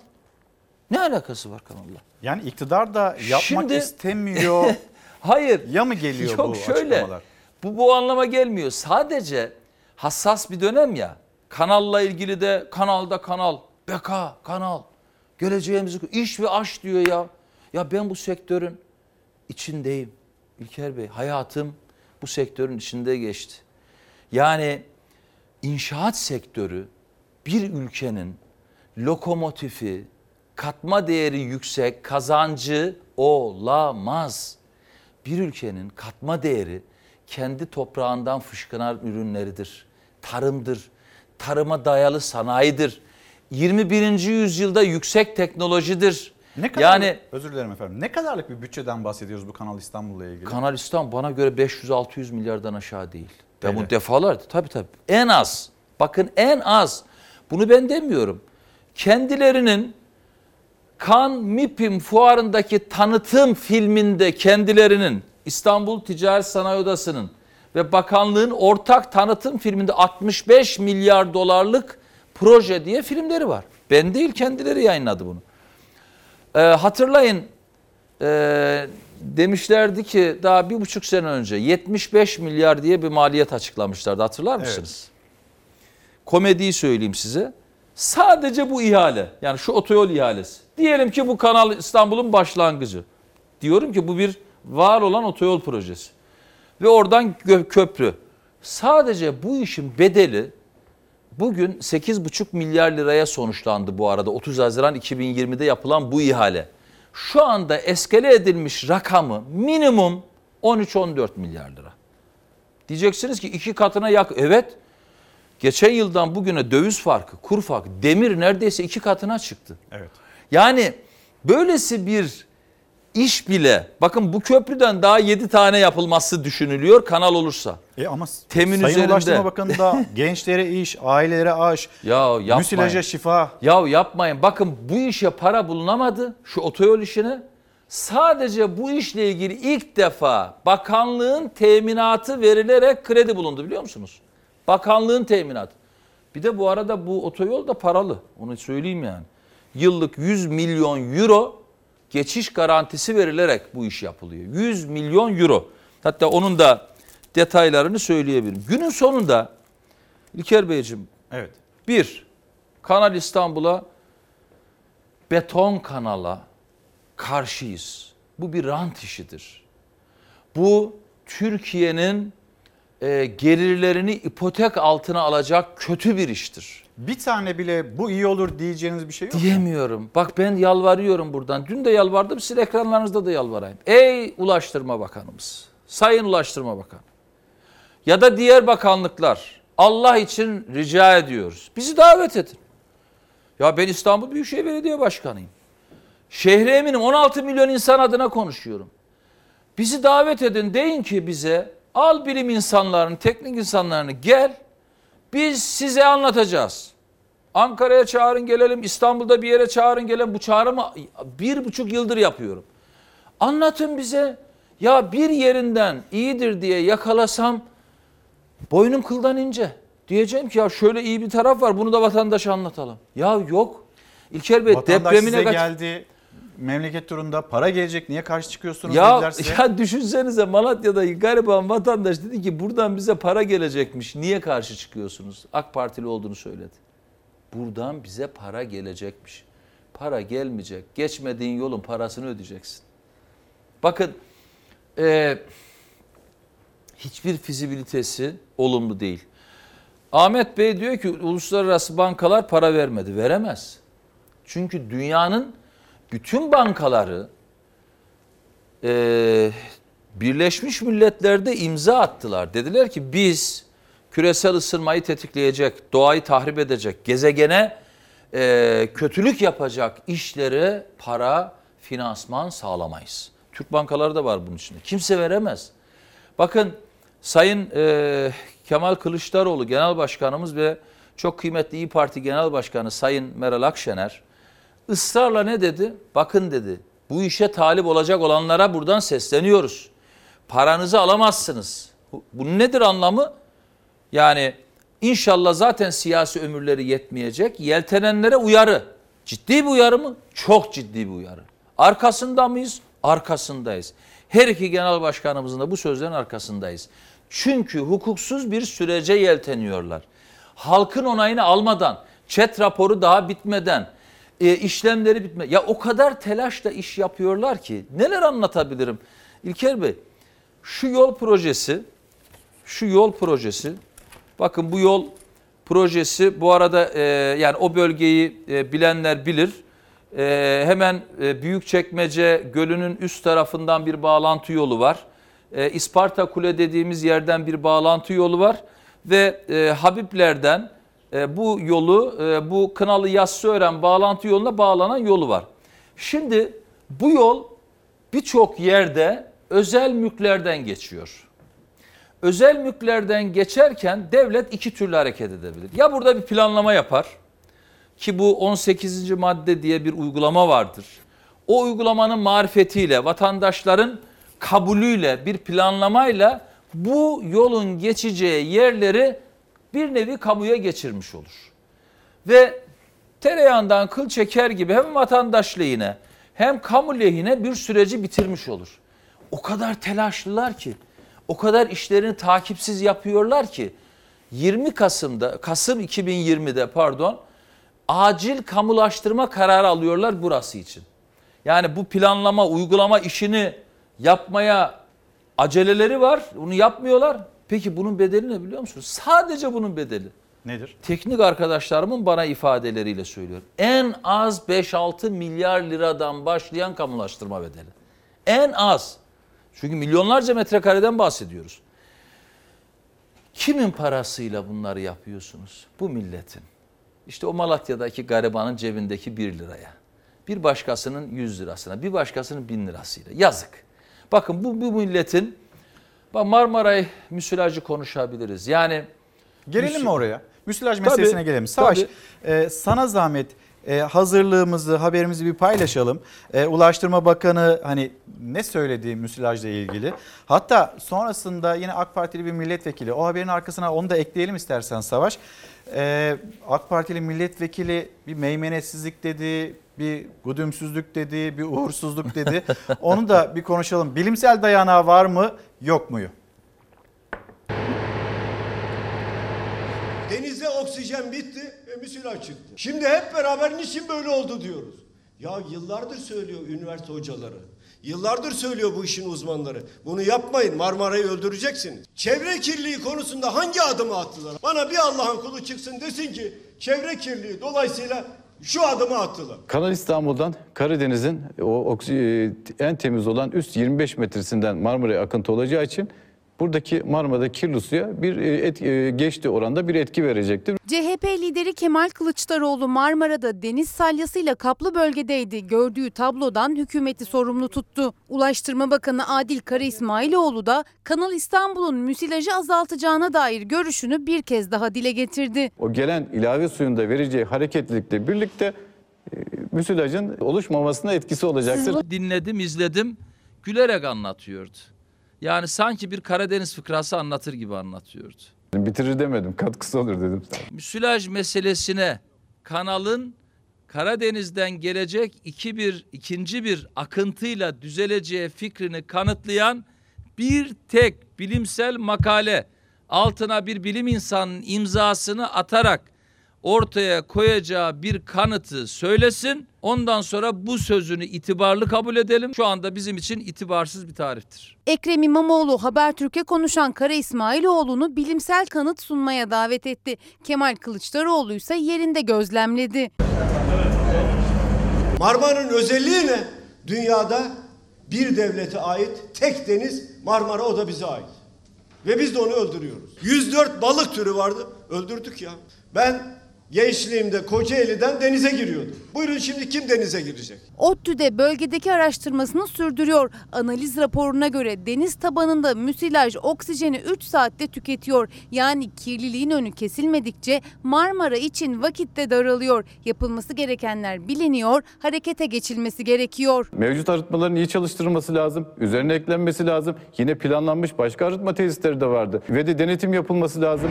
Ne alakası var kanalla? Yani iktidar da yapmak Şimdi- istemiyor. Hayır. Ya mı geliyor Yok bu şöyle. açıklamalar? Bu bu anlama gelmiyor. Sadece hassas bir dönem ya. Kanalla ilgili de kanalda kanal, BK kanal. Geleceğimizi iş ve aş diyor ya. Ya ben bu sektörün içindeyim. İlker Bey hayatım bu sektörün içinde geçti. Yani inşaat sektörü bir ülkenin lokomotifi, katma değeri yüksek, kazancı olamaz. Bir ülkenin katma değeri kendi toprağından fışkıran ürünleridir. Tarımdır, tarıma dayalı sanayidir. 21. yüzyılda yüksek teknolojidir. Ne kadar, yani özür dilerim efendim. Ne kadarlık bir bütçeden bahsediyoruz bu Kanal İstanbul'la ilgili? Kanal İstanbul bana göre 500-600 milyardan aşağı değil. Ben bunu defalarca tabii tabii. En az. Bakın en az. Bunu ben demiyorum. Kendilerinin Kan MİPİM fuarındaki tanıtım filminde kendilerinin İstanbul Ticaret Sanayi Odası'nın ve bakanlığın ortak tanıtım filminde 65 milyar dolarlık proje diye filmleri var. Ben değil kendileri yayınladı bunu. Ee, hatırlayın e, demişlerdi ki daha bir buçuk sene önce 75 milyar diye bir maliyet açıklamışlardı hatırlar mısınız? Komediyi söyleyeyim size. Sadece bu ihale yani şu otoyol ihalesi. Diyelim ki bu Kanal İstanbul'un başlangıcı. Diyorum ki bu bir var olan otoyol projesi. Ve oradan köprü. Sadece bu işin bedeli bugün 8,5 milyar liraya sonuçlandı bu arada 30 Haziran 2020'de yapılan bu ihale. Şu anda eskale edilmiş rakamı minimum 13-14 milyar lira. Diyeceksiniz ki iki katına yak. Evet geçen yıldan bugüne döviz farkı, kur farkı, demir neredeyse iki katına çıktı. Evet. Yani böylesi bir iş bile bakın bu köprüden daha 7 tane yapılması düşünülüyor kanal olursa. E ama Temin Sayın üzerinde. Ulaştırma Bakanı da gençlere iş, ailelere aş, Ya yapmayın. müsilaja şifa. Ya yapmayın. Bakın bu işe para bulunamadı. Şu otoyol işine. Sadece bu işle ilgili ilk defa bakanlığın teminatı verilerek kredi bulundu biliyor musunuz? Bakanlığın teminatı. Bir de bu arada bu otoyol da paralı. Onu söyleyeyim yani. Yıllık 100 milyon euro geçiş garantisi verilerek bu iş yapılıyor. 100 milyon euro. Hatta onun da detaylarını söyleyebilirim. Günün sonunda İlker Beyciğim Evet. bir, Kanal İstanbul'a beton kanala karşıyız. Bu bir rant işidir. Bu Türkiye'nin e, gelirlerini ipotek altına alacak kötü bir iştir. Bir tane bile bu iyi olur diyeceğiniz bir şey yok mu? Diyemiyorum. Bak ben yalvarıyorum buradan. Dün de yalvardım sizin ekranlarınızda da yalvarayım. Ey Ulaştırma Bakanımız, Sayın Ulaştırma Bakanı ya da diğer bakanlıklar Allah için rica ediyoruz. Bizi davet edin. Ya ben İstanbul Büyükşehir Belediye Başkanıyım. Şehre eminim 16 milyon insan adına konuşuyorum. Bizi davet edin deyin ki bize al bilim insanlarını, teknik insanlarını gel. Biz size anlatacağız. Ankara'ya çağırın gelelim, İstanbul'da bir yere çağırın gelelim. Bu çağrımı bir buçuk yıldır yapıyorum. Anlatın bize. Ya bir yerinden iyidir diye yakalasam boynum kıldan ince. Diyeceğim ki ya şöyle iyi bir taraf var bunu da vatandaşa anlatalım. Ya yok. İlker Bey Vatandaş depremine size geldi. Memleket turunda para gelecek niye karşı çıkıyorsunuz Ya, dediler size. ya düşünsenize Malatya'da gariban vatandaş dedi ki buradan bize para gelecekmiş. Niye karşı çıkıyorsunuz? AK Partili olduğunu söyledi. Buradan bize para gelecekmiş. Para gelmeyecek. Geçmediğin yolun parasını ödeyeceksin. Bakın e, hiçbir fizibilitesi olumlu değil. Ahmet Bey diyor ki uluslararası bankalar para vermedi. Veremez. Çünkü dünyanın bütün bankaları e, Birleşmiş Milletler'de imza attılar. Dediler ki biz küresel ısınmayı tetikleyecek, doğayı tahrip edecek, gezegene e, kötülük yapacak işlere para, finansman sağlamayız. Türk bankaları da var bunun içinde. Kimse veremez. Bakın Sayın e, Kemal Kılıçdaroğlu Genel Başkanımız ve çok kıymetli İyi Parti Genel Başkanı Sayın Meral Akşener ısrarla ne dedi? Bakın dedi bu işe talip olacak olanlara buradan sesleniyoruz. Paranızı alamazsınız. Bu- Bunun nedir anlamı? Yani İnşallah zaten siyasi ömürleri yetmeyecek. Yeltenenlere uyarı. Ciddi bir uyarı mı? Çok ciddi bir uyarı. Arkasında mıyız? Arkasındayız. Her iki genel başkanımızın da bu sözlerin arkasındayız. Çünkü hukuksuz bir sürece yelteniyorlar. Halkın onayını almadan, çet raporu daha bitmeden, e, işlemleri bitme. Ya o kadar telaşla iş yapıyorlar ki neler anlatabilirim? İlker Bey, şu yol projesi, şu yol projesi, bakın bu yol projesi bu arada e, yani o bölgeyi e, bilenler bilir. E, hemen e, Büyükçekmece Gölü'nün üst tarafından bir bağlantı yolu var. E, İsparta Kule dediğimiz yerden bir bağlantı yolu var ve e, Habibler'den bu yolu e, bu Kınalı Yassıören bağlantı yoluna bağlanan yolu var. Şimdi bu yol birçok yerde özel mülklerden geçiyor. Özel mülklerden geçerken devlet iki türlü hareket edebilir. Ya burada bir planlama yapar ki bu 18. madde diye bir uygulama vardır. O uygulamanın marifetiyle, vatandaşların kabulüyle, bir planlamayla bu yolun geçeceği yerleri bir nevi kamuya geçirmiş olur. Ve tereyağından kıl çeker gibi hem vatandaş lehine hem kamu lehine bir süreci bitirmiş olur. O kadar telaşlılar ki, o kadar işlerini takipsiz yapıyorlar ki 20 Kasım'da, Kasım 2020'de pardon, acil kamulaştırma kararı alıyorlar burası için. Yani bu planlama, uygulama işini yapmaya aceleleri var. Bunu yapmıyorlar. Peki bunun bedeli ne biliyor musunuz? Sadece bunun bedeli. Nedir? Teknik arkadaşlarımın bana ifadeleriyle söylüyorum. En az 5-6 milyar liradan başlayan kamulaştırma bedeli. En az. Çünkü milyonlarca metrekareden bahsediyoruz. Kimin parasıyla bunları yapıyorsunuz? Bu milletin. İşte o Malatya'daki garibanın cebindeki 1 liraya. Bir başkasının 100 lirasına, bir başkasının 1000 lirasıyla. Yazık. Bakın bu, bu milletin, Marmaray müsilajı konuşabiliriz. Yani Gelelim mi oraya? Müsilaj Tabii, meselesine gelelim. Savaş, tabii. e, sana zahmet e, hazırlığımızı, haberimizi bir paylaşalım. E, Ulaştırma Bakanı hani ne söyledi müsilajla ilgili? Hatta sonrasında yine AK Partili bir milletvekili, o haberin arkasına onu da ekleyelim istersen Savaş. E, AK Partili milletvekili bir meymenetsizlik dedi, bir güdümsüzlük dedi, bir uğursuzluk dedi. Onu da bir konuşalım. Bilimsel dayanağı var mı, yok muyu? Denizde oksijen bitti ve müsilaj çıktı. Şimdi hep beraber niçin böyle oldu diyoruz. Ya yıllardır söylüyor üniversite hocaları. Yıllardır söylüyor bu işin uzmanları. Bunu yapmayın Marmara'yı öldüreceksiniz. Çevre kirliliği konusunda hangi adımı attılar? Bana bir Allah'ın kulu çıksın desin ki çevre kirliliği dolayısıyla şu adımı attılar. Kanal İstanbul'dan Karadeniz'in o e, en temiz olan üst 25 metresinden Marmara'ya akıntı olacağı için buradaki Marmara'da kirli suya bir e, et, e, geçti oranda bir etki verecektir. CHP lideri Kemal Kılıçdaroğlu Marmara'da deniz salyasıyla kaplı bölgedeydi. Gördüğü tablodan hükümeti sorumlu tuttu. Ulaştırma Bakanı Adil Kara İsmailoğlu da Kanal İstanbul'un müsilajı azaltacağına dair görüşünü bir kez daha dile getirdi. O gelen ilave suyun da vereceği hareketlilikle birlikte e, müsilajın oluşmamasına etkisi olacaktır. dinledim, izledim. Gülerek anlatıyordu. Yani sanki bir Karadeniz fıkrası anlatır gibi anlatıyordu. Bitirir demedim, katkısı olur dedim. Müsilaj meselesine kanalın Karadeniz'den gelecek iki bir, ikinci bir akıntıyla düzeleceği fikrini kanıtlayan bir tek bilimsel makale altına bir bilim insanının imzasını atarak ortaya koyacağı bir kanıtı söylesin. Ondan sonra bu sözünü itibarlı kabul edelim. Şu anda bizim için itibarsız bir tarihtir. Ekrem İmamoğlu Habertürk'e konuşan Kara İsmailoğlu'nu bilimsel kanıt sunmaya davet etti. Kemal Kılıçdaroğlu ise yerinde gözlemledi. Marmara'nın özelliği ne? Dünyada bir devlete ait tek deniz Marmara o da bize ait. Ve biz de onu öldürüyoruz. 104 balık türü vardı. Öldürdük ya. Ben gençliğimde Kocaeli'den denize giriyordum. Buyurun şimdi kim denize girecek? ODTÜ'de bölgedeki araştırmasını sürdürüyor. Analiz raporuna göre deniz tabanında müsilaj oksijeni 3 saatte tüketiyor. Yani kirliliğin önü kesilmedikçe Marmara için vakitte daralıyor. Yapılması gerekenler biliniyor, harekete geçilmesi gerekiyor. Mevcut arıtmaların iyi çalıştırılması lazım. Üzerine eklenmesi lazım. Yine planlanmış başka arıtma tesisleri de vardı. Ve de denetim yapılması lazım.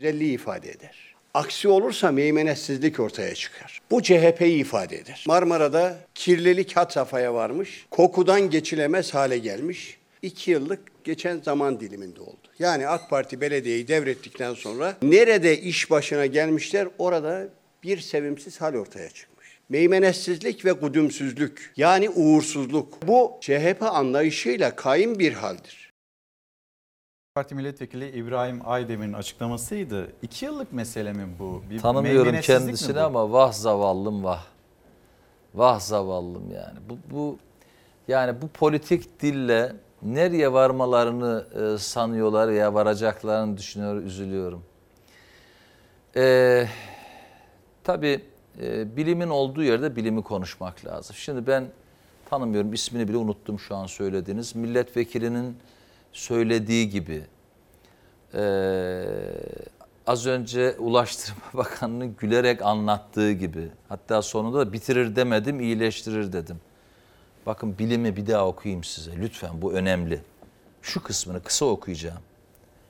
Güzelliği ifade eder. Aksi olursa meymenetsizlik ortaya çıkar. Bu CHP'yi ifade eder. Marmara'da kirlilik had safhaya varmış, kokudan geçilemez hale gelmiş. İki yıllık geçen zaman diliminde oldu. Yani AK Parti belediyeyi devrettikten sonra nerede iş başına gelmişler orada bir sevimsiz hal ortaya çıkmış. Meymenetsizlik ve kudümsüzlük yani uğursuzluk bu CHP anlayışıyla kaim bir haldir. Parti Milletvekili İbrahim Aydemir'in açıklamasıydı. İki yıllık mesele mi bu? Bir Tanımıyorum kendisini ama vah zavallım vah. Vah zavallım yani. Bu, bu yani bu politik dille nereye varmalarını e, sanıyorlar ya varacaklarını düşünüyor, üzülüyorum. Ee, tabii e, bilimin olduğu yerde bilimi konuşmak lazım. Şimdi ben tanımıyorum, ismini bile unuttum şu an söylediğiniz. Milletvekilinin söylediği gibi e, az önce Ulaştırma Bakanı'nın gülerek anlattığı gibi hatta sonunda da bitirir demedim iyileştirir dedim. Bakın bilimi bir daha okuyayım size lütfen bu önemli. Şu kısmını kısa okuyacağım.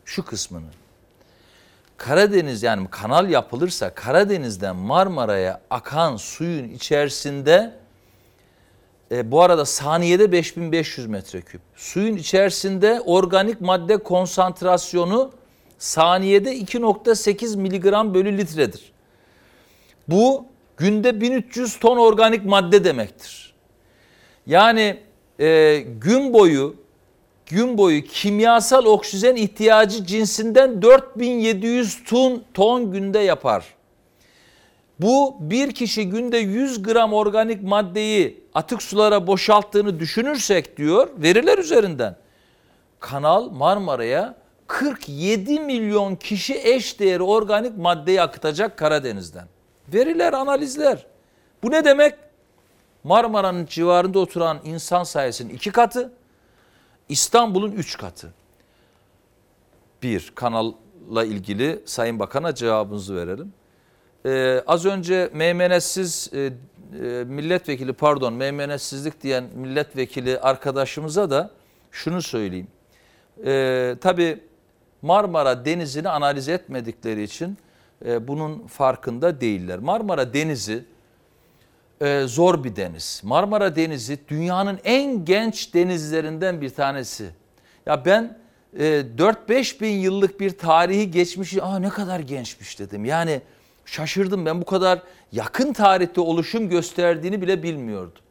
Şu kısmını. Karadeniz yani kanal yapılırsa Karadeniz'den Marmara'ya akan suyun içerisinde e, bu arada saniyede 5500 metreküp. Suyun içerisinde organik madde konsantrasyonu saniyede 2.8 miligram bölü litredir. Bu günde 1300 ton organik madde demektir. Yani e, gün boyu gün boyu kimyasal oksijen ihtiyacı cinsinden 4700 ton, ton günde yapar. Bu bir kişi günde 100 gram organik maddeyi atık sulara boşalttığını düşünürsek diyor veriler üzerinden. Kanal Marmara'ya 47 milyon kişi eş değeri organik maddeyi akıtacak Karadeniz'den. Veriler, analizler. Bu ne demek? Marmara'nın civarında oturan insan sayısının iki katı, İstanbul'un üç katı. Bir, kanalla ilgili Sayın Bakan'a cevabınızı verelim. Ee, az önce meymenetsiz e, e, milletvekili pardon meymenetsizlik diyen milletvekili arkadaşımıza da şunu söyleyeyim. Ee, tabii Marmara Denizi'ni analiz etmedikleri için e, bunun farkında değiller. Marmara Denizi e, zor bir deniz. Marmara Denizi dünyanın en genç denizlerinden bir tanesi. Ya ben e, 4-5 bin yıllık bir tarihi geçmişi aa ne kadar gençmiş dedim. Yani şaşırdım ben bu kadar yakın tarihte oluşum gösterdiğini bile bilmiyordum.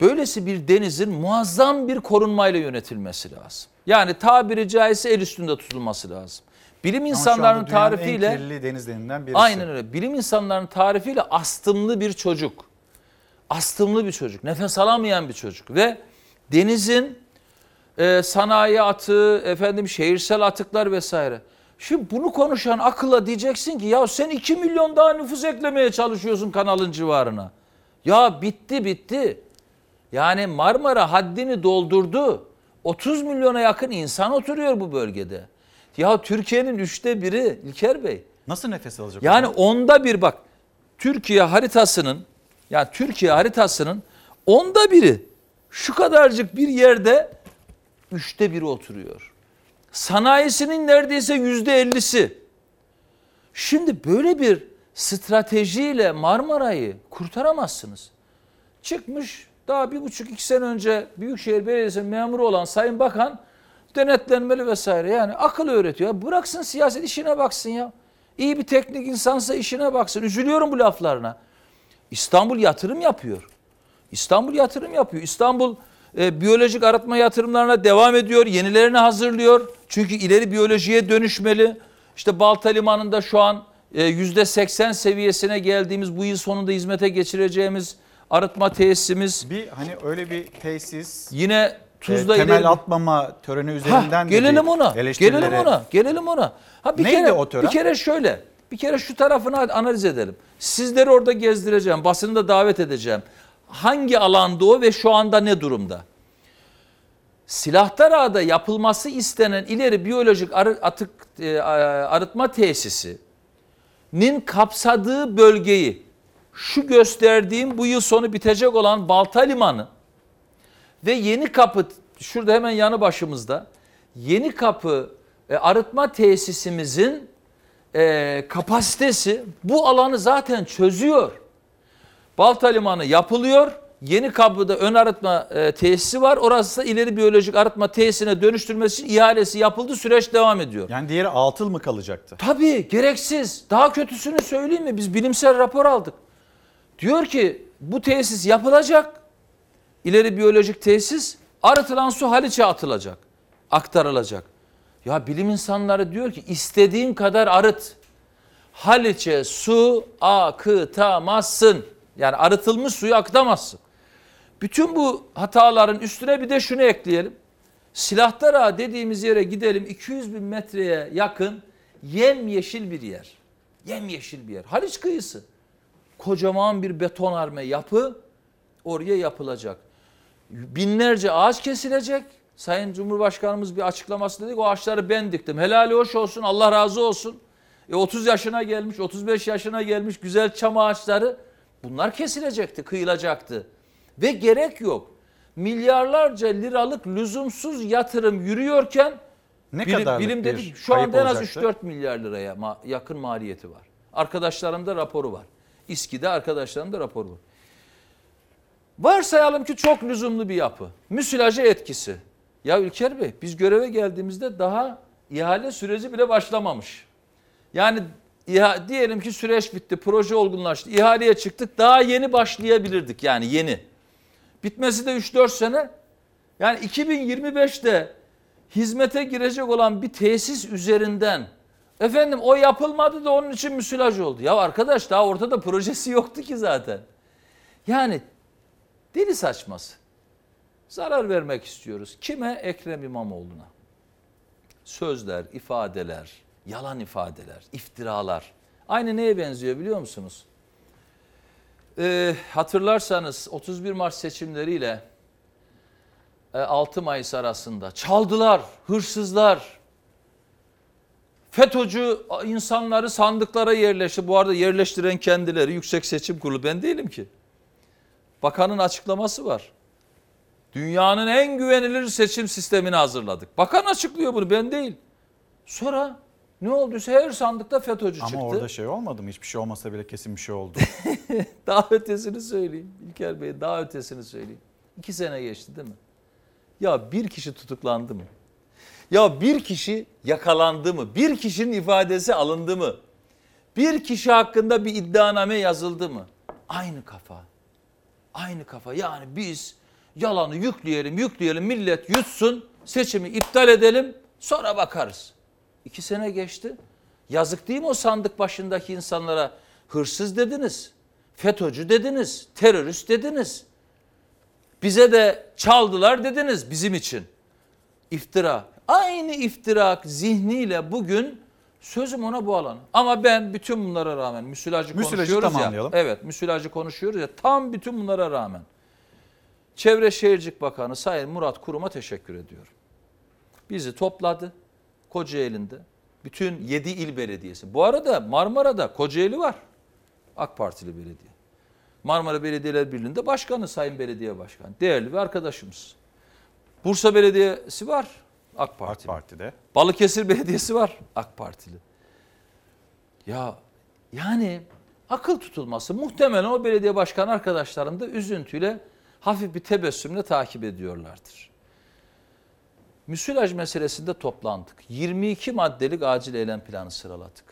Böylesi bir denizin muazzam bir korunmayla yönetilmesi lazım. Yani tabiri caizse el üstünde tutulması lazım. Bilim Ama dünyanın tarifiyle en kirli denizlerinden birisi. Aynen öyle. Bilim insanlarının tarifiyle astımlı bir çocuk. Astımlı bir çocuk. Nefes alamayan bir çocuk. Ve denizin e, sanayi atığı, efendim şehirsel atıklar vesaire. Şimdi bunu konuşan akılla diyeceksin ki ya sen 2 milyon daha nüfus eklemeye çalışıyorsun kanalın civarına. Ya bitti bitti. Yani Marmara haddini doldurdu. 30 milyona yakın insan oturuyor bu bölgede. Ya Türkiye'nin üçte biri İlker Bey. Nasıl nefes alacak? Yani o zaman? onda bir bak Türkiye haritasının yani Türkiye haritasının onda biri şu kadarcık bir yerde üçte biri oturuyor. Sanayisinin neredeyse yüzde ellisi. Şimdi böyle bir stratejiyle Marmara'yı kurtaramazsınız. Çıkmış daha bir buçuk iki sene önce Büyükşehir Belediyesi'nin memuru olan Sayın Bakan denetlenmeli vesaire yani akıl öğretiyor. Bıraksın siyaset işine baksın ya. İyi bir teknik insansa işine baksın. Üzülüyorum bu laflarına. İstanbul yatırım yapıyor. İstanbul yatırım yapıyor. İstanbul e, biyolojik arıtma yatırımlarına devam ediyor. Yenilerini hazırlıyor. Çünkü ileri biyolojiye dönüşmeli. İşte Balta Limanı'nda şu an e, yüzde 80 seviyesine geldiğimiz bu yıl sonunda hizmete geçireceğimiz arıtma tesisimiz. Bir hani öyle bir tesis Yine Tuzla e, temel ileri- atmama töreni üzerinden Ha, gelelim ona. Gelelim ona. Gelelim ona. Ha bir Neydi kere o tören? bir kere şöyle. Bir kere şu tarafını analiz edelim. Sizleri orada gezdireceğim. Basını da davet edeceğim. Hangi alanda o ve şu anda ne durumda? Silahtarağa'da yapılması istenen ileri biyolojik atık e, arıtma tesisinin kapsadığı bölgeyi şu gösterdiğim bu yıl sonu bitecek olan Balta Limanı ve Yeni Kapı şurada hemen yanı başımızda Yeni Kapı e, arıtma tesisimizin e, kapasitesi bu alanı zaten çözüyor. Balta Limanı yapılıyor. Yeni Kapı'da ön arıtma e, tesisi var. Orası da ileri biyolojik arıtma tesisine dönüştürmesi için ihalesi yapıldı. Süreç devam ediyor. Yani diğeri altıl mı kalacaktı? Tabii gereksiz. Daha kötüsünü söyleyeyim mi? Biz bilimsel rapor aldık. Diyor ki bu tesis yapılacak. İleri biyolojik tesis arıtılan su Haliç'e atılacak. Aktarılacak. Ya bilim insanları diyor ki istediğin kadar arıt. Haliç'e su akıtamazsın. Yani arıtılmış suyu akıtamazsın. Bütün bu hataların üstüne bir de şunu ekleyelim. Silahtara dediğimiz yere gidelim 200 bin metreye yakın yemyeşil bir yer. Yemyeşil bir yer. Haliç kıyısı. Kocaman bir betonarme yapı oraya yapılacak. Binlerce ağaç kesilecek. Sayın Cumhurbaşkanımız bir açıklaması dedik. O ağaçları ben diktim. Helali hoş olsun. Allah razı olsun. E 30 yaşına gelmiş, 35 yaşına gelmiş güzel çam ağaçları bunlar kesilecekti, kıyılacaktı. Ve gerek yok. Milyarlarca liralık lüzumsuz yatırım yürüyorken Ne bilim, bilim bir dedik şu anda en az olacaktı? 3-4 milyar liraya ma- yakın maliyeti var. Arkadaşlarımda raporu var. İSKİ'de arkadaşlarımda raporu var. Varsayalım ki çok lüzumlu bir yapı. Müsilajı etkisi. Ya İlker Bey biz göreve geldiğimizde daha ihale süreci bile başlamamış. Yani iha- diyelim ki süreç bitti, proje olgunlaştı, ihaleye çıktık daha yeni başlayabilirdik yani yeni. Bitmesi de 3-4 sene. Yani 2025'te hizmete girecek olan bir tesis üzerinden efendim o yapılmadı da onun için müsilaj oldu. Ya arkadaş daha ortada projesi yoktu ki zaten. Yani deli saçması. Zarar vermek istiyoruz. Kime? Ekrem İmamoğlu'na. Sözler, ifadeler, yalan ifadeler, iftiralar. Aynı neye benziyor biliyor musunuz? Ee, hatırlarsanız 31 Mart seçimleriyle e, 6 Mayıs arasında çaldılar, hırsızlar, FETÖ'cü insanları sandıklara yerleşti. Bu arada yerleştiren kendileri Yüksek Seçim Kurulu ben değilim ki. Bakanın açıklaması var. Dünyanın en güvenilir seçim sistemini hazırladık. Bakan açıklıyor bunu ben değil. Sonra ne olduysa her sandıkta FETÖ'cü Ama çıktı. orada şey olmadı mı? Hiçbir şey olmasa bile kesin bir şey oldu. daha ötesini söyleyeyim. İlker Bey daha ötesini söyleyeyim. İki sene geçti değil mi? Ya bir kişi tutuklandı mı? Ya bir kişi yakalandı mı? Bir kişinin ifadesi alındı mı? Bir kişi hakkında bir iddianame yazıldı mı? Aynı kafa. Aynı kafa. Yani biz yalanı yükleyelim, yükleyelim, millet yutsun, seçimi iptal edelim, sonra bakarız. İki sene geçti. Yazık değil mi o sandık başındaki insanlara? Hırsız dediniz, FETÖ'cü dediniz, terörist dediniz. Bize de çaldılar dediniz bizim için. İftira. Aynı iftirak zihniyle bugün sözüm ona bu alan. Ama ben bütün bunlara rağmen müsilajı, Müsilajı konuşuyoruz ya. Evet müsilajı konuşuyoruz ya. Tam bütün bunlara rağmen. Çevre Şehircilik Bakanı Sayın Murat Kurum'a teşekkür ediyorum. Bizi topladı Kocaeli'nde. Bütün 7 il belediyesi. Bu arada Marmara'da Kocaeli var. AK Partili belediye. Marmara Belediyeler Birliği'nde başkanı Sayın Belediye Başkanı. Değerli bir arkadaşımız. Bursa Belediyesi var. AK Partili. AK Parti'de. Balıkesir Belediyesi var. AK Partili. Ya yani akıl tutulması muhtemelen o belediye başkanı arkadaşlarım da üzüntüyle hafif bir tebessümle takip ediyorlardır. Müsilaj meselesinde toplandık. 22 maddelik acil eylem planı sıraladık.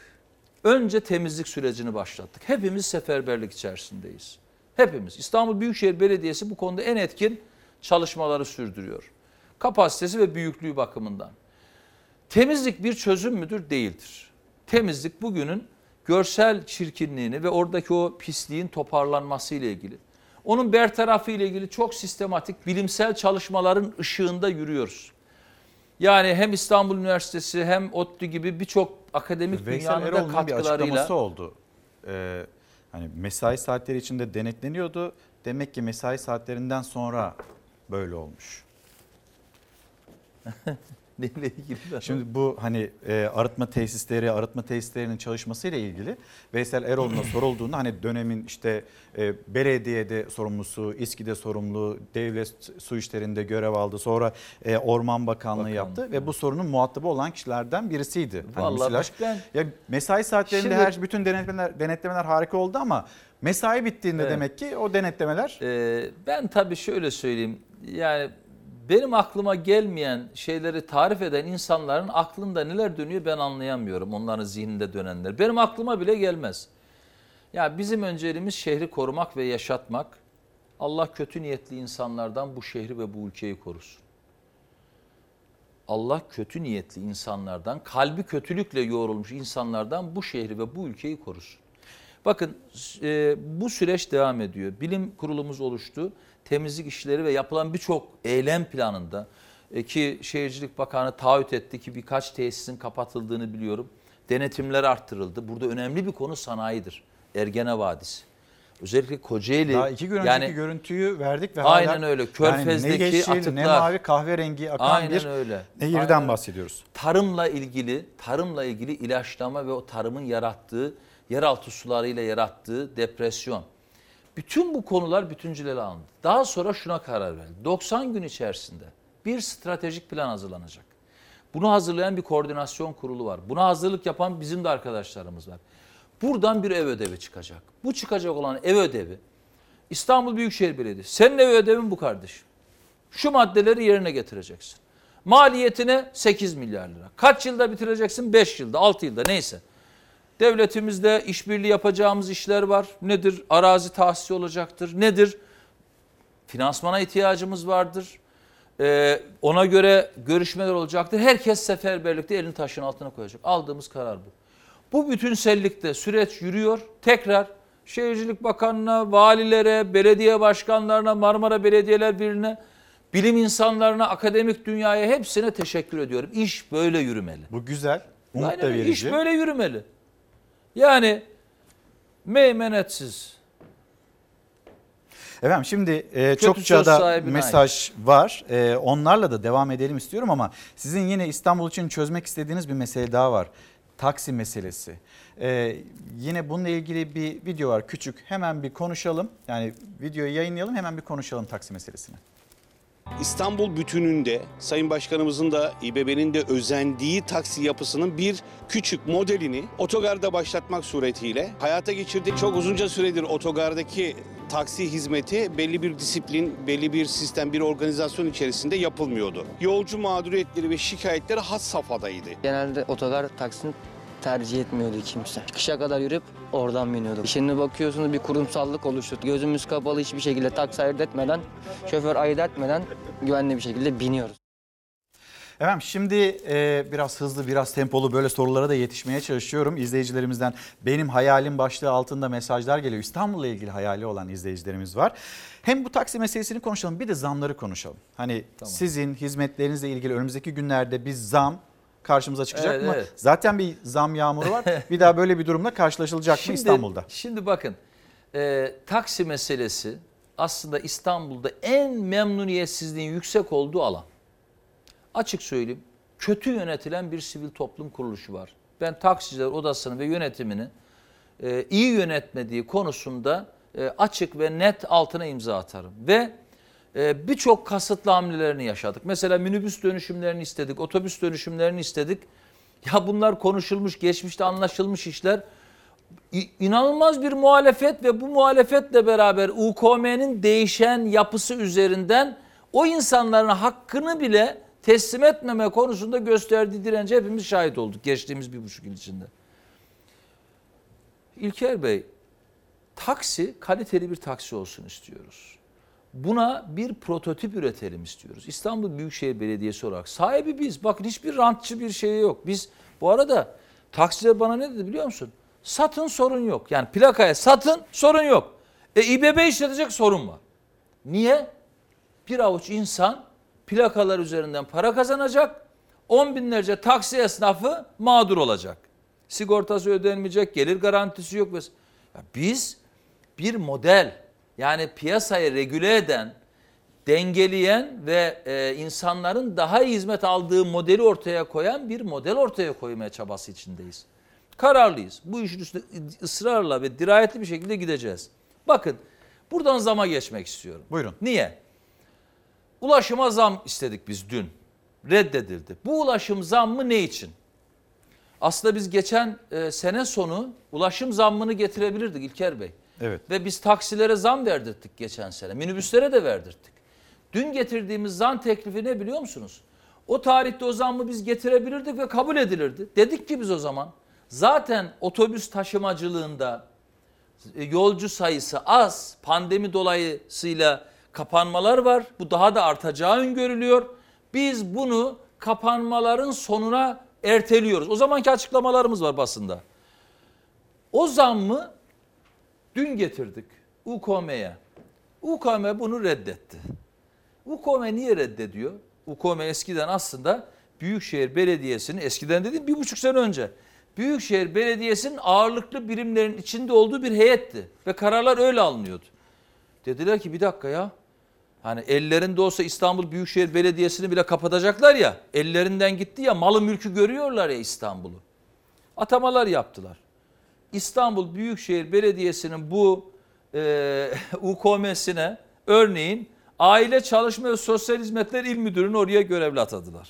Önce temizlik sürecini başlattık. Hepimiz seferberlik içerisindeyiz. Hepimiz. İstanbul Büyükşehir Belediyesi bu konuda en etkin çalışmaları sürdürüyor. Kapasitesi ve büyüklüğü bakımından. Temizlik bir çözüm müdür? Değildir. Temizlik bugünün görsel çirkinliğini ve oradaki o pisliğin toparlanması ile ilgili. Onun bertarafı ile ilgili çok sistematik bilimsel çalışmaların ışığında yürüyoruz. Yani hem İstanbul Üniversitesi hem ODTÜ gibi birçok akademik Veysel dünyanın da Eroğlu'nun bir katkılarıyla açıklaması oldu. Ee, hani mesai saatleri içinde denetleniyordu. Demek ki mesai saatlerinden sonra böyle olmuş. Neyle ilgili? Şimdi bu hani e, arıtma tesisleri, arıtma tesislerinin çalışmasıyla ilgili Veysel Eroğlu'na sorulduğunda hani dönemin işte e, belediyede sorumlusu, İSKİ'de sorumlu, devlet su işlerinde görev aldı. Sonra e, Orman Bakanlığı yaptı ve bu sorunun muhatabı olan kişilerden birisiydi. Hani müsilaj. ben- ya mesai saatlerinde Şimdi- her bütün denetlemeler, denetlemeler harika oldu ama mesai bittiğinde Evet. demek ki o denetlemeler Ee, ben tabii şöyle söyleyeyim. Yani benim aklıma gelmeyen şeyleri tarif eden insanların aklında neler dönüyor ben anlayamıyorum. Onların zihninde dönenler. Benim aklıma bile gelmez. Ya bizim önceliğimiz şehri korumak ve yaşatmak. Allah kötü niyetli insanlardan bu şehri ve bu ülkeyi korusun. Allah kötü niyetli insanlardan, kalbi kötülükle yoğrulmuş insanlardan bu şehri ve bu ülkeyi korusun. Bakın e, bu süreç devam ediyor. Bilim kurulumuz oluştu. Temizlik işleri ve yapılan birçok eylem planında e, ki Şehircilik Bakanı taahhüt etti ki birkaç tesisin kapatıldığını biliyorum. Denetimler arttırıldı. Burada önemli bir konu sanayidir. Ergene Vadisi. Özellikle Kocaeli. Daha iki gün önceki yani görüntüyü verdik ve Aynen hala öyle. yani Körfez'deki ne yeşil, atıklar. ne mavi kahverengi akan Aynen bir öyle. nehirden Aynen. bahsediyoruz. Tarımla ilgili, tarımla ilgili ilaçlama ve o tarımın yarattığı, yeraltı sularıyla yarattığı depresyon. Bütün bu konular bütüncül ele alındı. Daha sonra şuna karar verildi. 90 gün içerisinde bir stratejik plan hazırlanacak. Bunu hazırlayan bir koordinasyon kurulu var. Buna hazırlık yapan bizim de arkadaşlarımız var. Buradan bir ev ödevi çıkacak. Bu çıkacak olan ev ödevi İstanbul Büyükşehir Belediyesi. Senin ev ödevin bu kardeşim. Şu maddeleri yerine getireceksin. Maliyetine 8 milyar lira. Kaç yılda bitireceksin? 5 yılda, 6 yılda neyse. Devletimizde işbirliği yapacağımız işler var. Nedir? Arazi tahsisi olacaktır. Nedir? Finansmana ihtiyacımız vardır. Ee, ona göre görüşmeler olacaktır. Herkes seferberlikte elini taşın altına koyacak. Aldığımız karar bu. Bu bütünsellikte süreç yürüyor. Tekrar Şehircilik Bakanlığı'na, valilere, belediye başkanlarına, Marmara Belediyeler Birliği'ne, bilim insanlarına, akademik dünyaya hepsine teşekkür ediyorum. İş böyle yürümeli. Bu güzel, umut Aynen da verici. İş böyle yürümeli. Yani meymenetsiz. Efendim şimdi e, çokça da mesaj var. E, onlarla da devam edelim istiyorum ama sizin yine İstanbul için çözmek istediğiniz bir mesele daha var. Taksi meselesi. E, yine bununla ilgili bir video var küçük. Hemen bir konuşalım. Yani videoyu yayınlayalım hemen bir konuşalım taksi meselesini. İstanbul bütününde Sayın Başkanımızın da İBB'nin de özendiği taksi yapısının bir küçük modelini otogarda başlatmak suretiyle hayata geçirdik. Çok uzunca süredir otogardaki taksi hizmeti belli bir disiplin, belli bir sistem, bir organizasyon içerisinde yapılmıyordu. Yolcu mağduriyetleri ve şikayetleri has safhadaydı. Genelde otogar taksini tercih etmiyordu kimse. Çıkışa kadar yürüyüp oradan biniyorduk. Şimdi bakıyorsunuz bir kurumsallık oluştu. Gözümüz kapalı hiçbir şekilde taksi ayırt etmeden, şoför ayırt etmeden güvenli bir şekilde biniyoruz. Efendim şimdi e, biraz hızlı biraz tempolu böyle sorulara da yetişmeye çalışıyorum. İzleyicilerimizden benim hayalim başlığı altında mesajlar geliyor. İstanbul'la ilgili hayali olan izleyicilerimiz var. Hem bu taksi meselesini konuşalım bir de zamları konuşalım. Hani sizin hizmetlerinizle ilgili önümüzdeki günlerde bir zam karşımıza çıkacak Evet, mı? evet. Zaten bir zam yağmuru var. bir daha böyle bir durumla karşılaşılacak mı İstanbul'da? Şimdi bakın e, taksi meselesi aslında İstanbul'da en memnuniyetsizliğin yüksek olduğu alan. Açık söyleyeyim kötü yönetilen bir sivil toplum kuruluşu var. Ben taksiciler odasını ve yönetimini e, iyi yönetmediği konusunda e, açık ve net altına imza atarım. Ve e, birçok kasıtlı hamlelerini yaşadık. Mesela minibüs dönüşümlerini istedik, otobüs dönüşümlerini istedik. Ya bunlar konuşulmuş, geçmişte anlaşılmış işler. İ- İnanılmaz bir muhalefet ve bu muhalefetle beraber UKM'nin değişen yapısı üzerinden o insanların hakkını bile teslim etmeme konusunda gösterdiği dirence hepimiz şahit olduk geçtiğimiz bir buçuk yıl içinde. İlker Bey, taksi kaliteli bir taksi olsun istiyoruz. Buna bir prototip üretelim istiyoruz. İstanbul Büyükşehir Belediyesi olarak sahibi biz. Bakın hiçbir rantçı bir şey yok. Biz bu arada taksiler bana ne dedi biliyor musun? Satın sorun yok. Yani plakaya satın sorun yok. E İBB işletecek sorun var. Niye? Bir avuç insan plakalar üzerinden para kazanacak. On binlerce taksi esnafı mağdur olacak. Sigortası ödenmeyecek, gelir garantisi yok. Ya biz bir model yani piyasayı regüle eden dengeleyen ve e, insanların daha iyi hizmet aldığı modeli ortaya koyan bir model ortaya koymaya çabası içindeyiz. Kararlıyız. Bu işin üstüne ısrarla ve dirayetli bir şekilde gideceğiz. Bakın buradan zama geçmek istiyorum. Buyurun. Niye? Ulaşıma zam istedik biz dün. Reddedildi. Bu ulaşım zammı ne için? Aslında biz geçen e, sene sonu ulaşım zammını getirebilirdik İlker Bey. Evet. Ve biz taksilere zam verdirttik geçen sene. Minibüslere de verdirttik. Dün getirdiğimiz zam teklifi ne biliyor musunuz? O tarihte o zammı biz getirebilirdik ve kabul edilirdi. Dedik ki biz o zaman zaten otobüs taşımacılığında e, yolcu sayısı az. Pandemi dolayısıyla kapanmalar var. Bu daha da artacağı öngörülüyor. Biz bunu kapanmaların sonuna erteliyoruz. O zamanki açıklamalarımız var basında. O zammı dün getirdik UKM'ye. UKM bunu reddetti. UKM niye reddediyor? UKM eskiden aslında Büyükşehir Belediyesi'nin eskiden dediğim bir buçuk sene önce Büyükşehir Belediyesi'nin ağırlıklı birimlerin içinde olduğu bir heyetti ve kararlar öyle alınıyordu. Dediler ki bir dakika ya hani ellerinde olsa İstanbul Büyükşehir Belediyesi'ni bile kapatacaklar ya ellerinden gitti ya malı mülkü görüyorlar ya İstanbul'u. Atamalar yaptılar. İstanbul Büyükşehir Belediyesi'nin bu e, UKM'sine örneğin Aile Çalışma ve Sosyal Hizmetler İl Müdürü'nü oraya görevli atadılar.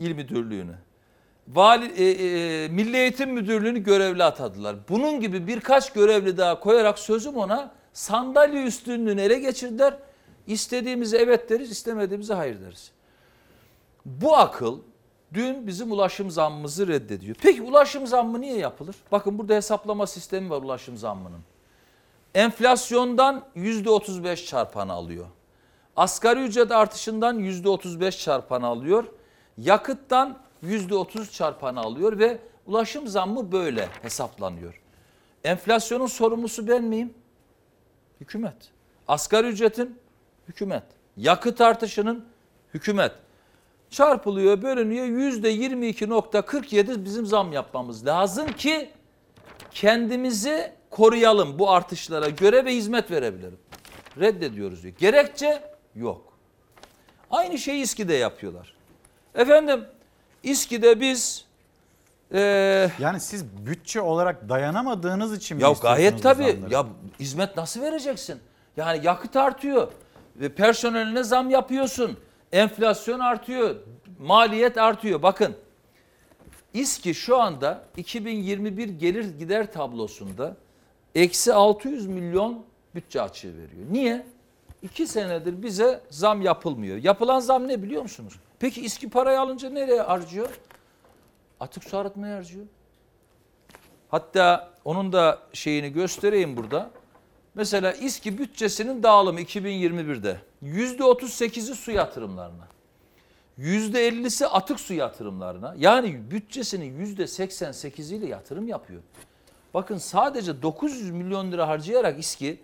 İl Müdürlüğü'nü. Vali, e, e, Milli Eğitim Müdürlüğü'nü görevli atadılar. Bunun gibi birkaç görevli daha koyarak sözüm ona sandalye üstünlüğünü ele geçirdiler. İstediğimize evet deriz, istemediğimize hayır deriz. Bu akıl dün bizim ulaşım zammımızı reddediyor. Peki ulaşım zammı niye yapılır? Bakın burada hesaplama sistemi var ulaşım zammının. Enflasyondan %35 çarpanı alıyor. Asgari ücret artışından %35 çarpanı alıyor. Yakıttan %30 çarpanı alıyor ve ulaşım zammı böyle hesaplanıyor. Enflasyonun sorumlusu ben miyim? Hükümet. Asgari ücretin hükümet. Yakıt artışının hükümet. Çarpılıyor, bölünüyor. %22.47 bizim zam yapmamız lazım ki kendimizi koruyalım bu artışlara göre ve hizmet verebilelim. Reddediyoruz diyor. Gerekçe yok. Aynı şeyi İSKİ'de yapıyorlar. Efendim İSKİ'de biz e, Yani siz bütçe olarak dayanamadığınız için mi ya gayet tabii. Ya hizmet nasıl vereceksin? Yani yakıt artıyor. Ve personeline zam yapıyorsun. Enflasyon artıyor. Maliyet artıyor. Bakın İSKİ şu anda 2021 gelir gider tablosunda eksi 600 milyon bütçe açığı veriyor. Niye? İki senedir bize zam yapılmıyor. Yapılan zam ne biliyor musunuz? Peki İSKİ parayı alınca nereye harcıyor? Atık su arıtmaya harcıyor. Hatta onun da şeyini göstereyim burada. Mesela İSKİ bütçesinin dağılımı 2021'de %38'i su yatırımlarına. %50'si atık su yatırımlarına. Yani bütçesinin %88'iyle yatırım yapıyor. Bakın sadece 900 milyon lira harcayarak İSKİ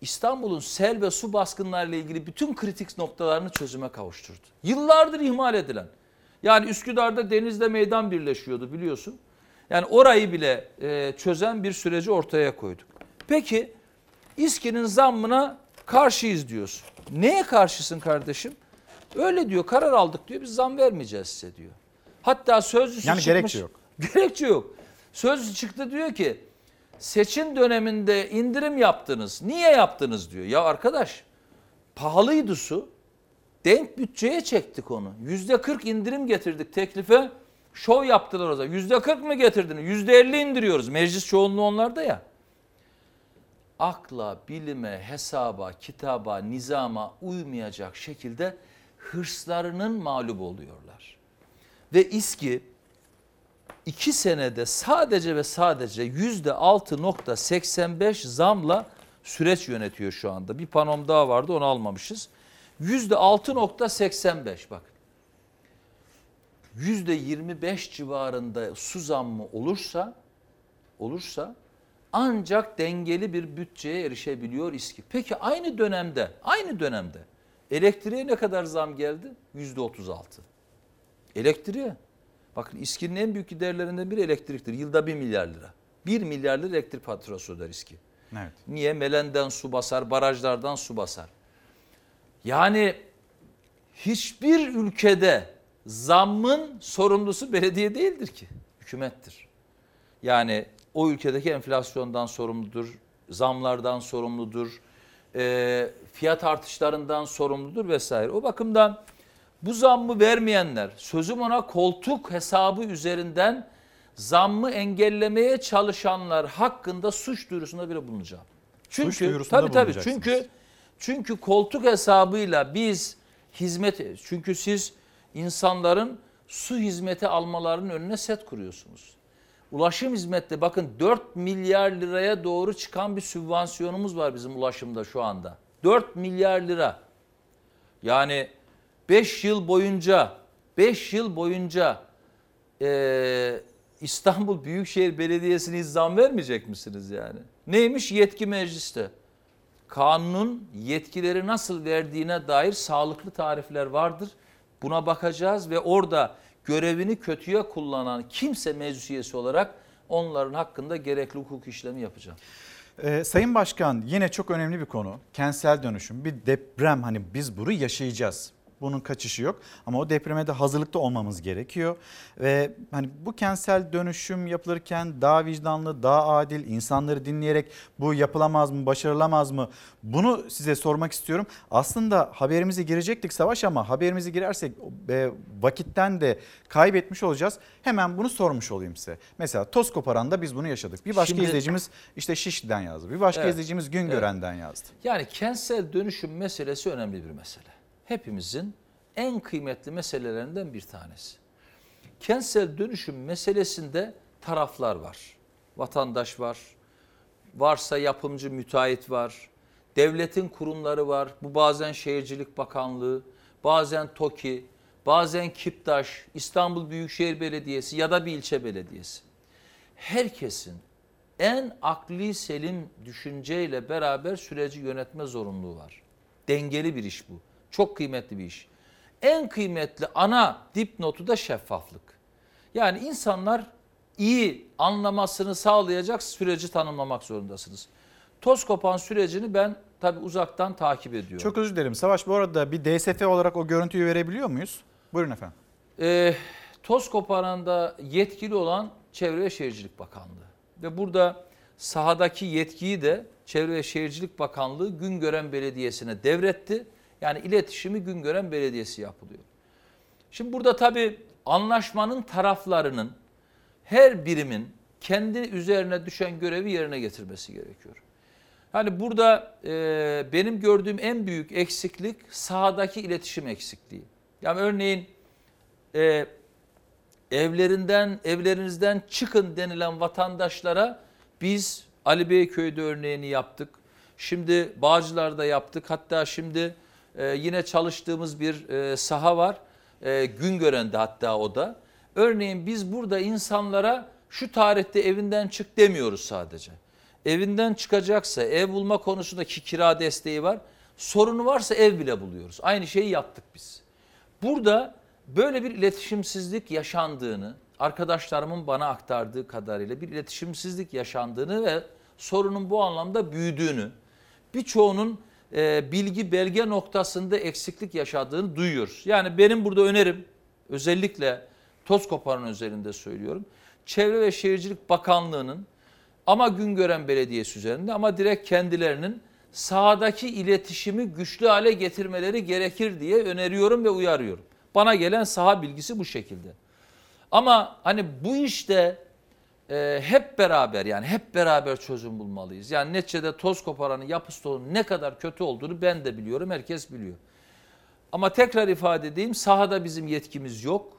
İstanbul'un sel ve su baskınlarıyla ilgili bütün kritik noktalarını çözüme kavuşturdu. Yıllardır ihmal edilen. Yani Üsküdar'da denizle meydan birleşiyordu biliyorsun. Yani orayı bile e, çözen bir süreci ortaya koyduk. Peki İSKİ'nin zammına karşıyız diyorsun. Neye karşısın kardeşim? Öyle diyor karar aldık diyor biz zam vermeyeceğiz size diyor. Hatta sözcüsü Yani çıkmış. gerekçe yok. Gerekçe yok. Sözcü çıktı diyor ki seçim döneminde indirim yaptınız. Niye yaptınız diyor. Ya arkadaş pahalıydı su. Denk bütçeye çektik onu. Yüzde 40 indirim getirdik teklife. Şov yaptılar o zaman. Yüzde 40 mı getirdiniz? Yüzde 50 indiriyoruz. Meclis çoğunluğu onlarda ya. Akla, bilime, hesaba, kitaba, nizama uymayacak şekilde hırslarının mağlup oluyorlar. Ve İSKİ iki senede sadece ve sadece yüzde 6.85 zamla süreç yönetiyor şu anda. Bir panom daha vardı onu almamışız. Yüzde 6.85 bak. Yüzde 25 civarında su zammı olursa olursa ancak dengeli bir bütçeye erişebiliyor İSKİ. Peki aynı dönemde, aynı dönemde elektriğe ne kadar zam geldi? Yüzde 36. Elektriğe. Bakın İSKİ'nin en büyük giderlerinden biri elektriktir. Yılda 1 milyar lira. 1 milyar lira elektrik faturası öder İSKİ. Evet. Niye? Melenden su basar, barajlardan su basar. Yani hiçbir ülkede zammın sorumlusu belediye değildir ki. Hükümettir. Yani o ülkedeki enflasyondan sorumludur, zamlardan sorumludur, e, fiyat artışlarından sorumludur vesaire. O bakımdan bu zammı vermeyenler, sözüm ona koltuk hesabı üzerinden zammı engellemeye çalışanlar hakkında suç duyurusunda bile bulunacağım. Çünkü Suç duyurusunda tabii tabii çünkü çünkü koltuk hesabıyla biz hizmet çünkü siz insanların su hizmeti almalarının önüne set kuruyorsunuz. Ulaşım hizmette bakın 4 milyar liraya doğru çıkan bir sübvansiyonumuz var bizim ulaşımda şu anda. 4 milyar lira. Yani 5 yıl boyunca 5 yıl boyunca eee, İstanbul Büyükşehir Belediyesi'ne zam vermeyecek misiniz yani? Neymiş yetki mecliste? Kanunun yetkileri nasıl verdiğine dair sağlıklı tarifler vardır. Buna bakacağız ve orada görevini kötüye kullanan kimse meclis üyesi olarak onların hakkında gerekli hukuk işlemi yapacağım. Ee, Sayın Başkan yine çok önemli bir konu. Kentsel dönüşüm. Bir deprem hani biz bunu yaşayacağız. Bunun kaçışı yok ama o depreme de hazırlıklı olmamız gerekiyor. Ve hani bu kentsel dönüşüm yapılırken daha vicdanlı, daha adil, insanları dinleyerek bu yapılamaz mı, başarılamaz mı? Bunu size sormak istiyorum. Aslında haberimizi girecektik Savaş ama haberimizi girersek e, vakitten de kaybetmiş olacağız. Hemen bunu sormuş olayım size. Mesela toz koparanda biz bunu yaşadık. Bir başka Şimdi- izleyicimiz işte Şişli'den yazdı. Bir başka Evet. izleyicimiz Güngören'den yazdı. Yani kentsel dönüşüm meselesi önemli bir mesele. Hepimizin en kıymetli meselelerinden bir tanesi. Kentsel dönüşüm meselesinde taraflar var. Vatandaş var, varsa yapımcı müteahhit var, devletin kurumları var. Bu bazen Şehircilik Bakanlığı, bazen TOKİ, bazen KİPTAŞ, İstanbul Büyükşehir Belediyesi ya da bir ilçe belediyesi. Herkesin en akli selim düşünceyle beraber süreci yönetme zorunluluğu var. Dengeli bir iş bu. Çok kıymetli bir iş. En kıymetli ana dipnotu da şeffaflık. Yani insanlar iyi anlamasını sağlayacak süreci tanımlamak zorundasınız. Toz kopan sürecini ben tabii uzaktan takip ediyorum. Çok özür dilerim. Savaş bu arada bir DSF olarak o görüntüyü verebiliyor muyuz? Buyurun efendim. Ee, toz koparanda yetkili olan Çevre ve Şehircilik Bakanlığı. Ve burada sahadaki yetkiyi de Çevre ve Şehircilik Bakanlığı Güngören Belediyesi'ne devretti. Yani iletişimi Güngören Belediyesi yapılıyor. Şimdi burada tabii anlaşmanın taraflarının her birimin kendi üzerine düşen görevi yerine getirmesi gerekiyor. Yani burada e, benim gördüğüm en büyük eksiklik sahadaki iletişim eksikliği. Yani örneğin e, evlerinden evlerinizden çıkın denilen vatandaşlara biz Ali Beyköy'de örneğini yaptık. Şimdi Bağcılar'da yaptık. Hatta şimdi e, yine çalıştığımız bir e, saha var. E, Güngören'de hatta o da. Örneğin biz burada insanlara şu tarihte evinden çık demiyoruz sadece. Evinden çıkacaksa ev bulma konusundaki kira desteği var. Sorunu varsa ev bile buluyoruz. Aynı şeyi yaptık biz. Burada böyle bir iletişimsizlik yaşandığını, arkadaşlarımın bana aktardığı kadarıyla bir iletişimsizlik yaşandığını ve sorunun bu anlamda büyüdüğünü, birçoğunun e, bilgi belge noktasında eksiklik yaşadığını duyuyoruz. Yani benim burada önerim özellikle toz koparan özelinde söylüyorum. Çevre ve Şehircilik Bakanlığı'nın ama Güngören Belediyesi üzerinde ama direkt kendilerinin sahadaki iletişimi güçlü hale getirmeleri gerekir diye öneriyorum ve uyarıyorum. Bana gelen saha bilgisi bu şekilde. Ama hani bu işte e, hep beraber yani hep beraber çözüm bulmalıyız. Yani neticede toz koparanın yapısı onun ne kadar kötü olduğunu ben de biliyorum, herkes biliyor. Ama tekrar ifade edeyim sahada bizim yetkimiz yok.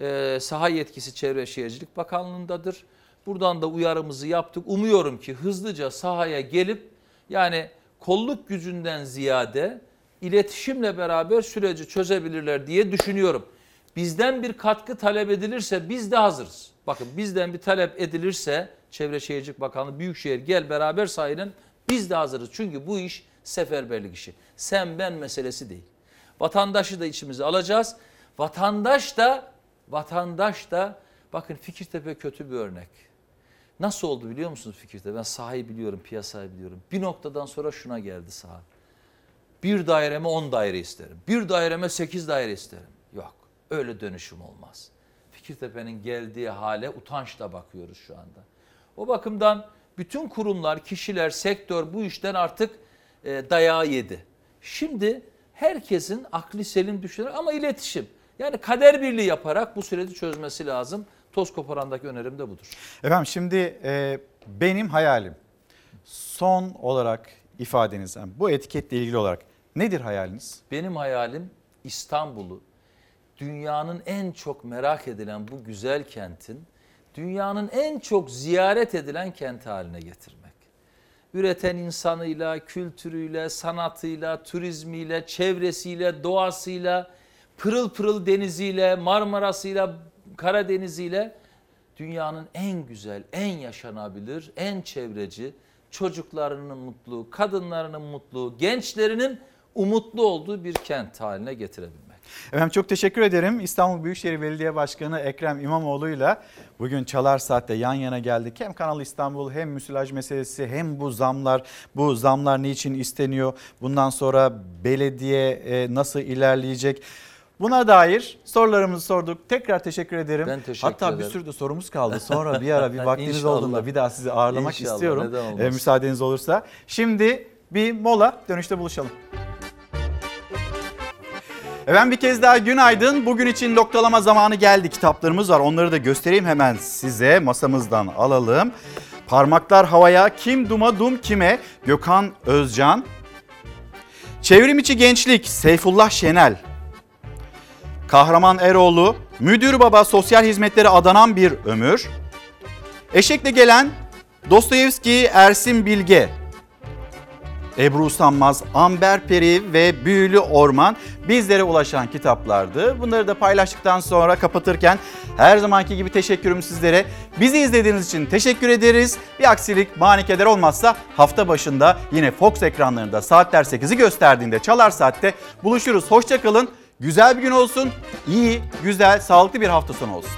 E, saha yetkisi Çevre Şehircilik Bakanlığı'ndadır. Buradan da uyarımızı yaptık. Umuyorum ki hızlıca sahaya gelip yani kolluk gücünden ziyade iletişimle beraber süreci çözebilirler diye düşünüyorum. Bizden bir katkı talep edilirse biz de hazırız. Bakın bizden bir talep edilirse Çevre Şehircilik Bakanlığı Büyükşehir gel beraber sayının biz de hazırız. Çünkü bu iş seferberlik işi. Sen ben meselesi değil. Vatandaşı da içimize alacağız. Vatandaş da vatandaş da bakın Fikirtepe kötü bir örnek. Nasıl oldu biliyor musunuz Fikirtepe? Ben sahayı biliyorum, piyasayı biliyorum. Bir noktadan sonra şuna geldi saha. Bir daireme 10 daire isterim. Bir daireme 8 daire isterim. Yok öyle dönüşüm olmaz. Fikirtepe'nin geldiği hale utançla bakıyoruz şu anda. O bakımdan bütün kurumlar, kişiler, sektör bu işten artık e, dayağı yedi. Şimdi herkesin aklı selim düşünür ama iletişim. Yani kader birliği yaparak bu süreci çözmesi lazım. Toz koparandaki önerim de budur. Efendim şimdi e, benim hayalim son olarak ifadenizden bu etiketle ilgili olarak nedir hayaliniz? Benim hayalim İstanbul'u dünyanın en çok merak edilen bu güzel kentin dünyanın en çok ziyaret edilen kenti haline getirmek. Üreten insanıyla, kültürüyle, sanatıyla, turizmiyle, çevresiyle, doğasıyla, pırıl pırıl deniziyle, Marmara'sıyla, Karadeniz'iyle dünyanın en güzel, en yaşanabilir, en çevreci, çocuklarının mutlu, kadınlarının mutlu, gençlerinin umutlu olduğu bir kent haline getirebilmek. Efendim çok teşekkür ederim. İstanbul Büyükşehir Belediye Başkanı Ekrem İmamoğlu'yla bugün Çalar Saat'te yan yana geldik. Hem Kanal İstanbul hem müsilaj meselesi hem bu zamlar. Bu zamlar niçin isteniyor? Bundan sonra belediye e, nasıl ilerleyecek? Buna dair sorularımızı sorduk. Tekrar teşekkür ederim. Ben teşekkür Hatta bir ederim. sürü de sorumuz kaldı. Sonra bir ara bir vaktiniz İnşallah. olduğunda bir daha sizi ağırlamak İnşallah, istiyorum. E, müsaadeniz olursa. Şimdi bir mola dönüşte buluşalım. Efendim bir kez daha günaydın. Bugün için noktalama zamanı geldi. Kitaplarımız var. Onları da göstereyim hemen size. Masamızdan alalım. Parmaklar havaya kim duma dum kime? Gökhan Özcan. Çevrim içi gençlik Seyfullah Şenel. Kahraman Eroğlu, Müdür Baba Sosyal Hizmetleri Adanan Bir Ömür. Eşekle gelen Dostoyevski Ersin Bilge. Ebru Usanmaz, Amber Peri ve Büyülü Orman bizlere ulaşan kitaplardı. Bunları da paylaştıktan sonra kapatırken her zamanki gibi teşekkürüm sizlere. Bizi izlediğiniz için teşekkür ederiz. Bir aksilik, mani keder olmazsa hafta başında yine Fox ekranlarında saatler 8'i gösterdiğinde çalar saatte buluşuruz. Hoşçakalın. Güzel bir gün olsun. İyi, güzel, sağlıklı bir hafta sonu olsun.